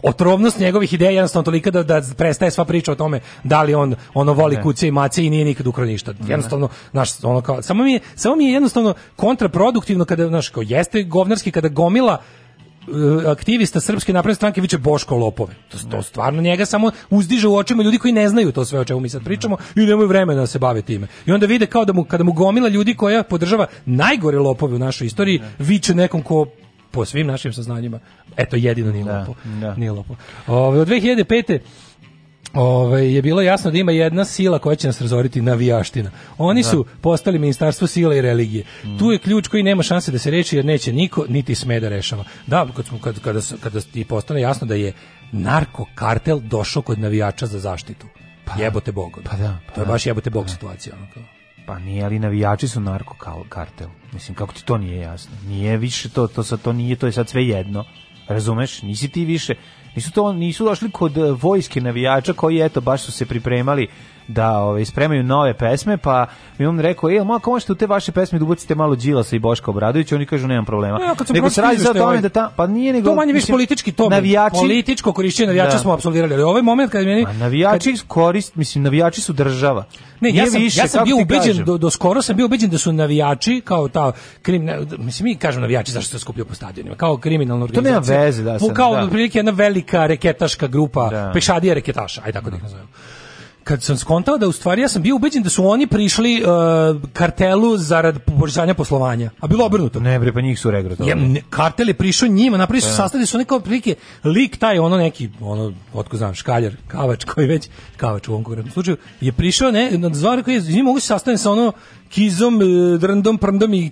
otrovnost njegovih ideja je jednostavno tolika da, da prestaje sva priča o tome da li on ono voli ne. kuce i mace i nije nikad ukrao ništa. Jednostavno naš ono kao samo mi je, samo mi je jednostavno kontraproduktivno kada naš kao jeste govnarski kada gomila E, aktivista Srpske napredne stranke viče Boško lopove. To, to da. stvarno njega samo uzdiže u očima ljudi koji ne znaju to sve o čemu mi sad pričamo i nemaju vremena da se bave time. I onda vide kao da mu kada mu gomila ljudi koja podržava najgore lopove u našoj istoriji da. viče nekom ko po svim našim saznanjima eto jedino nije da, lopo. Da. Nije lopo. Ove, od 2005. Ove, je bilo jasno da ima jedna sila koja će nas razoriti navijaština. Oni da. su postali ministarstvo sile i religije. Mm. Tu je ključ koji nema šanse da se reči jer neće niko niti sme da rešava. Da, kad smo, kad, kada, kada ti postane jasno da je narkokartel došao kod navijača za zaštitu. Pa, da. jebote bog. Pa da, pa to je da. baš jebote bog pa situacija. Ono Pa nije, ali navijači su narkokartel. Mislim, kako ti to nije jasno? Nije više to, to, sad, to nije, to je sad sve jedno. Razumeš? Nisi ti više Nisu to nisu došli kod e, vojske navijača koji eto baš su se pripremali da ovaj, spremaju nove pesme, pa mi on rekao, e, ako možete u te vaše pesme da ubacite malo Đilasa i Boška Obradovića, oni kažu, nemam problema. Ne, nego se radi za tome ovaj, da ta, pa nije nego... To manje više politički to, navijači, političko korišćenje navijača da. smo apsolvirali, ali ovaj moment kad meni... A navijači kad... korist, mislim, navijači su država. Ne, ja sam, više, ja sam bio ubeđen, do, do skoro sam bio ubeđen da su navijači, kao ta, krim, ne, da, mislim, mi kažemo navijači, zašto se skupljaju po stadionima, kao kriminalna organizacija. To nema veze, da sam, Kao, da. jedna velika reketaška grupa, da. pešadija reketaša, aj tako da ih nazovem kad sam skontao da u stvari ja sam bio ubeđen da su oni prišli uh, kartelu zarad poboljšanja poslovanja. A bilo obrnuto. Ne, bre, pa njih su regrutovali. Ja, ne, kartel je prišao njima, napravili su pa. sastavili su neko prilike lik taj ono neki ono otko znam škaljer, kavač koji već kavač u ovom konkretnom slučaju je prišao ne na koji je njima mogu sastaviti sa ono kizom, e, drndom, prndom i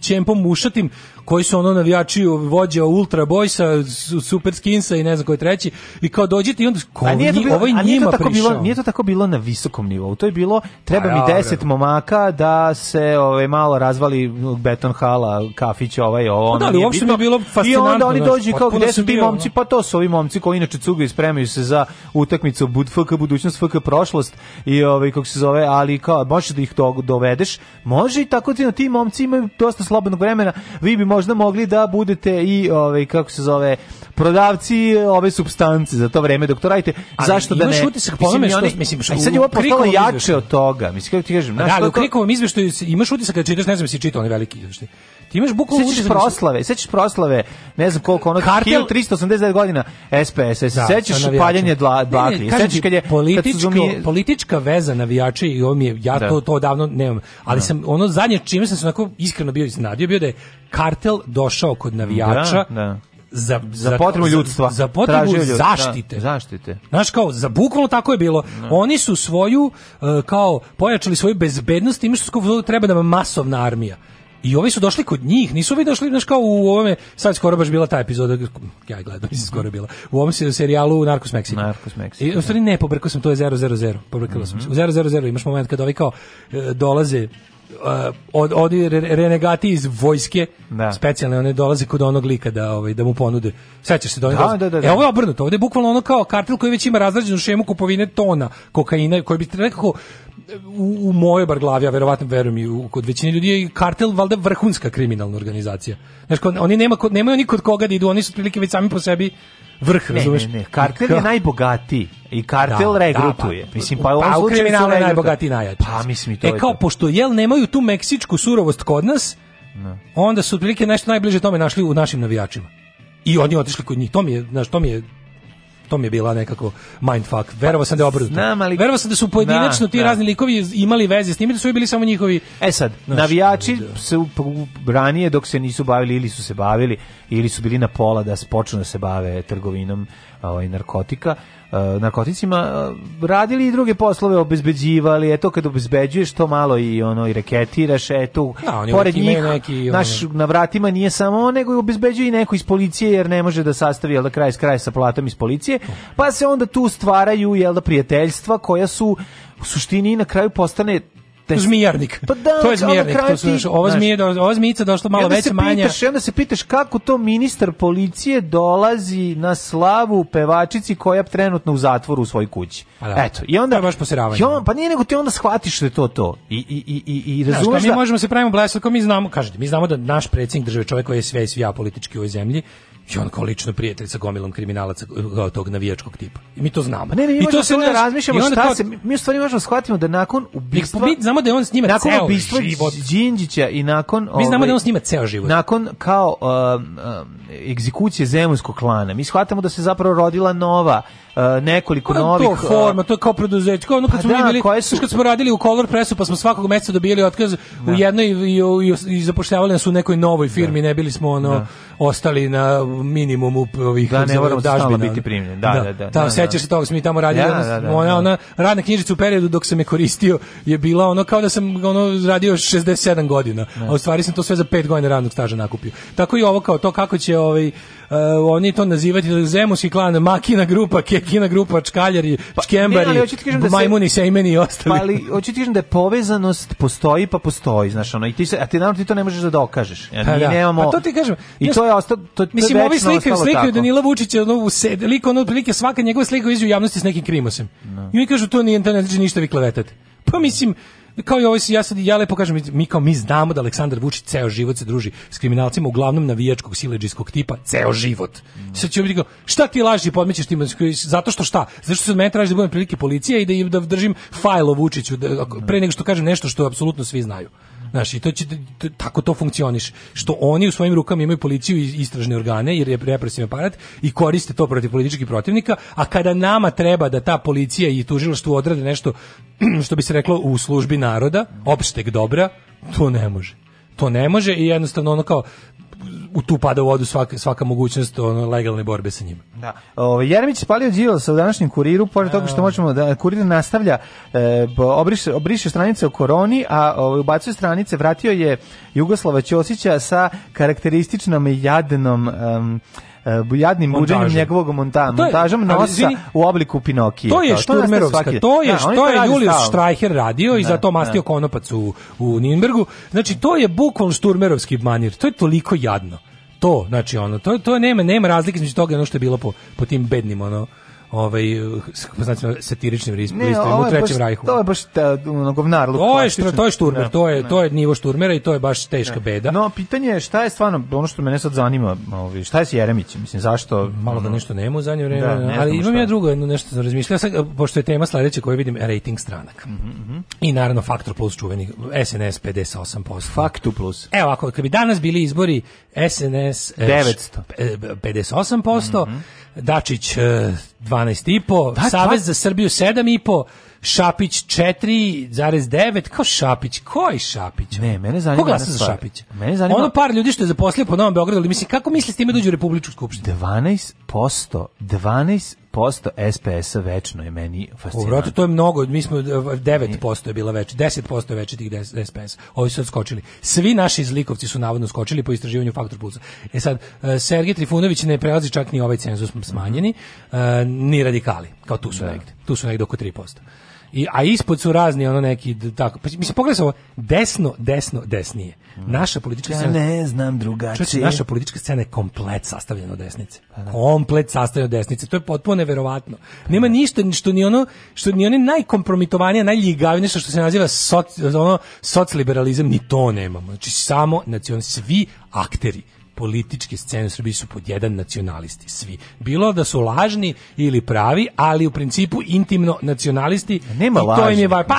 čempom ušatim, koji su ono navijači vođa Ultra Boysa, Super Skinsa i ne znam koji treći, i kao dođete i onda ko, nije bilo, ovaj njima nije to tako Bilo, nije to tako bilo na visokom nivou, to je bilo, treba pa mi deset momaka da se ove, malo razvali beton hala, kafić, ovaj, ovo, pa ono, da, ali uopšte mi bilo I onda oni dođu kao, gde su ti bio, momci, pa to su ovi momci koji inače cugaju i spremaju se za utakmicu bud FK budućnost, FK prošlost i ovaj kako se zove, ali kao možeš da ih to dovedeš Može i tako na ti momci imaju dosta slobodnog vremena, vi bi možda mogli da budete i ovaj kako se zove prodavci ove substance za to vreme dok to radite. Ali Zašto da ne? Utisak, mislim, što, oni, mislim, što, sad je ovo postalo jače izveštaju. od toga. Mislim, kako ti kažem. Da, ali u krikovom izveštaju imaš utisak da čitaš, ne znam si čitao, on veliki izveštaj Ti imaš bukvalno sećaš da proslave, sećaš proslave, ne znam koliko ono Kartel 389 godina SPS, da, sećaš paljenje dla bakli, sećaš kad je politička zumi... politička veza navijača i on je ja da. to to odavno nemam, ali da. sam ono zadnje čime sam se onako iskreno bio iznadio bio da je Kartel došao kod navijača da, da za, za, za potrebu ljudstva. Za, za potrebu ljudstva, zaštite. Da, zaštite. Znaš kao, za bukvalno tako je bilo. Da. Oni su svoju, uh, kao, pojačali svoju bezbednost time što treba nam da masovna armija. I ovi su došli kod njih, nisu vi došli, znaš kao u ovome, sad skoro baš bila ta epizoda, ja gledam, mislim mhm. skoro bila, u ovom serijalu Narcos Mexico. Narcos Mexico. I, u da. stvari ne, pobrkao sam, to je 000, pobrkao mm -hmm. sam. Mhm. U 000 imaš moment kada ovi kao e, dolaze Uh, od, od renegati iz vojske da. specijalne one dolaze kod onog lika da ovaj da mu ponude sećaš se da oni da, da, da, da. e ovo je obrnuto ovde je bukvalno ono kao kartel koji već ima razrađenu šemu kupovine tona kokaina koji bi nekako u, u moje bar glavi, a verovatno verujem i kod većine ljudi je kartel valjda vrhunska kriminalna organizacija. Znaš, oni nema, kod, nemaju ni kod koga da idu, oni su otprilike već sami po sebi vrh, razumeš? Ne, ne, kartel je najbogatiji i kartel da, da regrutuje. Da, pa, mislim, pa, pa u kriminalu je najbogatiji najjači. Pa, mislim i to E, kao, to. pošto, jel, nemaju tu meksičku surovost kod nas, no. onda su otprilike nešto najbliže tome našli u našim navijačima. I oni otišli kod njih. To mi je, znaš, to mi je to mi je bila nekako mindfuck. Verovao sam da je obrnuto. Znam, Verovao sam da su pojedinačno da, ti da. razni likovi imali veze s njim, da su bili samo njihovi... E sad, znaš, navijači da. se ranije dok se nisu bavili ili su se bavili ili su bili na pola da počnu da se bave trgovinom ovaj, narkotika, narkoticima, radili i druge poslove, obezbeđivali, eto kad obezbeđuješ to malo i ono i reketiraš, eto, da, pored njih, neki, naš, na vratima nije samo on, nego obezbeđuje i neko iz policije, jer ne može da sastavi, jel da, kraj s kraj sa platom iz policije, pa se onda tu stvaraju, jel da, prijateljstva koja su u suštini na kraju postane te zmijarnik. Pa da, to je zmijarnik, to su naš, ova zmija, ova zmijica došla malo veća manja. Pitaš, onda se pitaš kako to ministar policije dolazi na slavu pevačici koja trenutno u zatvoru u svojoj kući. Pa da. Eto, i onda to je baš posiravanje. I on, pa nije nego ti onda shvatiš da to to. I i i i i razumeš da mi možemo se pravimo blesak, mi znamo, kažete, mi znamo da naš predsjednik države, čovjek koji je sve i svi ja politički u ovoj zemlji, i on kao lično prijatelj sa gomilom kriminalaca e, kao tog navijačkog tipa. I mi to znamo. Ne, ne, mi I to se da razmišljamo šta kao... se mi u stvari možemo da shvatimo da nakon ubistva mi znamo da je on s njima nakon ceo ubistva život Đinđića i nakon mi znamo ovaj, da je ovaj, on s njima ceo život. Nakon kao um, um, egzekucije zemunskog klana mi shvatamo da se zapravo rodila nova E, nekoliko pa, novih... To forma, to je kao preduzeće. Kao ono kad, pa smo da, bili, su... kad smo radili u Color Pressu, pa smo svakog meseca dobijali otkaz da. u jednoj i, i, i zapošljavali nas u nekoj novoj firmi, da. ne bili smo ono... Da ostali na minimumu ovih da, ne moramo stalno biti primljen. Da, da, da. da, da, sećaš da. se toga, smo mi tamo radili. Da, da, da, ona, da. ona radna knjižica u periodu dok sam je koristio je bila ono kao da sam ono radio 67 godina, da. a u stvari sam to sve za 5 godina radnog staža nakupio. Tako i ovo kao to kako će ovaj uh, oni to nazivati Zemus i klan Makina grupa KK kina grupa Čkaljari, pa, Čkembari, ne, da majmuni, se, sejmeni i ostali. Pa ali hoću ti kažem da povezanost postoji, pa postoji, znaš, ono, i ti se, a ti naravno ti to ne možeš da dokažeš. Ja, pa, da. Nemamo, pa to ti kažem. I to je ostalo, to, to mislim, ovi slikaju, slikaju Danila Vučića, ono, u sed, liko, ono, otprilike svaka njegova slika u javnosti s nekim krimosem. No. Da. I oni kažu, to nije internet, znači ništa vi klevetate. Pa mislim, kao i ovo, ja sad ja lepo kažem, mi kao mi znamo da Aleksandar Vučić ceo život se druži s kriminalcima, uglavnom navijačkog, siledžijskog tipa, ceo život. Mm. Sad ću biti šta ti laži podmećeš tim, zato što šta? Zašto se od mene traži da budem prilike policije i da, da držim fajl o Vučiću, da, pre nego što kažem nešto što apsolutno svi znaju. Znaš, i to će, tako to funkcioniš. Što oni u svojim rukama imaju policiju i istražne organe, jer je represivni aparat, i koriste to protiv političkih protivnika, a kada nama treba da ta policija i tužilaštvo odrade nešto, što bi se reklo, u službi naroda, opšteg dobra, to ne može. To ne može i jednostavno ono kao u tu pada u vodu svaka, svaka mogućnost ono, legalne borbe sa njima. Da. O, ovaj, Jeremić spalio Đila sa današnjim kuriru, pored toga što možemo da kurir nastavlja, e, obriše, obriše stranice o koroni, a o, ovaj, ubacuje stranice, vratio je Jugoslava Ćosića sa karakterističnom jadnom um, uh, jadnim buđenjem njegovog monta, montažom nosa zini, u obliku Pinokije. To je Šturmerovska, to je, da, što je, to je Julius stav. Streicher radio i da, za to mastio da. konopac u, u Ninbergu. Znači, to je bukvalno Šturmerovski manir. To je toliko jadno. To, znači ono, to, to nema, nema razlike između toga ono što je bilo po, po tim bednim, ono, ovaj znači satiričnim listom u trećem rajhu. To je baš ta, ono, luk, to je što to je šturmer, da, to je da. to je nivo šturmera i to je baš teška beda. No pitanje je šta je stvarno ono što mene sad zanima, ovaj šta je Jeremić, Mislim zašto malo da mm. nešto nema u zadnje vreme, da, ali imam ja drugo jedno nešto za razmišljanje sad pošto je tema sledeća koju vidim rating stranak. Mm mhm. I naravno faktor plus čuveni SNS 58%. Faktu plus. Evo ako kad bi danas bili izbori SNS 900 58%, Dačić 12,5, e, da, Savez za Srbiju 7,5, Šapić 4,9, kao Šapić, koji Šapić? Ne, mene zanima. Koga glasa za Šapića? Mene zanima. Ono par ljudi što je zaposlio po Novom Beogradu, ali mislim, kako misli s time dođu da u Republičku skupštinu? 12%, 12 10% SPS-a večno je meni fascinantno. Vratu, to je mnogo, mi smo 9% e, je bila već, 10% je veće tih SPS. Ovi su odskočili. Svi naši zlikovci su navodno skočili po istraživanju faktor pulsa. E sad, e, Sergej Trifunović ne prelazi čak ni ovaj cenzus smanjeni, e, ni radikali, kao tu su da. negde. Tu su negde oko 3%. I, a ispod su razni ono neki tako. Pa mislim pogledaj ovo desno, desno, desnije. Naša politička ja scena ne znam drugačije. Čuči, naša politička scena je komplet sastavljena od desnice. Pa da. Komplet sastavljena od desnice. To je potpuno neverovatno. Pa Nema da. ništa što ni ono što ni one najkompromitovanije, najljigavnije što se naziva soc, ono socliberalizam ni to nemamo. Znači samo nacionalni svi akteri političke scene u Srbiji su pod jedan nacionalisti, svi. Bilo da su lažni ili pravi, ali u principu intimno nacionalisti. Pa nema i to im je var... Pa,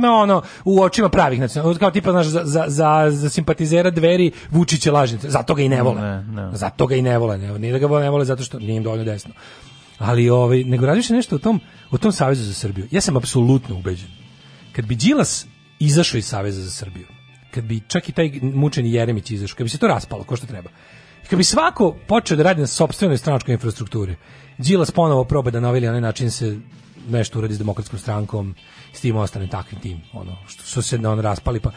da... ono, u očima pravih nacionalista. Kao tipa, znaš, za, za, za, za simpatizera dveri Vučić je lažni. Zato ga i ne vole. Ne, ne. Zato ga i ne vole. Ne, ne da ga ne vole zato što nije im dovoljno desno. Ali, ovaj, nego radiš nešto o tom, o tom Savezu za Srbiju. Ja sam apsolutno ubeđen. Kad bi Đilas izašao iz Saveza za Srbiju, kad bi čak i taj mučeni Jeremić izašao, kad bi se to raspalo, ko što treba. I kad bi svako počeo da radi na sopstvenoj stranačkoj infrastrukturi, Đilas ponovo probe da na ovaj onaj način se nešto uradi s demokratskom strankom, s tim ostane takvim tim, ono, što, što se on raspali, pa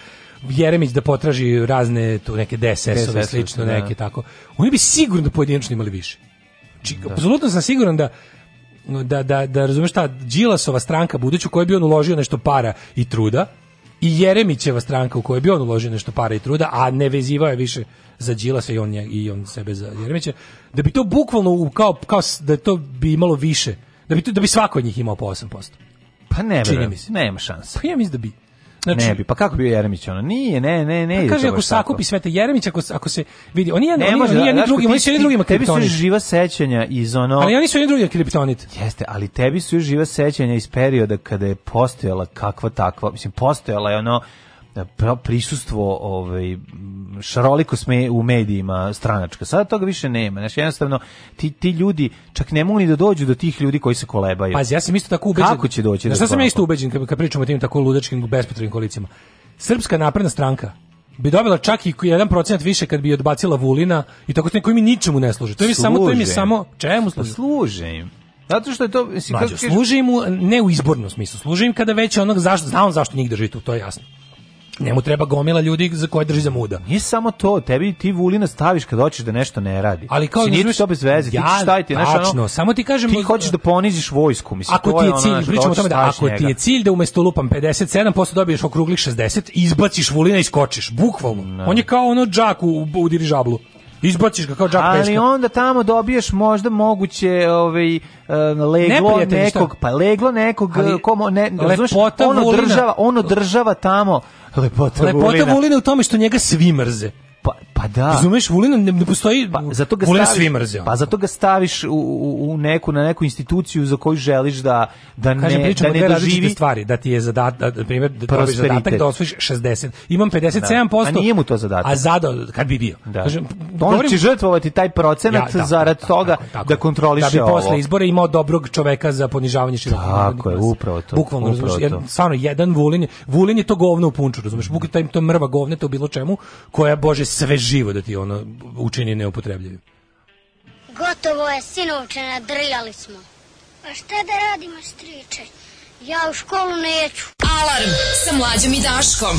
Jeremić da potraži razne tu neke DSS-ove, DSS slično da. neke, tako. Oni bi sigurno pojedinačno imali više. Či, da. Apsolutno sam siguran da da, da, da razumeš ta Đilasova stranka buduću koja bi on uložio nešto para i truda, i Jeremićeva stranka u kojoj bi on uložio nešto para i truda, a ne vezivao je više za Đilasa i on, je, i on sebe za Jeremića, da bi to bukvalno kao, kao da to bi imalo više, da bi, to, da bi svako od njih imao po 8%. Pa ne, Čini nema šanse. Pa ja mislim da bi. Znači, ne bi, pa kako bi Jeremić ono? Nije, ne, ne, ne. Pa kaže, ako sakupi te Jeremić, ako, ako se vidi, oni jedan, ne, nije, jedan, drugim, oni su jedni drugima kriptonit. Tebi su živa sećanja iz ono... Ali oni su jedni drugima kriptonit. Jeste, ali tebi su živa sećanja iz perioda kada je postojala kakva takva, mislim, postojala je ono prisustvo ovaj šaroliko sme u medijima stranačka. Sada toga više nema. Znači, jednostavno, ti, ti ljudi čak ne mogu ni da dođu do tih ljudi koji se kolebaju. Pazi, ja sam isto tako ubeđen. Kako će doći? Znaš, do sam ja isto ubeđen kad, kad pričamo o tim tako ludačkim, bespotrebnim koalicijama. Srpska napredna stranka bi dobila čak i 1% više kad bi odbacila Vulina i tako što koji mi ničemu ne služi. To je mi samo to je mi samo čemu služi? Pa služi im. Zato što je to mislim kako služi mu ne u izbornom smislu, služi im kada već onog zašto zna on zašto njih drži tu, to je jasno. Njemu treba gomila ljudi za koje drži za muda. Nije samo to, tebi ti vulina staviš kad hoćeš da nešto ne radi. Ali kao znači, nije to bez veze, ja, ti ćeš staviti tačno, ono, samo ti kažem... Ti hoćeš da poniziš vojsku, mislim. Ako ti je cilj, pričamo o tome da ako njega. ti je cilj da umesto lupam 57% dobiješ okruglih 60, izbaciš vulina i skočiš, bukvalno. No. Da. On je kao ono džak u, u dirižablu. Izbaciš ga kao džak Ali peska. onda tamo dobiješ možda moguće ovaj e, leglo nekog, šta? pa leglo nekog ali, e, komo, ne, razumeš, ono država, ono država tamo Lepota, Lepota Vulina. Vulina u tome što njega svi mrze. Pa, pa da. Razumeš, Vulina ne, ne postoji, pa, zato ga Vulina staviš, svi mrze. Pa zato ga staviš u, u, u, neku, na neku instituciju za koju želiš da, da Kažem, ne, da ne doživi. stvari, da ti je zadatak, da, na primjer, da dobiš zadatak da osvojiš 60. Imam 57%. Da. A nije mu to zadatak. A zadao, kad bi bio. Da. Kažem, on će žrtvovati taj procenat ja, da, zarad da, toga tako, tako, da kontroliše ovo. Da bi posle ovo. izbora imao dobrog čoveka za ponižavanje širokog Tako je, upravo to. Bukvalno, upravo razumeš, jedan, stvarno, jedan Vulin, Vulin je to govno u punču, razumeš, bukvalno to mrva govne, to bilo čemu, koja, bože, sve živo da ti ono učini neupotrebljivim. Gotovo je, sinovče, nadrljali smo. A šta da radimo, striče? Ja u školu neću. Alarm sa mlađom i Daškom.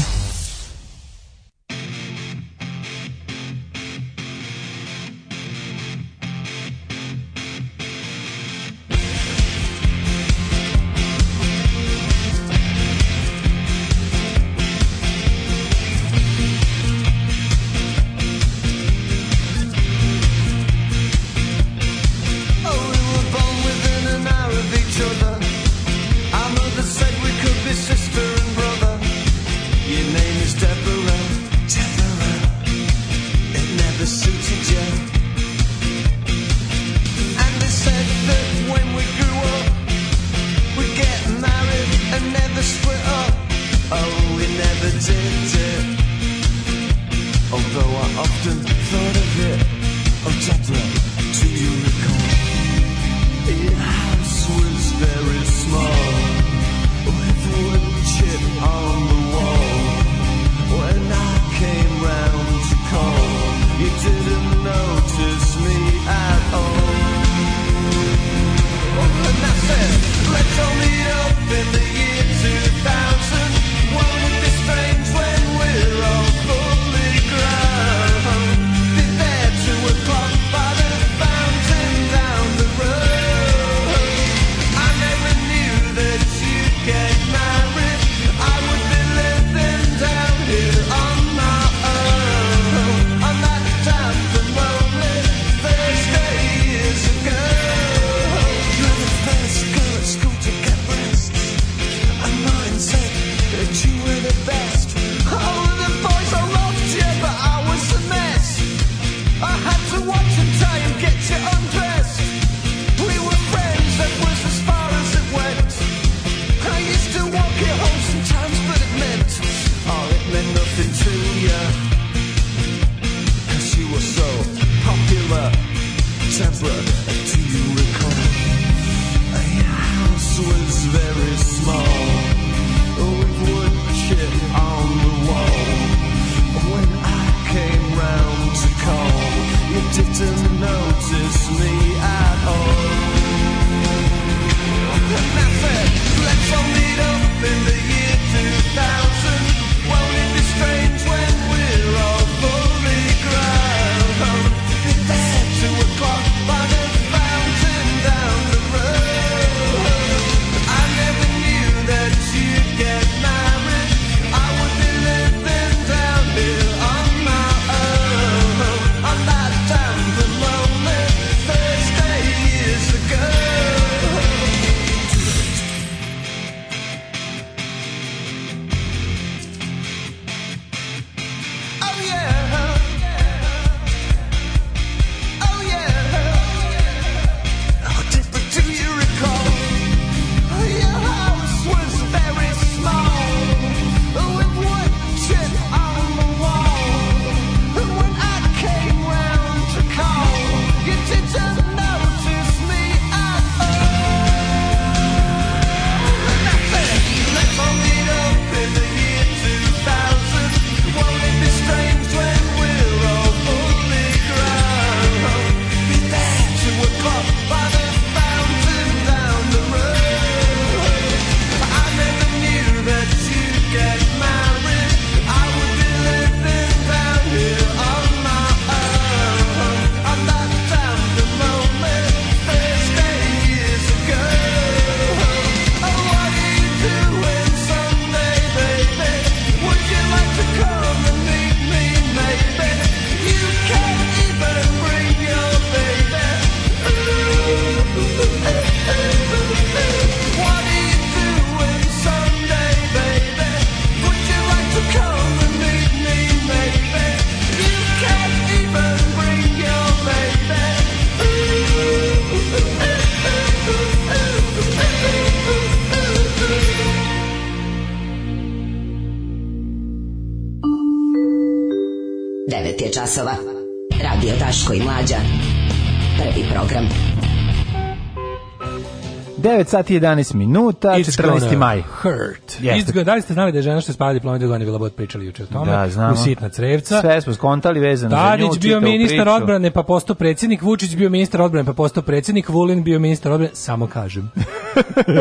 9 sati 11 minuta, It's 14. maj. Hurt. Jeste. Da li ste znali da je žena što je spala diploma da bila bod pričali juče o tome? Da, znamo. U sitna crevca. Sve smo skontali vezano Tadić za nju. Tadić bio ministar odbrane pa postao predsjednik, Vučić bio ministar odbrane pa postao predsjednik, Vulin bio ministar odbrane, samo kažem.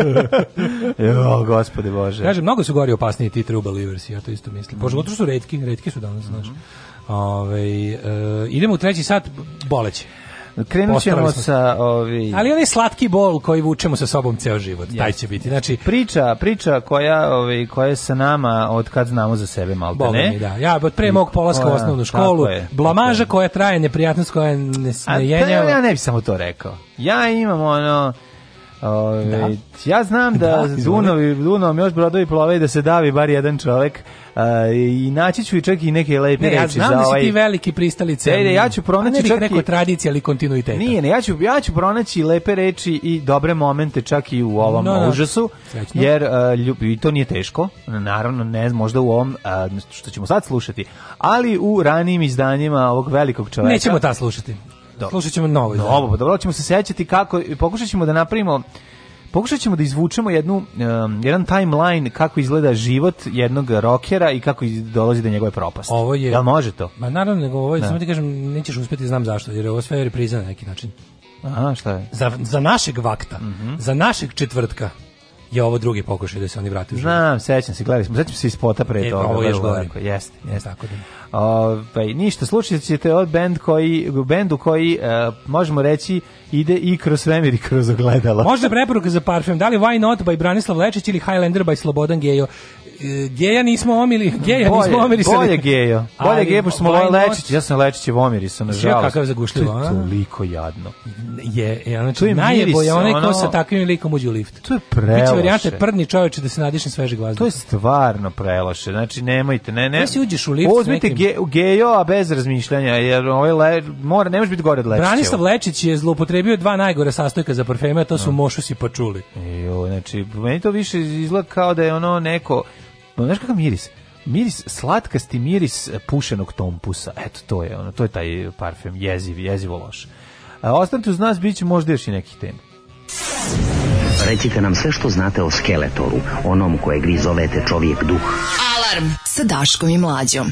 jo, gospode Bože. Kažem, mnogo su gori opasniji ti Truba Liversi, ja to isto mislim. Bože, mm. su redki, redki su danas, mm -hmm. znaš. Mhm. Ove, ovaj, e, idemo u treći sat, boleće. Krenut ćemo sa... Ovi... Ali onaj slatki bol koji vučemo sa sobom ceo život, yes. taj će biti. Znači, priča, priča koja, ovi, koja je sa nama od kad znamo za sebe, malo Boga ne? Mi, da. Ja, od pre mog polaska u osnovnu školu, je, blamaža koja traje, neprijatnost koja ne, ne jenjava. Ja ne bih samo to rekao. Ja imam ono Da. Ove, da. Ja znam da, da Dunovi, Dunom još brodovi plove i da se davi bar jedan čovek uh, i naći ću i čak i neke lepe ne, reči ja znam za da si ovaj ti veliki pristalice. Ne, ja ću pronaći ne čak rekao tradicija ali kontinuiteta. Nije, ne, ja ću, ja ću pronaći lepe reči i dobre momente čak i u ovom no, užasu, srećno. jer uh, ljub... i to nije teško, naravno ne, možda u ovom uh, što ćemo sad slušati, ali u ranijim izdanjima ovog velikog čoveka. Nećemo ta slušati do... Slušat ćemo novo izdanje. Novo, pa dobro ćemo se sećati kako, pokušat ćemo da napravimo Pokušat ćemo da izvučemo jednu, um, jedan timeline kako izgleda život jednog rokera i kako dolazi do njegove propasti. Ovo je... Jel može to? Ma naravno, nego ovo je, da. samo ti kažem, nećeš uspjeti, znam zašto, jer ovo sve je repriza na neki način. Aha, šta je? Za, za našeg vakta, mm -hmm. za našeg četvrtka, je ovo drugi pokušaj da se oni vrate u život. Znam, sećam se, gledali smo, sećam se ispota pre e, toga. Ovo je još gore. Jeste, e, jeste. Tako da. Ove, ovaj, pa ništa, slušat ćete od bend koji, bendu koji, uh, možemo reći, ide i kroz svemir i kroz ogledalo. Možda preporuka za parfem, da li Why Not by Branislav Lečić ili Highlander by Slobodan Gejo. E, geja nismo omili, Geja bolje, nismo omili. Bolje Gejo, bolje Gejo, pošto smo Lečić, ja sam Lečićev omirisao, nažalost. Sve kakav zagušljivo, a? To je toliko jadno. Je, je, znači, to je najbolje, onaj ko ono... sa takvim likom uđe u lift. To je preloše. Biće varijante prdni čoveče da se nadiše svežeg vazduha. To je stvarno preloše, znači nemojte, ne, ne. Da si uđeš u lift Uzmite nekim... Gejo, a bez razmišljanja, jer ovaj le, mora, ne može biti gore od Lečića. Branislav Lečić je zloupotrebio bio dva najgore sastojka za parfeme, to su da. mošus i pačuli. Jo, znači, meni to više izgleda kao da je ono neko, znaš kakav miris? miris slatkasti miris pušenog tompusa. Eto to je ono, to je taj parfem jeziv, jezivo loš. A ostanite uz nas, bit će možda još i nekih tema. Recite nam sve što znate o Skeletoru, onom koje grizovete čovjek duh. Alarm sa Daškom i Mlađom.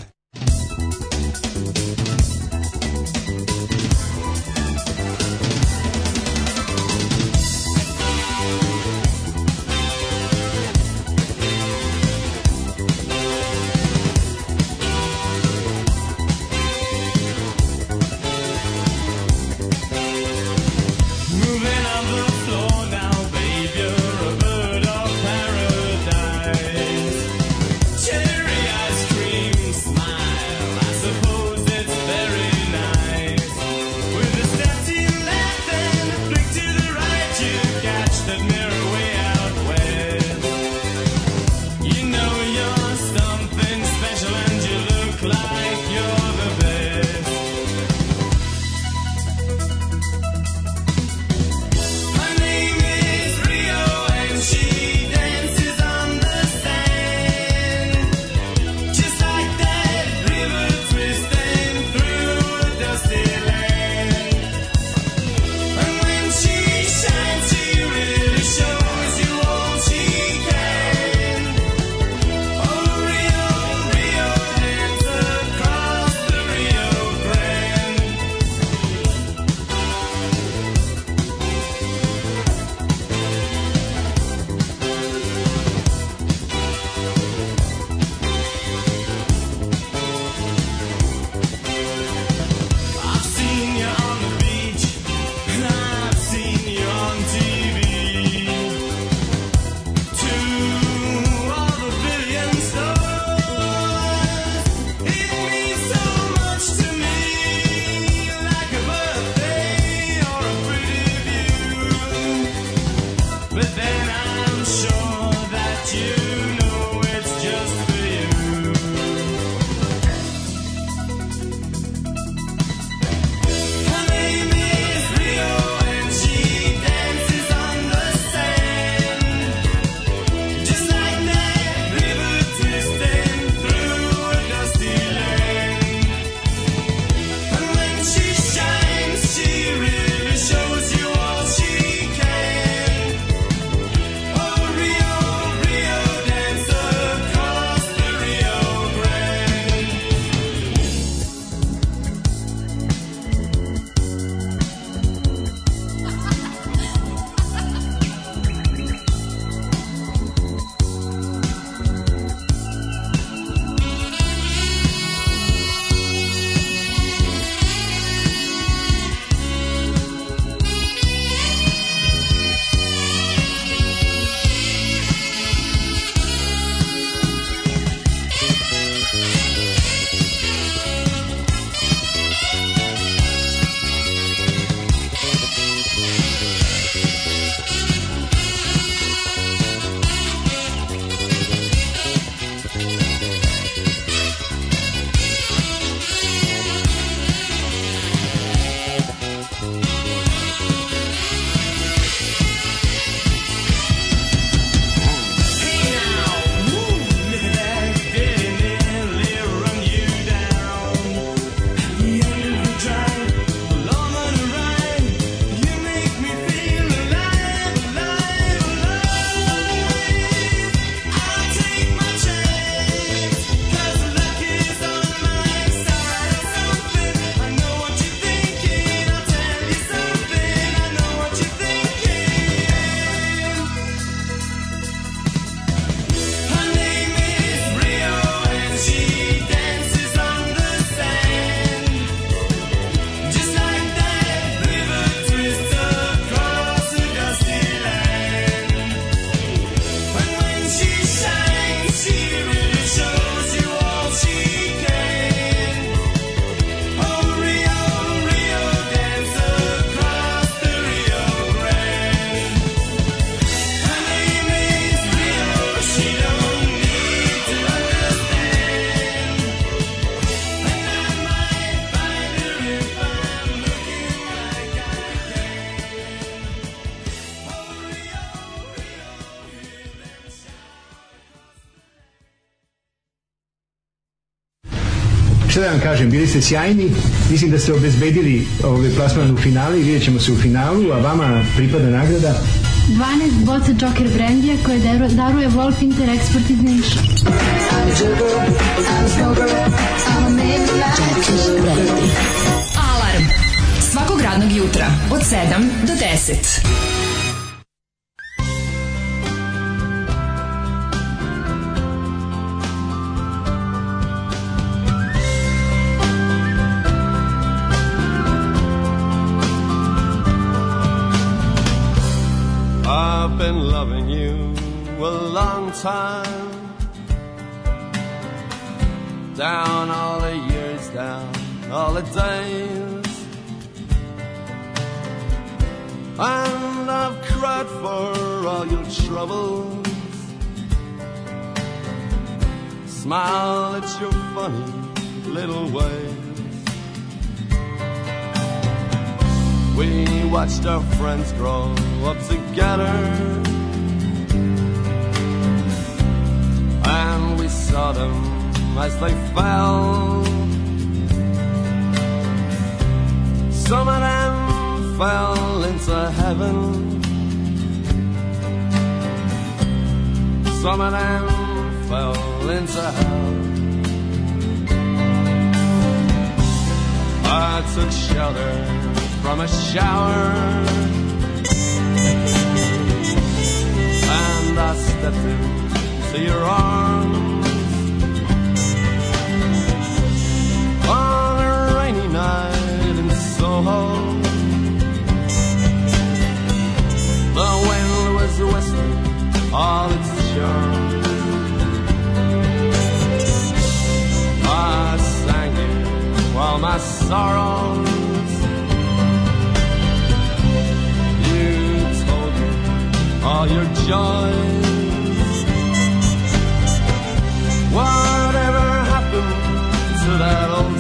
kažem, bili ste sjajni, mislim da ste obezbedili ovaj plasman u finali, vidjet ćemo se u finalu, a vama pripada nagrada 12 boca Joker brandija koje daruje Wolf Inter Export iz Niša. Alarm svakog radnog jutra od 7 do 10. time down all the years down all the days and I've cried for all your troubles smile at your funny little ways we watched our friends grow up together them as they fell. Some of them fell into heaven. Some of them fell into hell. I took shelter from a shower. and I stepped into your arms. home. The wind was whistling all its charm. I sang you while my sorrows. You told me all your joys. Whatever happened to that old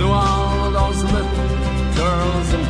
So all those little girls and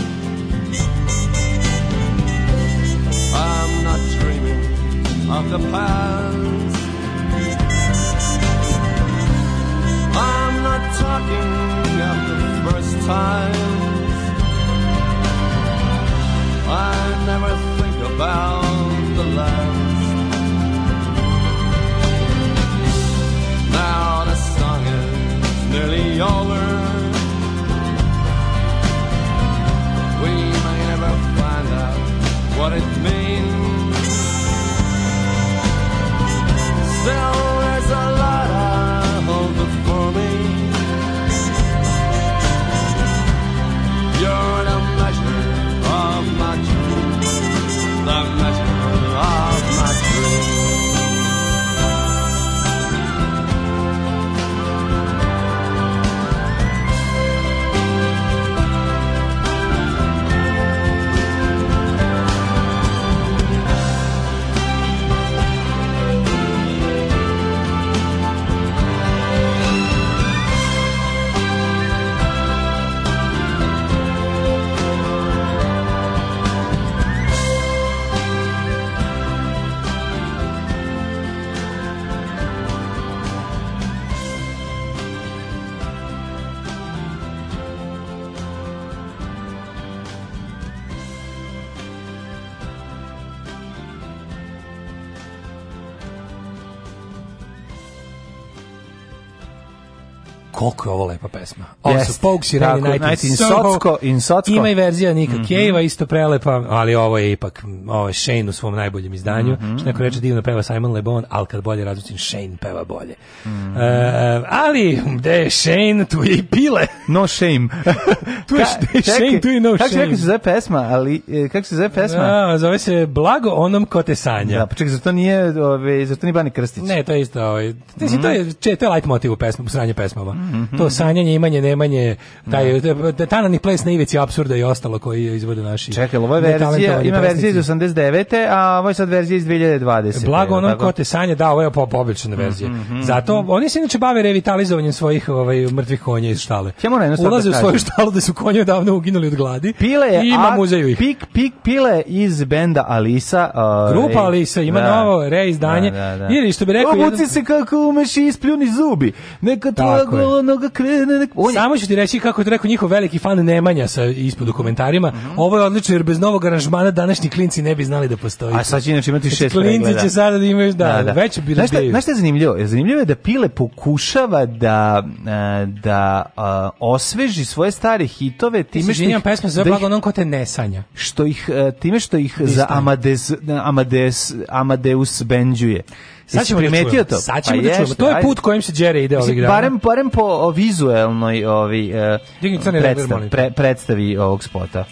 I'm not dreaming of the past. I'm not talking of the first times. I never think about the last. Now the song is nearly over. We may never find out what it means. there's a lot I hold before me. koliko je ovo lepa pesma. Ovo yes. su Pogues i Rainy Night in, in Socko. In Socko. Ima i verzija Nika mm -hmm. Kejva, isto prelepa, ali ovo je ipak ovo je Shane u svom najboljem izdanju. Mm -hmm. Što neko reče divno peva Simon Le Bon, ali kad bolje razlučim, Shane peva bolje. Mm -hmm. uh, ali, gde je Shane, tu je i pile. No shame. tu je Ka, Shane, tu je no kako shame. Kako se zove pesma, ali, e, kako se zove pesma? A, da, zove se Blago onom ko te sanja. Da, pa čekaj, zar nije, ove, zar to nije Bani Krstić? Ne, to je isto, ove, ovaj, to, je, mhm. to je, to je light motiv u pesmu, u sranje pesmama. Mm Mhm. to sanjanje, imanje, nemanje, taj, da. tanani ples na ivici apsurda i ostalo koji izvode naši. Čekaj, ovo je verzija, ima verzija iz 89. te a ovo je sad verzija iz 2020. Blago ono ko te sanje, da, ovo je pobobična mhm, verzija. Mhm, Zato, oni se inače bave revitalizovanjem svojih ovaj, mrtvih konja iz štale. Ja moram da Ulaze u svoju štalu da su konje davno uginuli od gladi. Pile je, ima muzej ih. Pik, pik, pile iz benda Alisa. Ovaj- Grupa Alisa, ima da. novo reizdanje. Ili što bi rekao... Obuci jedan... se kako umeš i ispljuni zubi. Neka tvoja onoga krene. On Samo ću ti reći kako je to rekao njihov veliki fan Nemanja sa ispod u komentarima. Mm -hmm. Ovo je odlično jer bez novog aranžmana današnji klinci ne bi znali da postoji. A sad će inače imati znači, šest Klinci pregleda. će sada da imaju da, da, da. već bi znaš, šta, znaš šta je zanimljivo? je Zanimljivo je da Pile pokušava da e, da uh, osveži svoje stare hitove time što ih, pesma da zove blago onom ko te ne sanja. Što ih e, time što ih Distan. za Amadeus Amadeus Amadeus benđuje. Sad ćemo primetio to. Da da Sad ćemo pa da ješta, čujemo. To je put kojim se Đere ide ovih dana. Barem, barem po vizuelnoj ovi, uh, predstav, pre, predstavi ovog spota.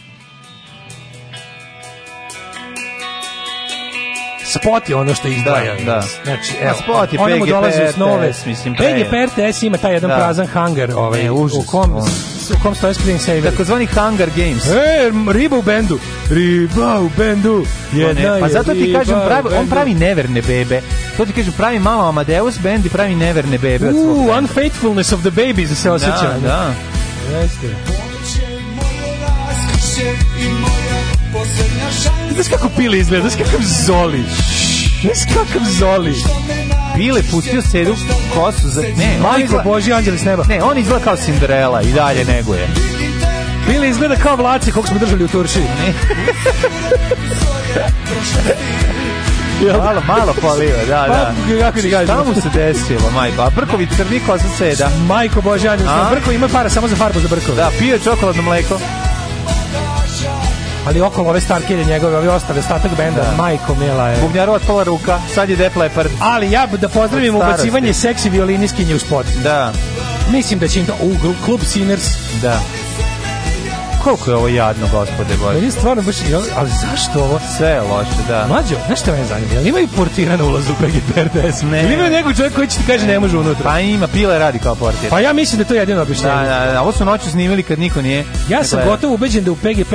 Spot je ono što da, izdvaja. Da, da. Znači, evo, spot je ono dolazi u snove. Mislim, Peggy Pertes ima taj jedan da. prazan hangar ovaj, ne, užas, u kom... On se u kom stoje screen saver. Takozvani Hunger Games. E, riba u bendu. Riba u bendu. Jedna ne, pa zato ti kažem, pravi, on pravi neverne bebe. To ti kažem, pravi malo Amadeus band i pravi neverne bebe. Uuu, unfaithfulness of the babies se osjeća. Da, da. Jeste. Znaš kako pili izgleda, znaš kako zoli. Jes kakav Zoli? Bile pustio sedu kosu za... Ne, Majko izgleda... Boži, anđeli s neba. Ne, on izgleda kao Cinderella i dalje neguje. Bile izgleda kao vlaci kog smo držali u Turšiji. Ne. Da? malo, malo palio, da, pa, da. Kako ti Šta mu se desilo, majko? A Brkovi crni kosa seda. Majko Bože, anđeli s neba. Brko ima para samo za farbu za Brkovi. Da, pio čokoladno mleko ali okolo ove Starkere njegove, ove ostale, ostatak benda, da. majko mila je. Bubnjaru otpala ruka, sad je Def Leppard. Ali ja da pozdravim ubacivanje seksi violiniskinje u spot. Da. Mislim da će im to, u klub Sinners. Da. Koliko je ovo jadno, gospode Bože. Meni je stvarno baš, ali zašto ovo? Sve je loše, da. Mlađo, znaš šta me zanima? Jel imaju portiran ulaz u PGP RTS? Ne. Ili imaju nekog čovjek koji će ti kaže ne može unutra? Pa ima, pile radi kao portir. Pa ja mislim da to je jedino objašnjenje. Da, da, da, ovo su noću snimili kad niko nije. Ja sam gleda. Dakle- gotovo ubeđen da u PGP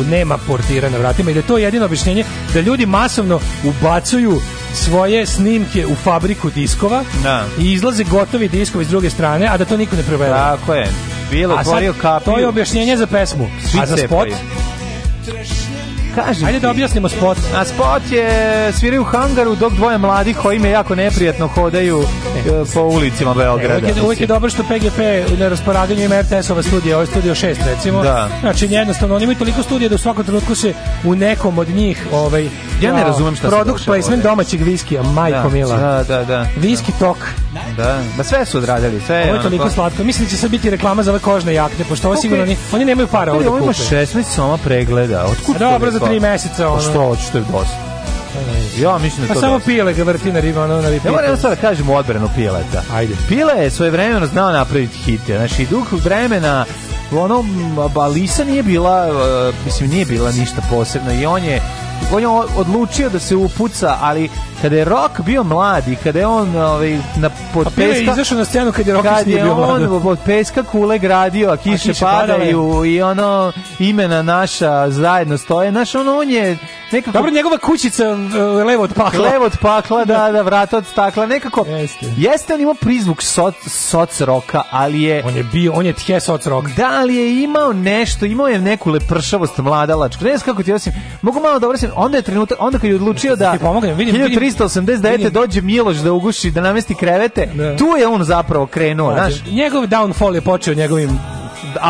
u nema portira na vratima i da je to jedino objašnjenje da ljudi masovno ubacuju svoje snimke u fabriku diskova da. i izlaze gotovi diskovi s druge strane, a da to niko ne prevede. Tako je. Bilo, a sad, to je objašnjenje za pesmu. a za spot? Cepaju kažem Ajde da ti. da objasnimo spot. A spot je sviraju u hangaru dok dvoje mladih koji me jako neprijatno hodaju e. e po ulicima e, Beograda. E, uvijek, je, dobro što PGP na rasporadanju ima RTS-ova studija, ovo je studio 6 recimo. Da. Znači jednostavno, oni imaju toliko studija da u svakom trenutku se u nekom od njih ovaj, ja ne da, razumem šta Produkt placement domaćeg viskija, majko da, mila. Da, da, da. Viski tok. Da, da sve su odradili, sve. Ovo je toliko ono, slatko. Mislim da će sad biti reklama za ove kožne jakne, pošto ovo sigurno oni, oni nemaju para ovo da kupe. 16 soma pregleda. Otkud Dobro, zato tri meseca pa ono. Što hoćete dosta. Ja mislim da pa to. A samo Pile ga vrti na riba, ono na riba. Ja sad da kažem odbranu Pileta. Ajde. Pile je svoje vremeno znao napraviti hit. Znači, dug vremena ono, Balisa nije bila, e, mislim, nije bila ništa posebno i on je on je odlučio da se upuca, ali kada je Rock bio mladi, kada je on ovaj, na, pod a pa peska... je izašao na scenu kada je Rok kad je on pod peska kule gradio, a kiše, kiše padaju i ono imena naša zajedno stoje. Znaš, ono, on je nekako... Dobro, njegova kućica e, levo od pakla. Levo od pakla, da, da, da vrata od stakla, nekako... Jeste. Jeste on imao prizvuk soc, soc roka, ali je... On je bio, on je tje soc roka. Da, ali je imao nešto, imao je neku lepršavost mladalačku. Ne znam kako ti osim... Mogu malo dobro da se se onda je trenutak onda kad je odlučio da, da ti pomognem, vidim 1389 vidim. dođe Miloš da uguši da namesti krevete. Da. Tu je on zapravo krenuo, pa, znaš. Njegov downfall je počeo njegovim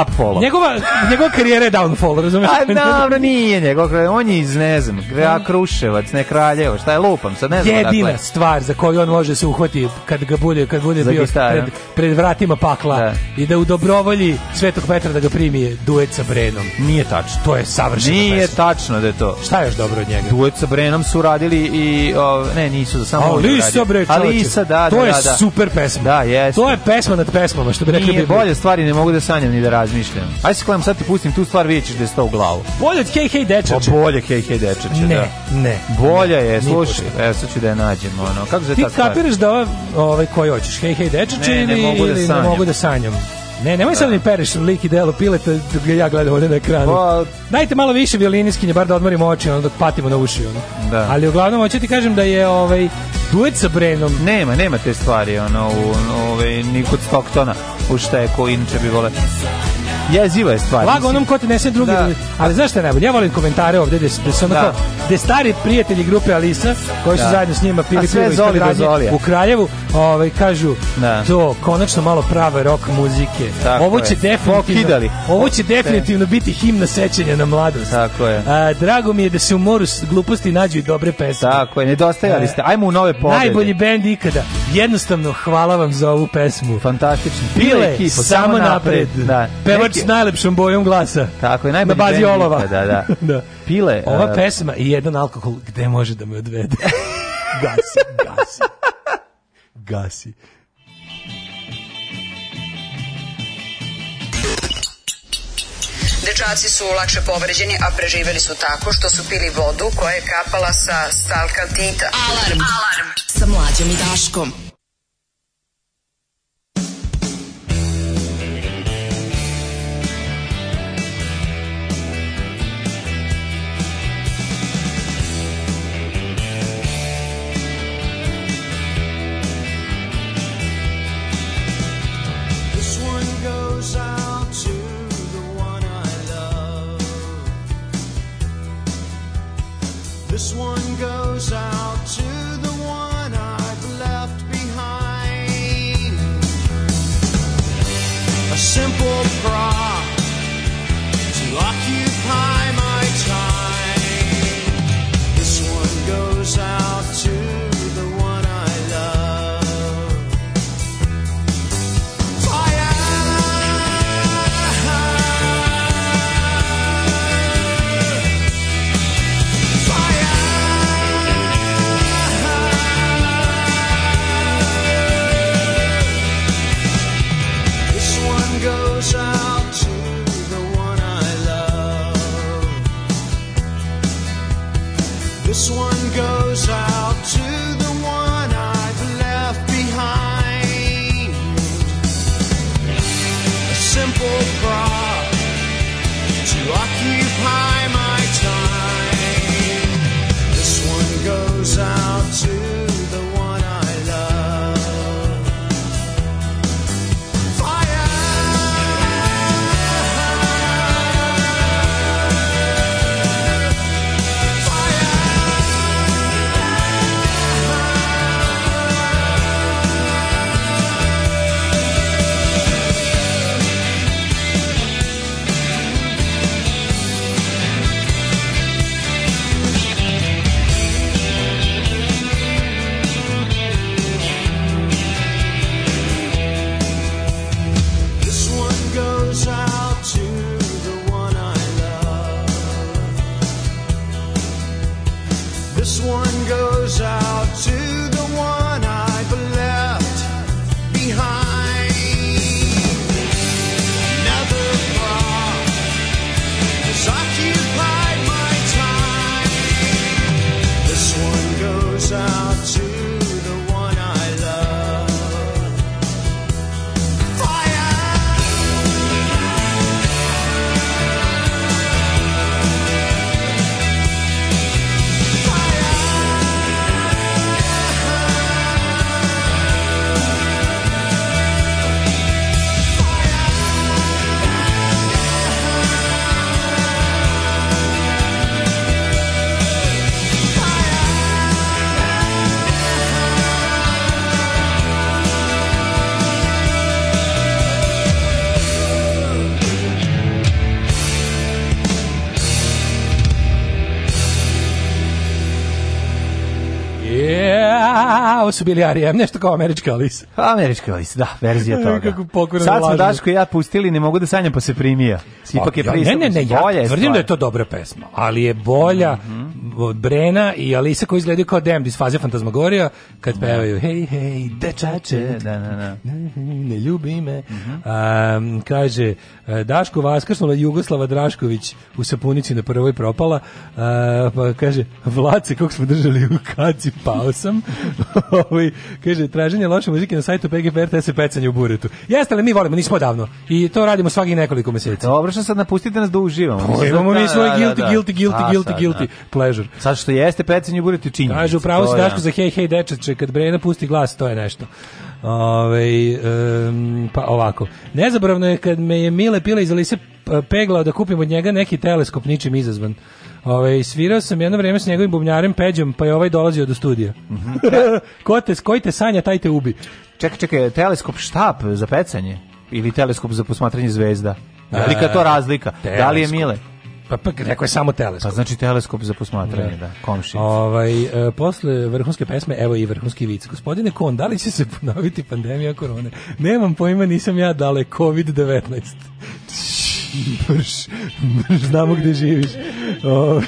upfall. Njegova, njegova karijera je downfall, razumiješ? A dobro, nije njegova, on je iz, ne znam, Kruševac, ne Kraljevo, šta je lupam, sad ne znam. Jedina dakle. stvar za koju on može se uhvati kad ga bude, kad bude za bio pred, pred, vratima pakla da. i da u dobrovolji Svetog Petra da ga primi duet sa Brenom. Nije tačno. To je savršeno. Nije pesma. tačno da je to. Šta je još dobro od njega? Duet sa Brenom su radili i, o, ne, nisu, samo A, Lisa, bre, Alisa, da, da, To je da, da. super pesma. Da, jeste. To je pesma nad pesmama, što bi rekli. Nije, bolje stvari ne mogu da sanjam ni da razmišljam. Aj se klem, sad ti pustim tu stvar, vidjet ćeš da je sto u glavu. Bolje od Hej Hej Dečače. Pa bolje Hej Hej Dečače, ne, da. Ne, Bolje je, slušaj, evo sad ću da je nađem, ono, kako se ta stvar? Ti kapiraš da ovaj, ovaj koji hoćeš, Hej Hej Dečače ili, ne mogu da sanjam. ili ne mogu da sanjam? Ne, nemoj sad da. mi pereš lik i delo pileta dok ga ja gledam ovdje na ekranu. Pa... Dajte malo više violiniskinje, bar da odmorimo oči, onda patimo na uši. Ono. Da. Ali uglavnom, hoću ti kažem da je ovaj, duet sa Brenom... Nema, nema te stvari, ono, u, ovaj, ni kod Stocktona, u šta je ko inče bi vole jeziva je stvar. Lago onom ko te nese drugi. Da. Ali znaš šta je najbolje? Ja volim komentare ovde gde, gde su ono da. gde stari prijatelji grupe Alisa, koji su da. zajedno s njima pili pivo i zoli u Kraljevu, ovaj, kažu da. to, konačno malo prave rock muzike. Tako ovo će je. definitivno, ovo će definitivno biti himna sećanja na mladost. Tako je. A, drago mi je da se u moru gluposti nađu i dobre pesme. Tako je, nedostajali e, ste. Ajmo u nove pobede. Najbolji bend ikada. Jednostavno, hvala vam za ovu pesmu. Fantastično. Bile, Bile samo napred. Da. Pevač s najlepšom bojom glasa. Tako je, najbolji Na bazi band olova. Nikada, da, da. Pile. Ova uh, pesma i jedan alkohol, gde može da me odvede? gasi, gasi. Gasi. Dečaci su lakše povređeni, a preživeli su tako što su pili vodu koja je kapala sa stalka tita. Alarm! Alarm! Sa mlađom i Daškom. biliarijem, nešto kao američka Alisa. Pa, američka Alisa, da, verzija toga. Kako pokorno Sad smo Daško i ja pustili, ne mogu da sanjam pa se primija. Pa, Ipak je ja, ne, ne, ne, ja tvrdim da je to dobra pesma, ali je bolja mhm. od Brena i Alisa koji izgledaju kao Damned iz faze Fantasmagorija, kad pevaju hej, hej, dečače, da, da, da. da. ne ljubi me. Mhm. kaže, e, Daško vaskrsnula Jugoslava Drašković u sapunici na prvoj propala, e, pa kaže, Vlace, kako smo držali u kaci, pao sam. Ovaj, koji kaže traženje loše muzike na sajtu PGP se je pecanje u buretu. Jeste li mi volimo, nismo odavno. I to radimo svakih nekoliko meseci. Dobro što sad napustite nas da uživamo. Pa, imamo mi svoj guilty, guilty, guilty, guilty, guilty pleasure. Sad što jeste pecanje u buretu čini. Kaže upravo si Daško za hej, hej dečeče, kad Brena pusti glas, to je nešto. Ove, um, pa ovako. Nezabravno je kad me je Mile Pila iz Alise peglao da kupim od njega neki teleskop ničim izazvan. Ove, ovaj, svirao sam jedno vrijeme s njegovim bubnjarem Peđom, pa je ovaj dolazio do studija. Mm -hmm. Ko te, koji te sanja, taj te ubi. Čekaj, čekaj, teleskop štap za pecanje? Ili teleskop za posmatranje zvezda? Velika da e, to razlika. Teleskop. Da li je Mile? Pa, pa rekao je samo teleskop. Pa znači teleskop za posmatranje, da, da Ovaj, e, posle vrhunske pesme, evo i vrhunski vic. Gospodine Kon, da li će se ponoviti pandemija korone? Nemam pojma, nisam ja dale, COVID-19. Mrš, mrš, znamo gde živiš. Ovaj,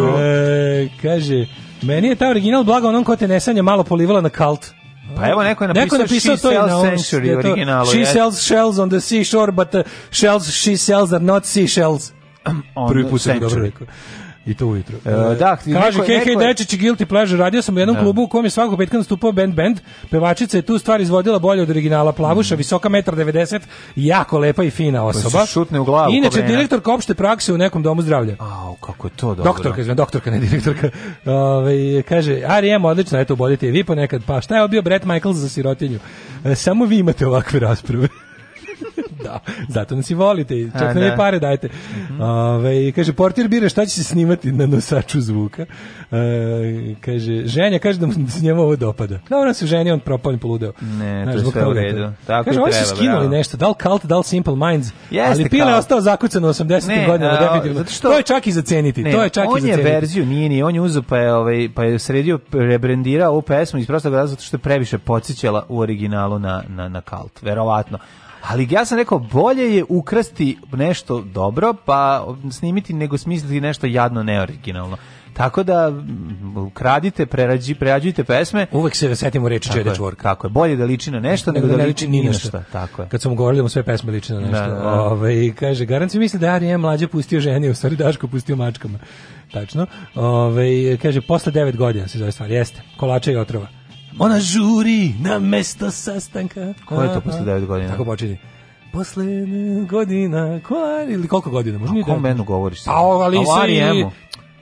o, e, kaže, meni je ta original blaga onom ko te nesanja malo polivala na kalt. Pa evo neko je napisao, neko je napisao she to sells na century to, originalu. She yes. sells shells on the seashore, but the uh, shells she sells are not seashells. On Prvi put sam dobro rekao. I to ujutro. Uh, da, kaže Hej Hej Dečić Guilty Pleasure, radio sam u jednom da. klubu u kom je svakog petka nastupao band band. Pevačica je tu stvar izvodila bolje od originala Plavuša, mm. visoka 1,90 jako lepa i fina pa osoba. Pa šutne u glavu. Inače direktorka opšte prakse u nekom domu zdravlja. A, kako je to dobro. Doktorka, izme, doktorka ne direktorka. Ove, kaže Arijem odlično, eto bolite i vi ponekad. Pa šta je bio Bret Michaels za sirotinju? E, samo vi imate ovakve rasprave. da, zato nas i volite, čak nam i da. pare dajte. Mm -hmm. Ove, kaže, portir bira šta će se snimati na nosaču zvuka. E, kaže, ženja, kaže da mu s njemu ovo dopada. Da, ona se ženja, on propao poludeo. Ne, Znaš, to je sve u redu. Tako kaže, oni su skinuli nešto, da li Cult, da li Simple Minds, Jeste ali Pile je ostao zakucan u 80. Ne, godinama, definitivno. Što, to je čak i za ceniti, ne, to je čak i za ceniti. On je verziju, nije ni, on je uzeo pa je, ovaj, pa je sredio, rebrendirao ovu pesmu iz prostog razloga zato što je previše podsjećala u originalu na, na, na Cult, verovatno Ali ja sam rekao, bolje je ukrasti nešto dobro, pa snimiti nego smisliti nešto jadno neoriginalno. Tako da kradite, prerađi, prerađujte pesme. Uvek se setimo reči Čede Čvorka. Tako je, bolje da liči na nešto nego da, ne liči ni na šta. Tako je. Kad sam govorili da sve pesme liči na nešto. Da, da. Ove, kaže, garant se misli da Ari Arijem mlađa pustio ženi, u stvari Daško pustio mačkama. Tačno. Ove, kaže, posle devet godina se zove stvar. Jeste, kolača i otrova. Ona žuri na mesto sastanka. Ko je to posle 9 godina? Tako počini. posle godina, kvar, ili koliko godina? Možda A kom menu govoriš? Pa o Alisa i...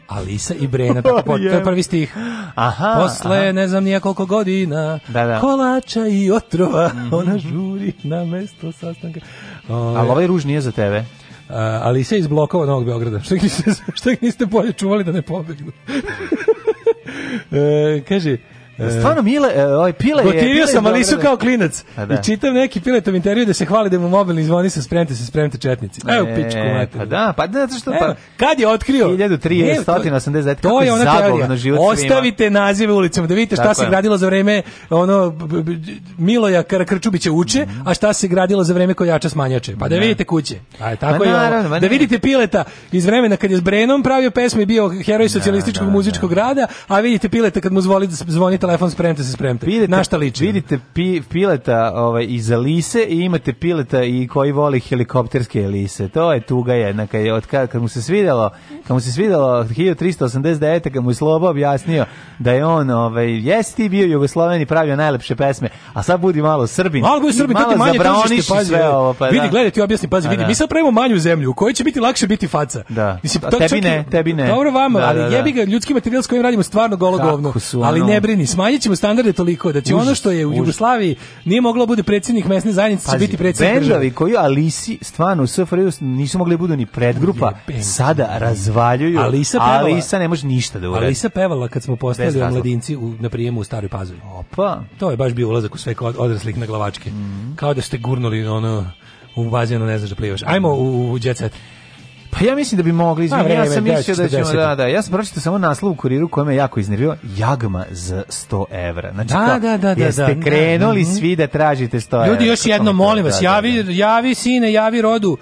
Alisa i Brena, tako pot, to je prvi stih. Aha, posle aha. ne znam nije koliko godina, da, da. kolača i otrova, mm -hmm. ona žuri na mesto sastanka. Ove, Ali ovaj ruž nije za tebe. Uh, Alisa iz blokova Novog Beograda. Šta niste, šta niste bolje čuvali da ne pobegnu? e, kaže, E, Stvarno Mile, e, oj ovaj, Pile je. Gotivio sam, ali su kao klinac. Da. I čitam neki Piletov intervju da se hvali da mu mobilni zvoni sa spremte se spremte četnici. Evo e, pičku mater. Pa da, pa da što pa. kad je otkrio 1380 to je ona teorija. Život Ostavite svima. nazive ulicama da vidite šta Tako se je. gradilo za vreme ono Miloja Karakrčubića uče, mm. a šta se gradilo za vreme Kojača Smanjače. Pa da, da. vidite kuće. Aj tako pa je. Ovo. Da vidite Pileta iz vremena kad je s Brenom pravio pesme i bio heroj da, socijalističkog da, muzičkog grada, a vidite Pileta kad mu zvoli zvoni telefon, spremte se, spremte. Vidite, Na šta liči? Vidite pi, pileta ovaj, iz Alise i imate pileta i koji voli helikopterske Alise. To je tuga jedna. Kad, od, kad, kad mu se svidelo, kad mu se svidelo 1389. kad mu je Slobo objasnio da je on, ovaj, jesi bio Jugosloven pravio najlepše pesme, a sad budi malo Srbin. Malo budi Srbin, to ti manje tržište, pazi. Sve ovo, pa, vidi, da. gledaj, ti objasni, pazi, vidi, da. mi sad pravimo manju zemlju u kojoj će biti lakše biti faca. Da. Mislim, to, tebi ne, tebi ne. Dobro vama, da, ali da, da. jebi ga, ljudski materijal s kojim radimo stvarno golo govno. Ali ne brini smanjićemo standarde toliko da će užas, ono što je u užas. Jugoslaviji nije moglo da bude predsednik mesne zajednice Pazi, će biti predsednik Benžavi koji Alisi stvarno u SFRJ nisu mogli da budu ni predgrupa, sada razvaljuju. Alisa, pevala, Alisa ne može ništa da uradi. Alisa pevala kad smo postali mladinci u, na prijemu u Staroj Pazovi. Opa. To je baš bio ulazak u sve odraslih na glavačke. Mm Kao da ste gurnuli ono u bazenu ne znaš da plivaš. Ajmo u, u jet set. Pa ja mislim da bi mogli, izvinjam, ja sam mislio da ćemo, da, da, ja sam pročitao samo naslov u kuriru koji me jako iznervio, jagma za 100 evra. Znači, da, da, da, da, jeste krenuli svi da tražite 100 evra. Ljudi, još jedno, molim vas, javi, javi sine, javi rodu,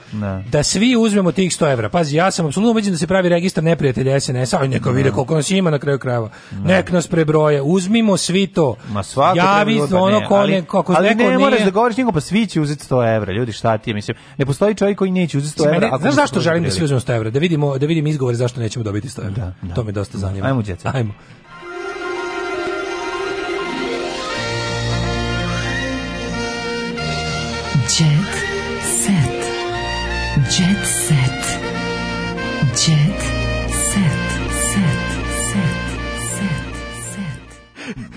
da svi uzmemo tih 100 evra. Pazi, ja sam apsolutno ubeđen da se pravi registar neprijatelja sns aj neka vide koliko nas ima na kraju krajeva. Nek nas prebroje, uzmimo svi to. Ma svako javi ono ko ne, kako ali ne moraš da govoriš nikom, pa svi će uzeti 100 evra, ljudi, šta ti je, mislim, ne postoji čovjek koji neće uzeti 100 evra. Znaš zašto želim da svi uzmemo 100 evra, da vidimo, da vidim izgovor zašto nećemo dobiti 100 evra. Da, da. To me dosta da. zanima. Ajmo, djeca. Ajmo.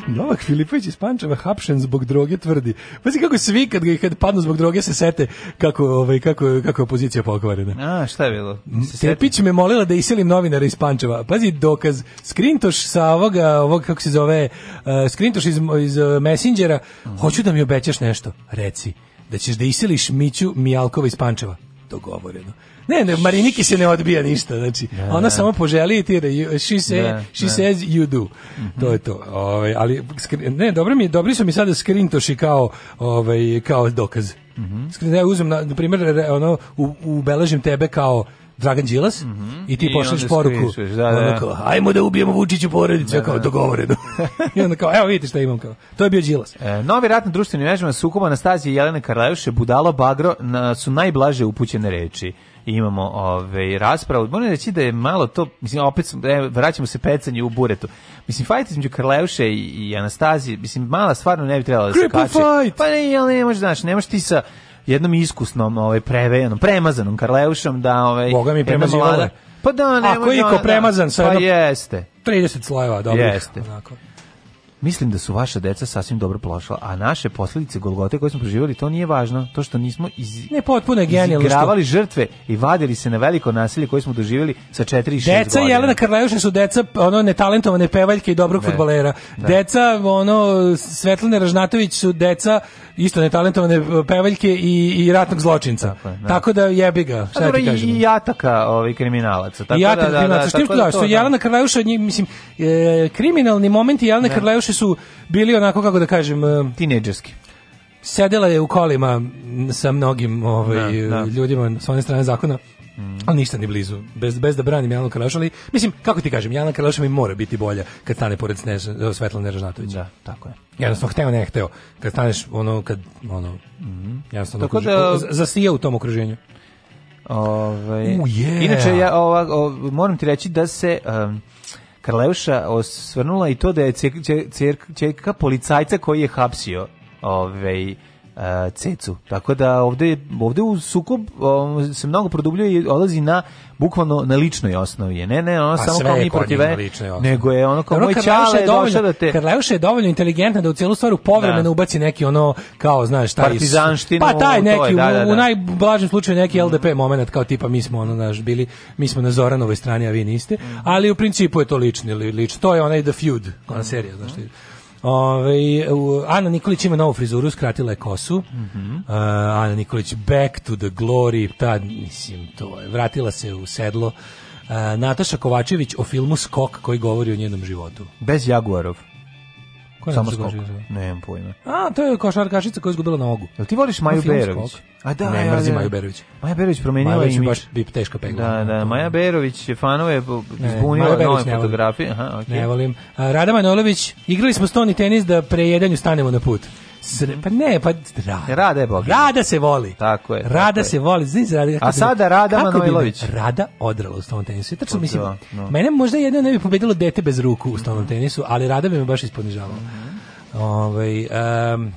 Novak Filipović iz Pančeva hapšen zbog droge tvrdi. Pazi kako svi kad ga kad padnu zbog droge se sete kako ovaj kako kako je opozicija pokvarena. A šta je bilo? Mm, se Tepić me molila da iselim novinara iz Pančeva. Pazi dokaz skrintoš sa ovoga ovog kako se zove uh, skrintoš iz iz uh, Messengera. Mm. Hoću da mi obećaš nešto. Reci da ćeš da iseliš Miću Mijalkova iz Pančeva. Dogovoreno. Ne, ne, Mariniki se ne odbija ništa, znači. Da, da ona da. samo poželi ti tira. She, say, da, she da. says you do. Mm -hmm. To je to. Ovaj ali, ne, dobro mi, dobri su mi sada skrintoši kao, ovaj, kao dokaz. Mm Skrinja uzmem, na, na primjer, ono, u, ubeležim tebe kao Dragan Đilas mm -hmm. i ti pošalješ poruku. Skrišeš, da, da, da. kao, ajmo da ubijemo Vučića porodicu, da, da. kao dogovoreno. I onda kao, evo vidite šta imam kao. To je bio Đilas. E, novi rat na društvenim mrežama sukoba Anastazije Jelene Karlajuše, Budalo Bagro na, su najblaže upućene reči imamo ovaj raspravu. Moram reći da je malo to, mislim opet e, vraćamo se pecanju u buretu. Mislim fajt između Karleuše i, i Anastazije, mislim mala stvarno ne bi trebala da se kače. Pa ne, ali ne možeš, znaš, ne možeš ti sa jednom iskusnom, ovaj prevejanom, premazanom Karleušom da ovaj Boga mi premazivala. Pa da, ne, Ako je iko da- premazan sa pa jednom, jeste. 30 slojeva, dobro. Jeste. Onako. Mislim da su vaša deca sasvim dobro prošla, a naše posledice Golgote koje smo proživjeli, to nije važno. To što nismo iz... ne potpuno je genijalno izigravali što... žrtve i vadili se na veliko nasilje koje smo doživjeli sa 4 i 6 deca godina. Deca Jelena Karlajuša su deca ono netalentovane pevaljke i dobrog fudbalera. Da. Deca ono Svetlane Ražnatović su deca isto netalentovane e, pevaljke i, i ratnog zločinca. Tako, je, da. tako da jebi ga, šta ti kažem. I jataka ovaj, kriminalaca. Tako I jataka da, da, da kriminalaca. Da, da, što da, Jelena Karlajuša, mislim, e, kriminalni momenti Jelene Karlajuše su bili onako, kako da kažem... Eh, tinejdžerski. Sedela je u kolima sa mnogim ovaj, da, da. ljudima sa one strane zakona. Mm. Ali ništa ni blizu. Bez, bez da branim Jana Karlaša, ali mislim, kako ti kažem, Jana Karlaša mi mora biti bolja kad stane pored Snež, eh, Svetlana Ražnatovića. Da, tako je. Jednostavno, hteo ne hteo. Kad staneš, ono, kad, ono, mm. jednostavno, tako da, zasija u tom okruženju. Ove, ovaj, uh, yeah. Inače, ja ova, ova, moram ti reći da se... Um, Karleuša osvrnula i to da je čerka policajca koji je hapsio ovaj, eh, cecu. Tako da ovde, ovde u sukob eh, se mnogo produbljuje i odlazi na bukvalno na ličnoj osnovi je. Ne, ne, ono pa samo kao mi protiv nego je ono kao moj čale je došao da te... Karleuša je dovoljno inteligentna da u celu stvaru povremeno da. ubaci neki ono, kao, znaš, taj... Partizanštinu. Pa taj neki, toj, da, da, da. u najblažem slučaju neki mhm. LDP moment, kao tipa mi smo, ono, znaš, bili, mi smo na Zoranovoj strani, a vi niste, mhm. ali u principu je to lični, lič, to je onaj The Feud, ona serija, znaš, Ove, ovaj, Ana Nikolić ima novu frizuru, skratila je kosu. Mm -hmm. Ana Nikolić, back to the glory, ta, mislim, to je, vratila se u sedlo. Nataša Kovačević o filmu Skok koji govori o njenom životu. Bez Jaguarov. Ko je Samo skok. Nemam pojma. A, to je košarkašica koja je izgubila na ogu. Jel ti voliš Maju Berović? Skok. A da, ne, ja, mrzim ja, Maju Berović. Maja Berović promenila da, da, Maja Berović baš bi teška pegla. Da, da, Maja Berović je fanove izbunila nove fotografije. Aha, okay. Ne volim. Rada Manojlović, igrali smo stoni tenis da pre stanemo na put. Sre, pa ne, pa rada. Rada je boginja. Rada se voli. Tako je. Tako rada je. se voli. Znaš, rada, A sada Rada Manojlović. Rada odrala u stolnom tenisu. Tačno, pa mislim, da, no. mene možda jedno ne bi pobedilo dete bez ruku u stolnom mm -hmm. tenisu, ali Rada bi me baš isponižavala. Mm -hmm. Ove, ovaj, um,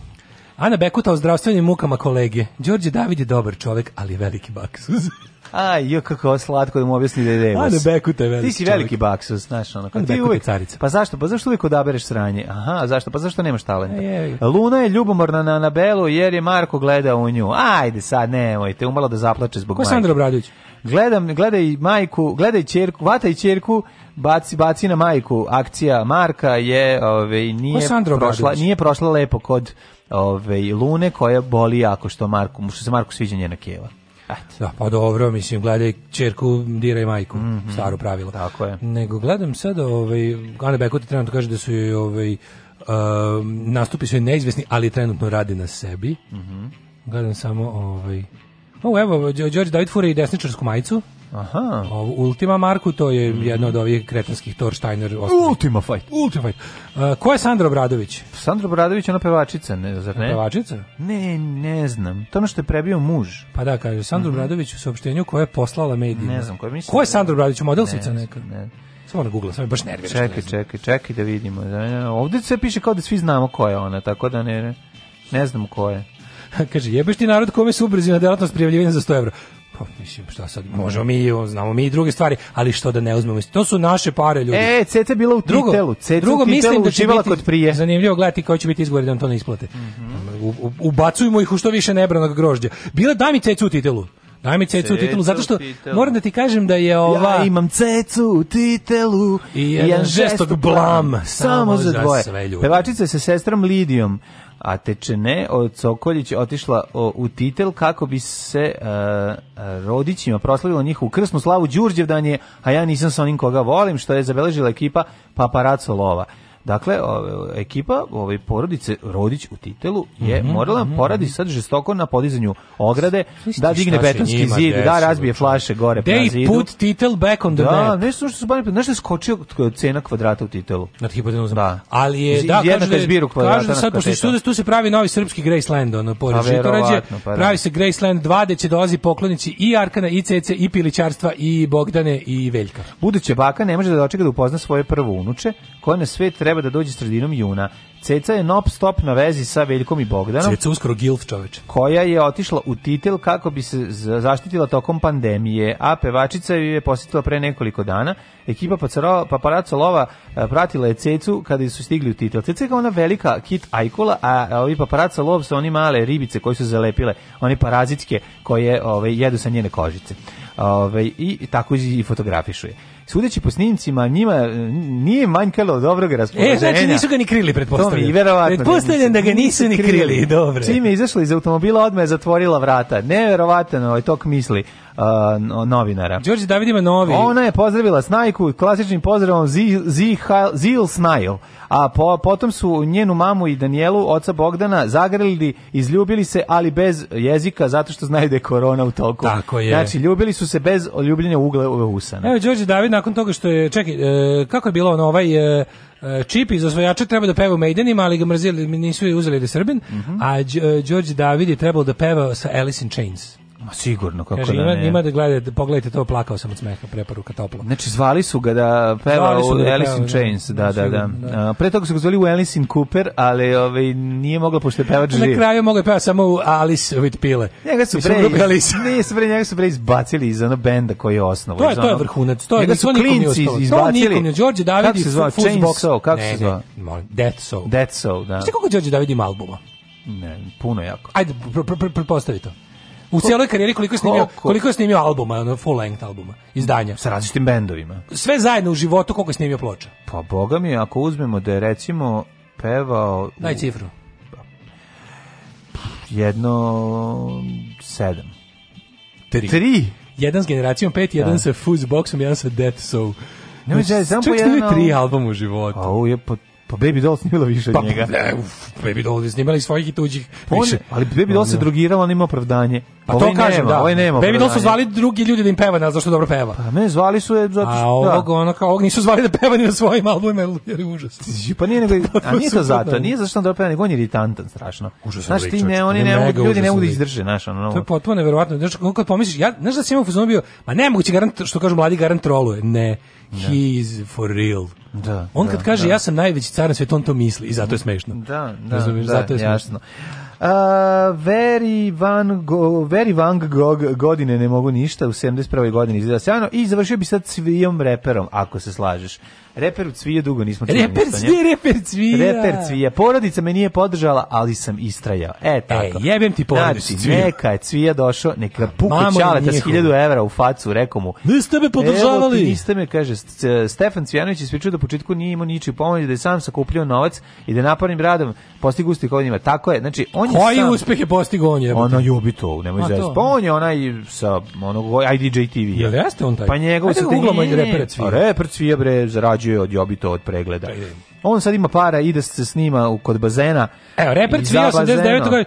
Ana Bekuta o zdravstvenim mukama kolege. Đorđe David je dobar čovek, ali veliki baksuz. Aj, jo, kako je slatko da mu objasni da je devas. Ajde, beku te veliki Ti si veliki čovjek. baksus, znaš, ono, kad ti uvijek, carica. Pa zašto, pa zašto uvijek odabereš sranje? Aha, zašto, pa zašto nemaš talenta? Je, Luna je ljubomorna na Anabelu jer je Marko gledao u nju. Ajde sad, te umalo da zaplače zbog Ko majke. Ko je Sandra Obradović? Gledam, gledaj majku, gledaj čerku, vataj čerku, baci, baci na majku. Akcija Marka je, ove, ovaj, nije, prošla, nije prošla lepo kod ove, ovaj, Lune koja boli jako što, Marku, što se Marku sviđa njena keva. Da, pa dobro, mislim, gledaj čerku, diraj majku, mm -hmm. staro pravilo. Tako je. Nego gledam sad, ovaj, Ana Bekuti trenutno kaže da su joj ovaj, Uh, nastupi su neizvesni, ali trenutno radi na sebi. Mm -hmm. Gledam samo ovaj... O, evo, Đorđe David fura i desničarsku majicu. Aha. O, Ultima Marku, to je mm. jedna od ovih kretanskih Torsteiner. Ostalih. Ultima Fight. Ultima Fight. Uh, ko je Sandra Bradović? Sandra Bradović je ona pevačica, ne, zar ne? Pevačica? Ne, ne znam. To ono što je prebio muž. Pa da, kaže, Sandra mhm. Obradović mm. u saopštenju koje je poslala medijima. Ne znam, koje mislim. Ko je da- Sandra Bradović, modelsica ne neka? Ne samo na Google, sam baš nervira. Čekaj, čekaj, čekaj da vidimo. Da, Ovdje se piše kao da svi znamo ko je ona, tako da ne, ne znam ko je. Kaže, jebeš ti narod kome su ubrzina delatnost prijavljivanja za 100 evra. Pa mislim šta sad možemo mi znamo mi i druge stvari, ali što da ne uzmemo. To su naše pare ljudi. E, CT bila u titelu, CT drugo titelu mislim da će kod prije. Zanimljivo gledati koji će biti izgovor da nam to ne isplate. Mm -hmm. u, u, ubacujemo ih u što više nebranog grožđa. Bila da mi CT u titelu. Daj mi cecu u titelu, zato što moram da ti kažem da je ova... Ja imam cecu u titelu i jedan, jedan žestok blam, blam samo za dvoje. Pevačica sa sestrom Lidijom a Tečene od Sokoljić otišla u titel kako bi se uh, rodićima proslavilo njihovu krsnu slavu Đurđevdanje, a ja nisam sa onim koga volim, što je zabeležila ekipa Paparaco Lova. Dakle, ove, ekipa ove porodice Rodić u titelu je mm -hmm, morala mm -hmm. poradi mhm. sad žestoko na podizanju ograde, Sviš da digne betonski zid, da razbije flaše gore They na zidu. put titel back on the da, net. nešto što su bani, nešto je skočio cena kvadrata u titelu. Na hipotenuzom. Da. Ali je, da, kažu da, zbiru kvadrata kažu da sad, pošto tu, tu se pravi novi srpski Graceland, ono, pored pa Žitorađe, pa, da. pravi se Graceland 2, gde će dolazi poklonici i Arkana, i Cece, i Pilićarstva, i Bogdane, i Veljka. Buduće baka ne može da dočeka da upozna svoje prvo unuče, koje na svet treba treba da dođe sredinom juna. Ceca je non stop na vezi sa Veljkom i Bogdanom. Ceca uskoro gilf čoveče. Koja je otišla u titel kako bi se zaštitila tokom pandemije, a pevačica ju je posjetila pre nekoliko dana. Ekipa paparaco lova eh, pratila je Cecu kada su stigli u titel. Ceca je ona velika kit ajkula, a ovi paparaco lov su oni male ribice koje su zalepile, one parazitske koje ove, ovaj, jedu sa njene kožice. Ove, ovaj, I tako i fotografišuje sudeći po snimcima, njima e, nije manjkalo dobrog e, raspoloženja. E, znači nisu ga ni krili, pretpostavljam. To mi, verovatno. E, pretpostavljam da ga nisu, ni krili, krili. dobro. Čim je izašla iz automobila, odmah je zatvorila vrata. Neverovatno, ovaj tok misli uh, novinara. Đorđe David ima novi. Ona je pozdravila Snajku klasičnim pozdravom Zil, Zil Snajl, a po, potom su njenu mamu i Danijelu, oca Bogdana, zagrlili, izljubili se, ali bez jezika, zato što znaju da je korona u toku. Tako je. Znači, ljubili su se bez ljubljenja ugle u usana. Evo, Đorđe David, nakon toga što je, čekaj, e, kako je bilo ono, ovaj... E, e čip iz osvajača treba da peva u Maidenima, ali ga mrzili, nisu je uzeli da Srbin, mm -hmm. a e, Đorđe David je trebalo da peva sa Alice in Chains. Ma sigurno kako Kaže, da ne. Ima, da gledate, da pogledajte to, plakao sam od smeha, preporuka topla. Znači zvali su ga da peva u da Alice in da. Chains, da, da, da. da. pre toga su ga zvali u Alice in Cooper, ali ovaj nije mogla pošto je pevač živ. Na kraju mogla peva samo u Alice with Pile. Njega su pre, nije su pre, njega su pre izbacili iz onog benda koji je osnovu. To je, to je vrhunac, to je, njega su klinci izbacili. To nikom ne, Đorđe Davidi, kako se zvao, Chainsaw, kako se zvao? Death Soul. Death Soul, da. Znaš kako Đorđe Davidi ima albuma? Ne, puno jako. Ajde, pretpostavi to. U cijeloj karijeri koliko je snimio, koliko je snimio albuma, ono, full length albuma, izdanja. Sa različitim bendovima. Sve zajedno u životu koliko je snimio ploča. Pa bogami, ako uzmemo da je recimo pevao... Daj cifru. Jedno 7. 3. 3. Jedan s generacijom pet, jedan da. sa Fuzz Boxom, jedan sa Death Soul. Nemoj znači, samo po jedan... tri album u životu. A ovo je po Pa Baby Doll snimila više pa, od njega. Ne, uf, Baby Doll je snimala i svojih i tuđih. Pa on, više. ali Baby Doll se drogirala, on ima opravdanje. Pa, pa ovaj to kažem, nema, da. Ovaj nema Baby Doll su zvali drugi ljudi da im peva, ne znaš što dobro peva. Pa me zvali su je, zato što... A da. ovog, da. ono, kao, ovog nisu zvali da peva ni na svojim albumima, jer je užas. Pa nije nego, a nije to zato, nije zašto dobro peva, nego on je iritantan, strašno. Užas znaš, ti ne, oni ne, mogu, ljudi ne mogu da izdrže, znaš, ono. To je potpuno neverovatno, znaš, kako kad pomisliš, ja, znaš da si imao fazon bio, ma ne moguće garant, što kažu mladi garant troluje, ne. Da. he is for real. Da, on da, kad da, kaže da. ja sam najveći car na svijetu, on to misli i zato je smešno. Da, da, Razumiješ, da, zato je smešno. Jasno. Uh, Veri Van, Go, Veri Van Gogh godine ne mogu ništa, u 71. godini izgleda sjajno i završio bi sad svijom reperom, ako se slažeš. Reper cvije dugo nismo čuli. Reper cvije, reper cvije. Reper cvije. Porodica me nije podržala, ali sam istrajao. E, e tako. E, jebem ti porodicu znači, cvije. Neka je Cvije došao, neka puka čaleta s 1000 evra u facu, rekao mu. Niste me podržavali. Evo, niste me, kaže, Stefan Cvijanović ispričao da u početku nije imao ničiju pomoć, da je sam sakupljao novac i da napornim radom postigu njima. Tako je, znači, on je Koji sam... uspeh je postigao on je? Ona ljubi to, nemoj zezati. Pa on je onaj sa onog IDJ TV. Jel jeste on taj? Pa njegov se... Ajde, uglamo da i reper cvije. Pa reper cvije, bre, zarađuje ograđuje od jobito od pregleda. Da, On sad ima para, ide se snima kod bazena. Evo, reper 89. godine,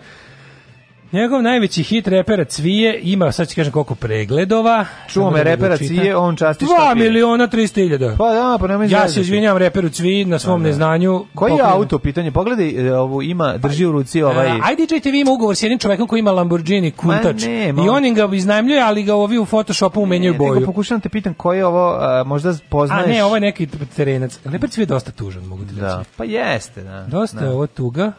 Njegov najveći hit repera Cvije ima, sad ću kažem koliko pregledova. Čuo me da repera Cvije, on časti šta 2 miliona 300 hiljada. Pa da, pa nema Ja se izvinjam reperu Cviji na svom da, da. neznanju. Koji je auto, pitanje? Pogledaj, e, ovo ima, pa, drži u ruci ovaj... Ajde, DJ TV ima ugovor s jednim čovekom koji ima Lamborghini Kuntač. I on ga iznajmljuje, ali ga ovi u Photoshopu umenjaju boju. Nego pokušam te pitam koji je ovo, možda poznaješ... A ne, ovo je neki terenac. Reper Cvije je dosta tužan, mogu ti reći. Da, pa jeste, da. Dosta je ovo tuga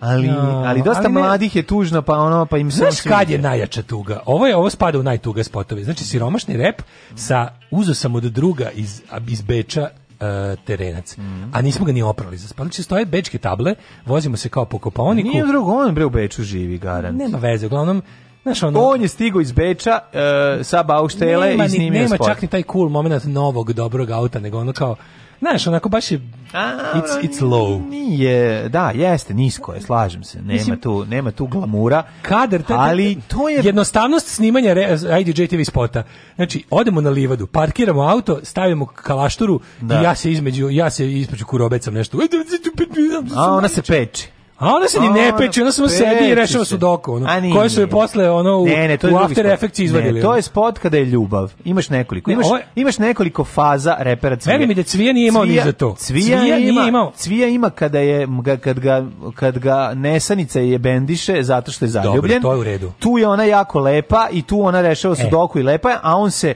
ali, no, ali dosta ali mladih je tužno, pa ono, pa im se... kad je najjača tuga? Ovo je, ovo spada u najtuga spotove. Znači, siromašni rep sa, uzo sam od druga iz, iz Beča, Uh, terenac. Mm. A nismo ga ni oprali. znači, stoje bečke table, vozimo se kao po koponiku. Nije drugo, on bre u Beču živi, garant. Nema veze, uglavnom, Znaš, ono, on je stigao iz Beča uh, sa Bauštele i snimio nema sport. Nema čak ni taj cool moment novog dobrog auta, nego ono kao Znaš, onako baš je it's, it's low. Nije, da, jeste, nisko je, slažem se. Nema Mislim, tu, nema tu glamura. Kadar, ta, ali to je jednostavnost snimanja IDJ TV spota. Znači, odemo na livadu, parkiramo auto, stavimo kalašturu da. i ja se između, ja se ismeđu kurobecam nešto. A ona se peče. A ona se ni ne peče, ona samo sebi i rešava sudoku, ono, nije, koje su je posle ono, u, ne, ne, to je u After Effects izvadili. Ne, to je spot kada je ljubav. Imaš nekoliko, imaš, ovo... imaš nekoliko faza repera Cvije. Veli mi da Cvije nije imao cvija, ni za to. Cvija, cvija ima, nije imao. Cvija ima kada je, kad ga, kad ga nesanica je bendiše zato što je zaljubljen. Dobro, to je u redu. Tu je ona jako lepa i tu ona rešava sudoku e. i lepa, a on se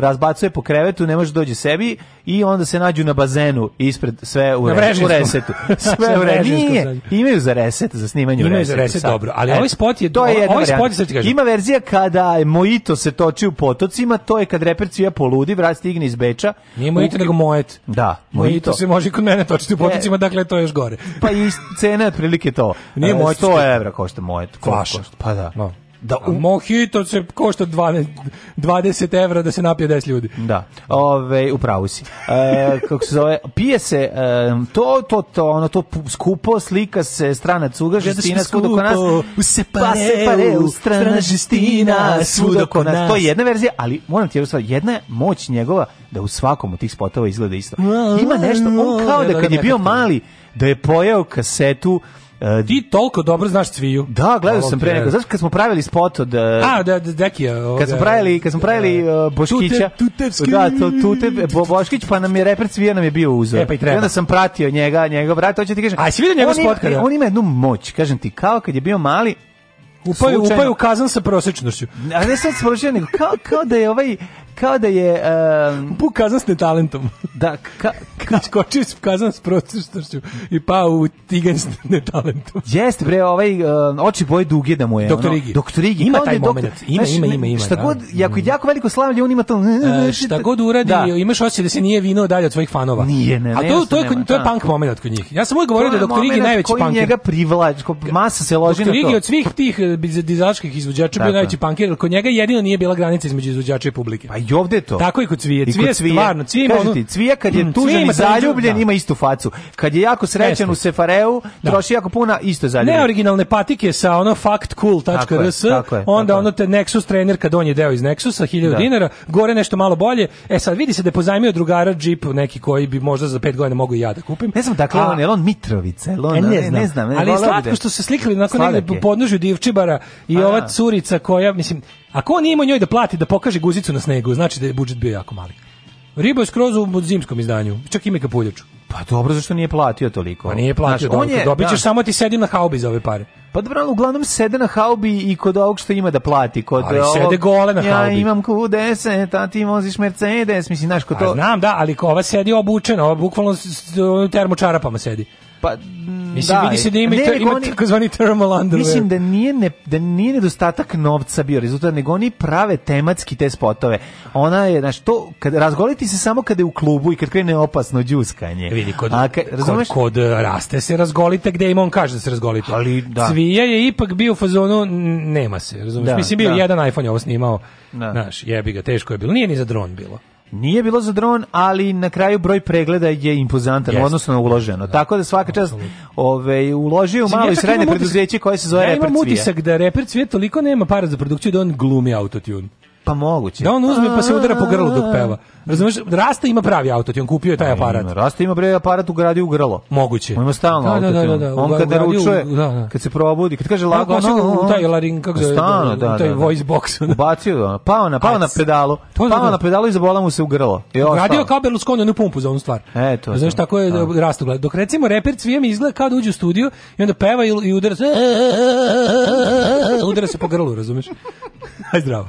razbacuje po krevetu, ne može da dođe sebi i onda se nađu na bazenu ispred sve u, re, u resetu. Sve u resetu. Imaju za reset, za snimanje imaju u resetu. Imaju za reset, dobro. Ali e, ovaj spot je... To je ovaj spot je, kažem. Ima verzija kada Mojito se toči u potocima, to je kad reper cvija poludi, vrat stigne iz Beča. Nije Mojito, nego Moet. Da, Mojito. se može i kod mene točiti u e, potocima, e, dakle to je još gore. Pa i cena je otprilike to. Nije e, Moet. 100 evra košta Moet. Flaša. Pa da. No. Da u... Mojito se košta 12, 20 evra da se napije 10 ljudi. Da, Ove, upravo si. E, kako se zove, pije se e, to, to, to, ono, to skupo slika se strana cuga, žestina svuda oko nas. U separeu, pa separeu, strana žestina svuda oko nas. To je jedna verzija, ali moram ti reći, jedna je moć njegova da u svakom od tih spotova izgleda isto. Ima nešto, on kao da kad je bio mali, da je pojeo kasetu Uh, ti toliko dobro znaš Cviju. Da, gledao sam pre nego. Znaš kad smo pravili spot od eh, A, da, da Dekija. Ovoga, kad smo pravili, kad smo pravili uh, Boškića. Tutevski. Da, to tute bo, Boškić pa nam je reper Cvija nam je bio uzor. E, pa i, treba. I onda sam pratio njega, njega brat, hoće ti kažem. A si vidio njegov spot kada? E, on ima jednu moć, kažem ti, kao kad je bio mali, Upaju, upaju kazan sa prosečnošću. A ne sad s prosečnošću, nego kao, kao da je ovaj, kao da je... Um, pokazao kazan s netalentom. Da, ka, ka... Skočio s kazan s prostrštošću i pa u tigan s netalentom. Jeste, bre, ovaj uh, oči boje duge da mu je. Doktor Igi. Ono, doktor Igi. Ima da taj doktor, moment. Ima, znaš, ima, ima, ima. Šta da. god, jako, jako veliko slavlje, on ima to... E, šta god uradi, da. imaš osjećaj da se nije vino dalje od svojih fanova. Nije, ne, ne. A to, to, to, je, to je da. punk momenat kod njih. Ja sam uvijek govorio da doktor Igi najveći Koji njega privlači, masa se loži na to. Doktor Igi od svih tih eh, dizačkih izvođača bio najveći punker, kod njega jedino nije bila granica između izvođača i publike. Pa i ovde je to. Tako i kod cvije. Cvije, cvije stvarno, cvije ima ti, cvije kad je mm, tužan i zaljubljen da. ima istu facu. Kad je jako srećan u Sefareu, da. troši jako puna, isto zaljubljen. Ne originalne patike sa ono factcool.rs, onda tako ono te Nexus trener kad on je deo iz Nexusa 1000 da. dinara, gore nešto malo bolje. E sad vidi se da je pozajmio drugara džip neki koji bi možda za 5 godina mogu i ja da kupim. Ne znam dakle on je on Mitrovica, e, on ne, ne, ne znam, ne, ali slatko da- što se slikali nakon negde podnožju divčibara i ova da. curica koja mislim Ako on nije njoj da plati da pokaže guzicu na snegu, znači da je budžet bio jako mali. Riba je skroz u zimskom izdanju, čak ime kapuljaču. Pa dobro, zašto nije platio toliko? Pa nije platio, znači, on je, dobit ćeš da. samo ti sedim na haubi za ove pare. Pa dobro, uglavnom sede na haubi i kod ovog što ima da plati. Kod ali ovog, sede gole na ja haubi. Ja imam Q10, a ti voziš Mercedes, mislim, znaš ko to... A znam, da, ali ova sedi obučena, ova bukvalno s termočarapama sedi. Pa, mislim, da, vidi da ima, ne, ima oni, takozvani thermal underwear. Mislim da nije, ne, da nije nedostatak novca bio rezultat, nego oni prave tematski te spotove. Ona je, znaš, to, kad, razgoliti se samo kada je u klubu i kad krene opasno džuskanje. Vidi, kod, A, ka, kod, kod, raste se razgolite, gde im on kaže da se razgolite. Ali, da. Svija je ipak bio u fazonu, nema se, razumeš? Da, mislim, bio da. jedan iPhone je ovo snimao, da. znaš, jebi ga, teško je bilo. Nije ni za dron bilo. Nije bilo za dron, ali na kraju broj pregleda je impozantan, yes. odnosno uloženo. Da. Tako da svaka čast ove, ovaj, uložio malo i srednje preduzeće koje se zove ja Reper Cvije. Ja imam utisak da Reper toliko nema para za produkciju da on glumi autotune. Pa moguće. Da on uzme pa se udara po grlu dok peva. Razumeš, Rasta ima pravi ti on kupio je taj aparat. Rasta ima bre aparat ugradio u grlo. Moguće. On ima stalno da, da, da, autotune. On kada ručuje, kad se probudi, kad kaže lago, no. taj larin kako se taj voice box. Bacio, pao na, pao na pedalu. Pao na pedalu i zabola mu se u grlo. Radio kao Berlusconi onu pumpu za onu stvar. Eto. Znaš tako je Rasta gleda. Dok recimo reper Cvijem izgleda kao da uđe u studio i onda peva i udara se udara se po grlu, razumeš? Aj zdravo.